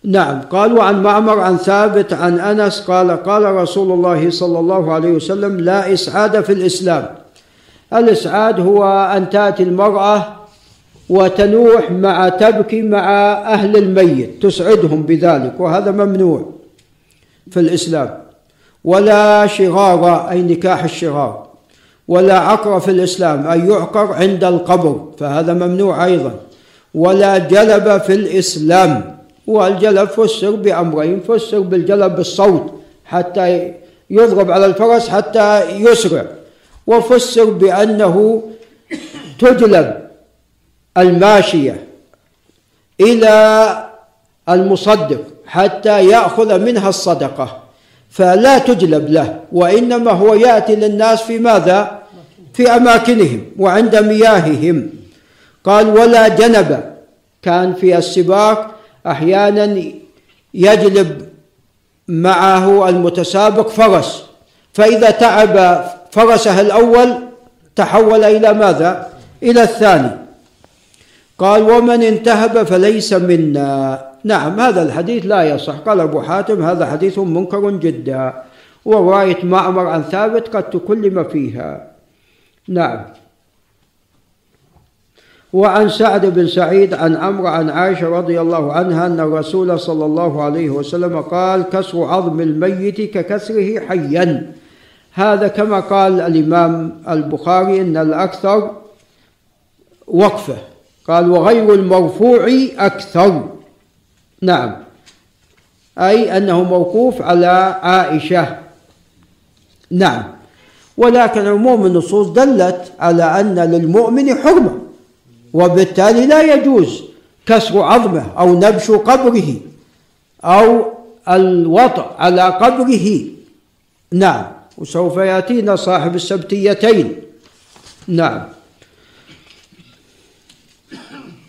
Speaker 1: نعم قال وعن معمر عن ثابت عن أنس قال قال رسول الله صلى الله عليه وسلم لا إسعاد في الإسلام. الإسعاد هو أن تأتي المرأة وتنوح مع تبكي مع أهل الميت تسعدهم بذلك وهذا ممنوع في الإسلام. ولا شغار أي نكاح الشغار ولا عقر في الإسلام أي يعقر عند القبر فهذا ممنوع أيضا. ولا جلب في الإسلام والجلب فسر بأمرين فسر بالجلب بالصوت حتى يضرب على الفرس حتى يسرع وفسر بأنه تجلب الماشية إلى المصدق حتى يأخذ منها الصدقة فلا تجلب له وإنما هو يأتي للناس في ماذا؟ في أماكنهم وعند مياههم. قال ولا جنب. كان في السباق أحيانا يجلب معه المتسابق فرس فإذا تعب فرسه الأول تحول إلى ماذا؟ إلى الثاني. قال ومن انتهب فليس منا. نعم هذا الحديث لا يصح. قال أبو حاتم هذا حديث منكر جدا وروايه معمر عن ثابت قد تكلم فيها. نعم. وعن سعد بن سعيد عن عمرو عن عائشة رضي الله عنها أن الرسول صلى الله عليه وسلم قال كسر عظم الميت ككسره حيا. هذا كما قال الإمام البخاري أن الأكثر وقفة. قال وغير المرفوع أكثر. نعم. أي أنه موقوف على عائشة. نعم. ولكن عموم النصوص دلت على أن للمؤمن حرمة وبالتالي لا يجوز كسر عظمه أو نبش قبره أو الوطأ على قبره. نعم. وسوف يأتينا صاحب السبتيتين. نعم.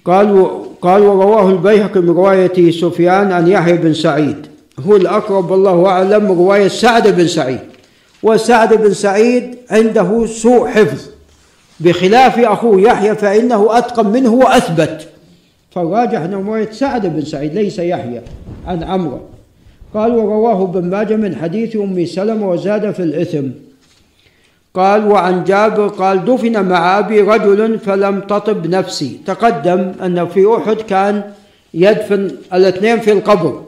Speaker 1: قال قال ورواه البيهقي من رواية سفيان عن يحيى بن سعيد. هو الأقرب والله أعلم رواية سعد بن سعيد. وسعد بن سعيد عنده سوء حفظ. بخلاف أخوه يحيى فإنه أتقن منه وأثبت. فالراجح أنه رواية سعد بن سعيد ليس يحيى عن عمرو. قال ورواه ابن ماجه من حديث أم سلمة وزاد في الإثم. قال وعن جابر قال دفن مع أبي رجل فلم تطب نفسي. تقدم أن في أحد كان يدفن الاثنين في القبر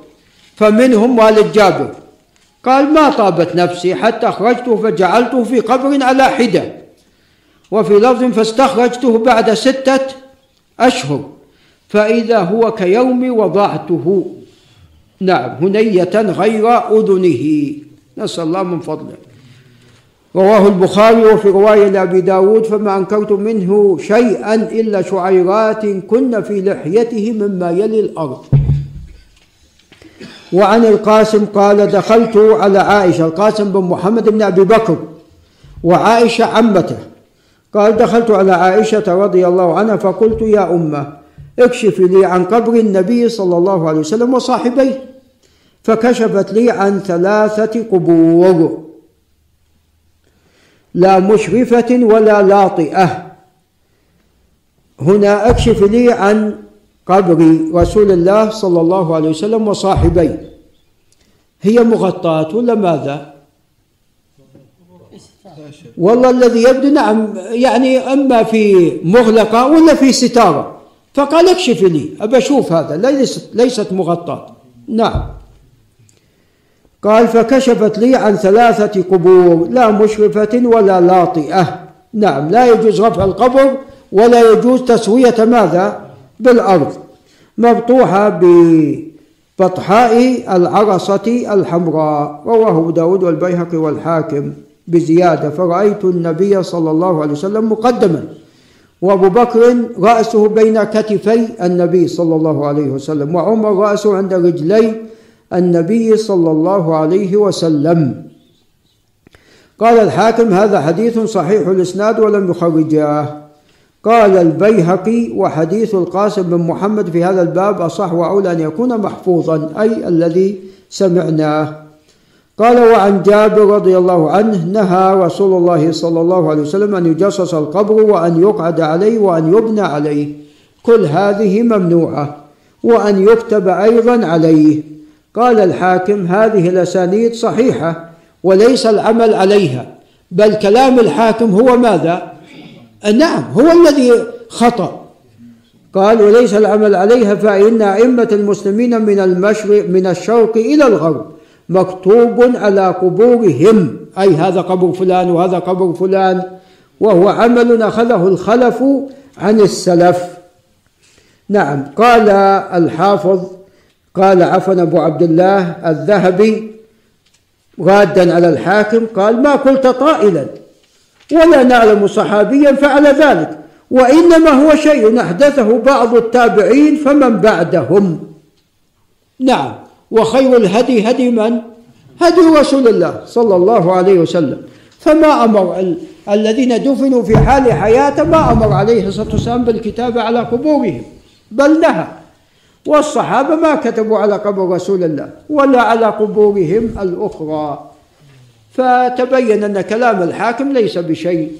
Speaker 1: فمنهم والد جابر. قال ما طابت نفسي حتى أخرجته فجعلته في قبر على حدة. وفي لفظ فاستخرجته بعد ستة أشهر فإذا هو كيوم وضعته. نعم هنية غير أذنه. نسأل الله من فضله. رواه البخاري وفي رواية لأبي داود فما أنكرت منه شيئا إلا شعيرات كن في لحيته مما يلي الأرض. وعن القاسم قال دخلت على عائشة القاسم بن محمد بن أبي بكر وعائشة عمته. قال دخلت على عائشة رضي الله عنها فقلت يا أمة اكشفي لي عن قبر النبي صلى الله عليه وسلم وصاحبيه فكشفت لي عن ثلاثة قبور. لا مشرفة ولا لاطئة. هنا أكشف لي عن قبر رسول الله صلى الله عليه وسلم وصاحبيه. هي مغطاة ولا ماذا؟ والله الذي يبدو نعم يعني أما في مغلقة ولا في ستارة. فقال اكشف لي أبى أشوف هذا ليست ليست مغطاة. نعم. قال فكشفت لي عن ثلاثة قبور لا مشرفة ولا لاطئة. نعم لا يجوز رفع القبر ولا يجوز تسوية ماذا؟ بالأرض مبطوحة ببطحاء العرصة الحمراء. رواه داود والبيهقي والحاكم بزيادة. فرأيت النبي صلى الله عليه وسلم مقدما وأبو بكر رأسه بين كتفي النبي صلى الله عليه وسلم وعمر رأسه عند رجلي النبي صلى الله عليه وسلم. قال الحاكم هذا حديث صحيح الإسناد ولم يخرجاه قال البيهقي وحديث القاسم بن محمد في هذا الباب أصح وأولى أن يكون محفوظا أي الذي سمعناه. قال وعن جابر رضي الله عنه نهى رسول الله صلى الله عليه وسلم أن يجصص القبر وأن يقعد عليه وأن يبنى عليه. كل هذه ممنوعة وأن يكتب أيضا عليه. قال الحاكم هذه الأسانيد صحيحة وليس العمل عليها بل كلام الحاكم هو ماذا؟ نعم هو الذي خطأ. قال وليس العمل عليها فإن أئمة المسلمين من المشرق من الشرق إلى الغرب مكتوب على قبورهم أي هذا قبر فلان وهذا قبر فلان وهو عمل أخذه الخلف عن السلف. نعم قال الحافظ قال عفوا أبو عبد الله الذهبي رادا على الحاكم قال ما قلت طائلا ولا نعلم صحابيا فعل ذلك وإنما هو شيء أحدثه بعض التابعين فمن بعدهم. نعم. وخير الهدي هدي من؟ هدي رسول الله صلى الله عليه وسلم. فما أمر ال... الذين دفنوا في حال حياته ما أمر عليه الصلاة والسلام بالكتابة على قبورهم بل نهى والصحابة ما كتبوا على قبر رسول الله ولا على قبورهم الأخرى. فتبين أن كلام الحاكم ليس بشيء.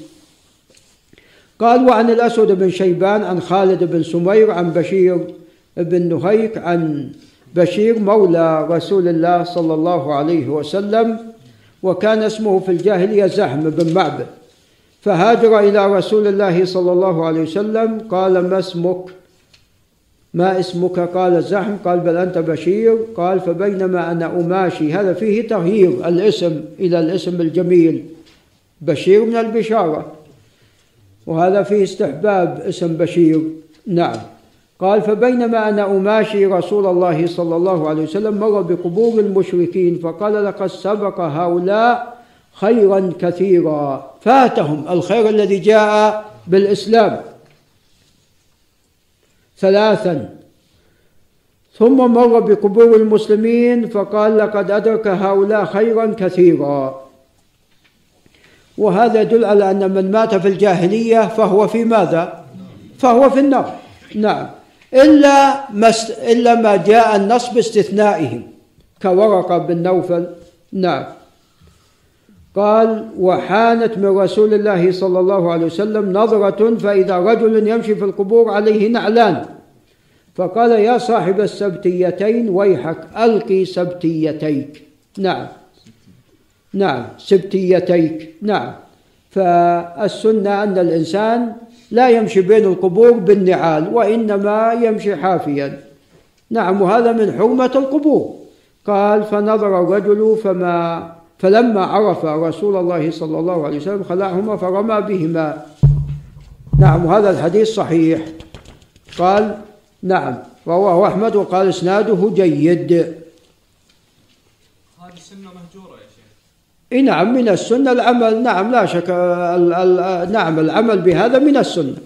Speaker 1: قال وعن الأسود بن شيبان عن خالد بن سمير عن بشير بن نهيك عن بشير مولى رسول الله صلى الله عليه وسلم وكان اسمه في الجاهلية زحم بن معبد. فهاجر إلى رسول الله صلى الله عليه وسلم قال ما اسمك؟ ما اسمك؟ قال زحم. قال بل أنت بشير. قال فبينما أنا أماشي. هذا فيه تغيير الاسم إلى الاسم الجميل. بشير من البشارة. وهذا فيه استحباب اسم بشير. نعم. قال فبينما أنا أماشي رسول الله صلى الله عليه وسلم مر بقبور المشركين فقال لقد سبق هؤلاء خيرا كثيرا. فاتهم الخير الذي جاء بالإسلام. ثلاثا. ثم مر بقبور المسلمين فقال لقد أدرك هؤلاء خيرا كثيرا. وهذا يدل على أن من مات في الجاهلية فهو في ماذا؟ فهو في النار. نعم. إلا ما إلا ما جاء النص باستثنائهم كورقة بن نوفل. نعم. قال وحانت من رسول الله صلى الله عليه وسلم نظرة فإذا رجل يمشي في القبور عليه نعلان. فقال يا صاحب السبتيتين ويحك ألقي سبتيتيك. نعم. نعم سبتيتيك. نعم. فالسنة أن الإنسان لا يمشي بين القبور بالنعال وإنما يمشي حافيا. نعم وهذا من حرمة القبور. قال فنظر الرجل فما فلما عرف رسول الله صلى الله عليه وسلم خلعهما فرمى بهما. نعم وهذا الحديث صحيح. قال نعم رواه أحمد وقال إسناده جيد.
Speaker 3: هذه سنة مهجورة يا شيخ.
Speaker 1: إيه نعم من السنة العمل. نعم لا شك ال ال نعم العمل بهذا من السنة.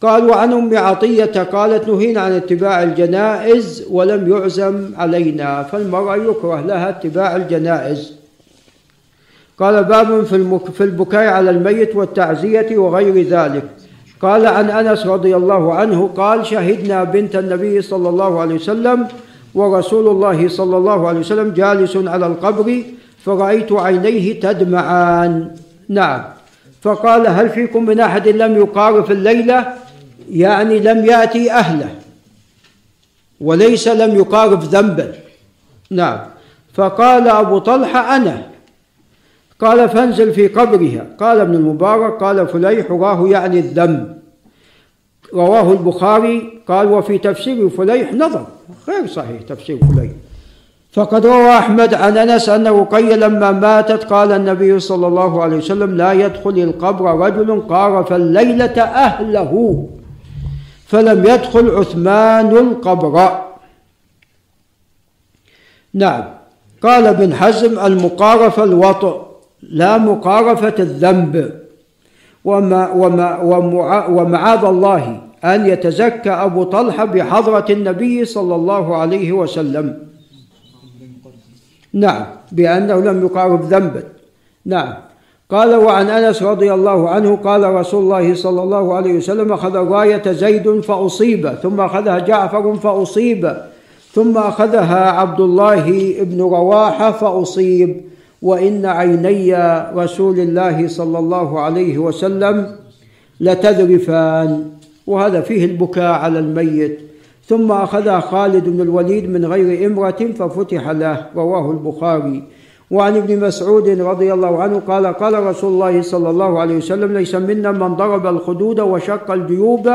Speaker 1: قال وعن أم عطية قالت نهينا عن اتباع الجنائز ولم يعزم علينا فالمرأة يكره لها اتباع الجنائز. قال باب في, في البكاء على الميت والتعزية وغير ذلك. قال عن أنس رضي الله عنه قال شهدنا بنت النبي صلى الله عليه وسلم ورسول الله صلى الله عليه وسلم جالس على القبر فرأيت عينيه تدمعان. نعم. فقال هل فيكم من أحد لم يقارف الليلة؟ يعني لم يأتي أهله. وليس لم يقارف ذنبا نعم. فقال أبو طلحة أنا. قال فانزل في قبرها. قال ابن المبارك قال فليح راه يعني الذنب رواه البخاري قال وفي تفسير فليح نظر. غير صحيح تفسير فليح. فقد روى أحمد عن أنس أن رقية لما ماتت قال النبي صلى الله عليه وسلم لا يدخل القبر رجل قارف الليلة أهله. فلم يدخل عثمان القبر. نعم. قال ابن حزم المقارفة الوطء لا مقارفة الذنب. وما وما ومع ومعاذ الله أن يتزكى أبو طلحة بحضرة النبي صلى الله عليه وسلم. نعم بأنه لم يقارب ذنبا. نعم. قال وعن أنس رضي الله عنه قال رسول الله صلى الله عليه وسلم أخذ راية زيد فأصيب ثم أخذها جعفر فأصيب ثم أخذها عبد الله بن رواحة فأصيب. وإن عيني رسول الله صلى الله عليه وسلم لتذرفان وهذا فيه البكاء على الميت. ثم أخذها خالد بن الوليد من غير إمرة ففتح له رواه البخاري. وعن ابن مسعود رضي الله عنه قال قال رسول الله صلى الله عليه وسلم ليس منا من ضرب الخدود وشق الجيوب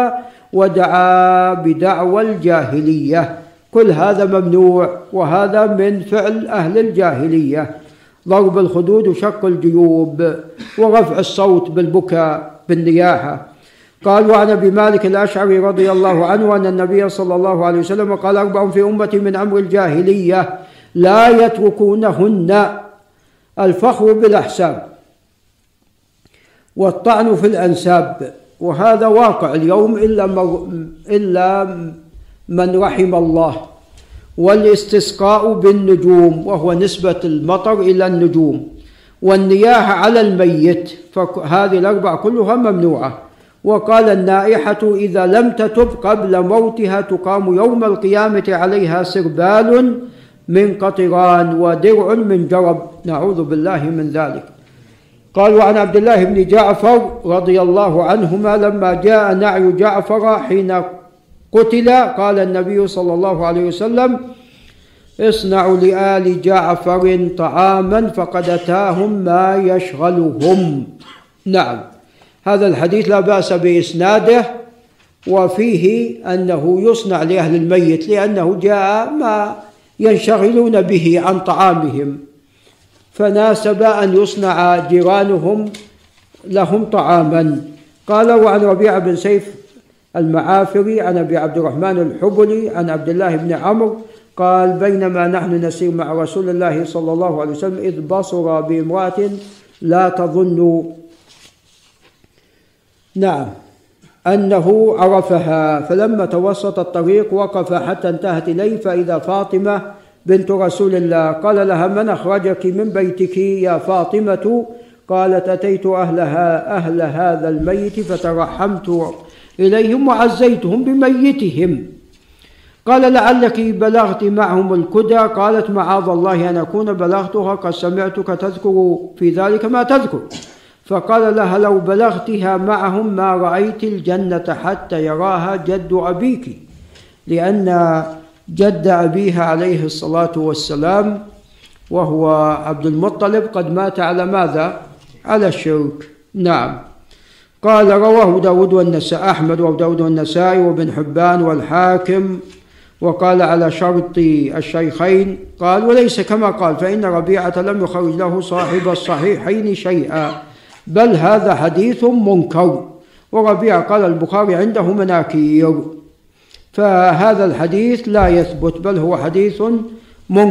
Speaker 1: ودعا بدعوى الجاهلية. كل هذا ممنوع وهذا من فعل أهل الجاهلية. ضرب الخدود وشق الجيوب ورفع الصوت بالبكاء بالنياحة. قال وعن أبي مالك الأشعري رضي الله عنه أن النبي صلى الله عليه وسلم قال أربع في امتي من أمر الجاهلية لا يتركونهن الفخر بالأحساب والطعن في الأنساب. وهذا واقع اليوم إلا إلا من رحم الله. والاستسقاء بالنجوم وهو نسبة المطر إلى النجوم. والنياحة على الميت فهذه الأربع كلها ممنوعة. وقال النائحة إذا لم تتب قبل موتها تقام يوم القيامة عليها سربال من قطران ودرع من جرب. نعوذ بالله من ذلك. قال وعن عبد الله بن جعفر رضي الله عنهما لما جاء نعي جعفر حين قتل قال النبي صلى الله عليه وسلم اصنعوا لآل جعفر طعاما فقد أتاهم ما يشغلهم. نعم. هذا الحديث لا بأس بإسناده وفيه أنه يصنع لأهل الميت لأنه جاء ما ينشغلون به عن طعامهم. فناسب أن يصنع جيرانهم لهم طعاما. قال وعن ربيع بن سيف المعافري عن أبي عبد الرحمن الحبلي عن عبد الله بن عمرو. قال بينما نحن نسير مع رسول الله صلى الله عليه وسلم إذ بصر بامرأة لا تظن. نعم. أنه عرفها. فلما توسط الطريق وقف حتى انتهت إليه فإذا فاطمة بنت رسول الله. قال لها من أخرجك من بيتك يا فاطمة؟ قالت أتيت أهلها أهل هذا الميت فترحمت إليهم وعزيتهم بميتهم. قال لعلك بلغت معهم الكدى قالت معاذ الله أن أكون بلغتها قد سمعتك تذكر في ذلك ما تذكر. فقال لها لو بلغتها معهم ما رأيت الجنة حتى يراها جد أبيك لأن جد أبيها عليه الصلاة والسلام وهو عبد المطلب. قد مات على ماذا؟ على الشرك. نعم. قال رواه داود والنساء أحمد وداود والنسائي وابن حبان والحاكم. وقال على شرط الشيخين قال وليس كما قال فإن ربيعة لم يخرج له صاحب الصحيحين شيئا بل هذا حديث منكر. وربيعة قال البخاري عنده مناكير. فهذا الحديث لا يثبت بل هو حديث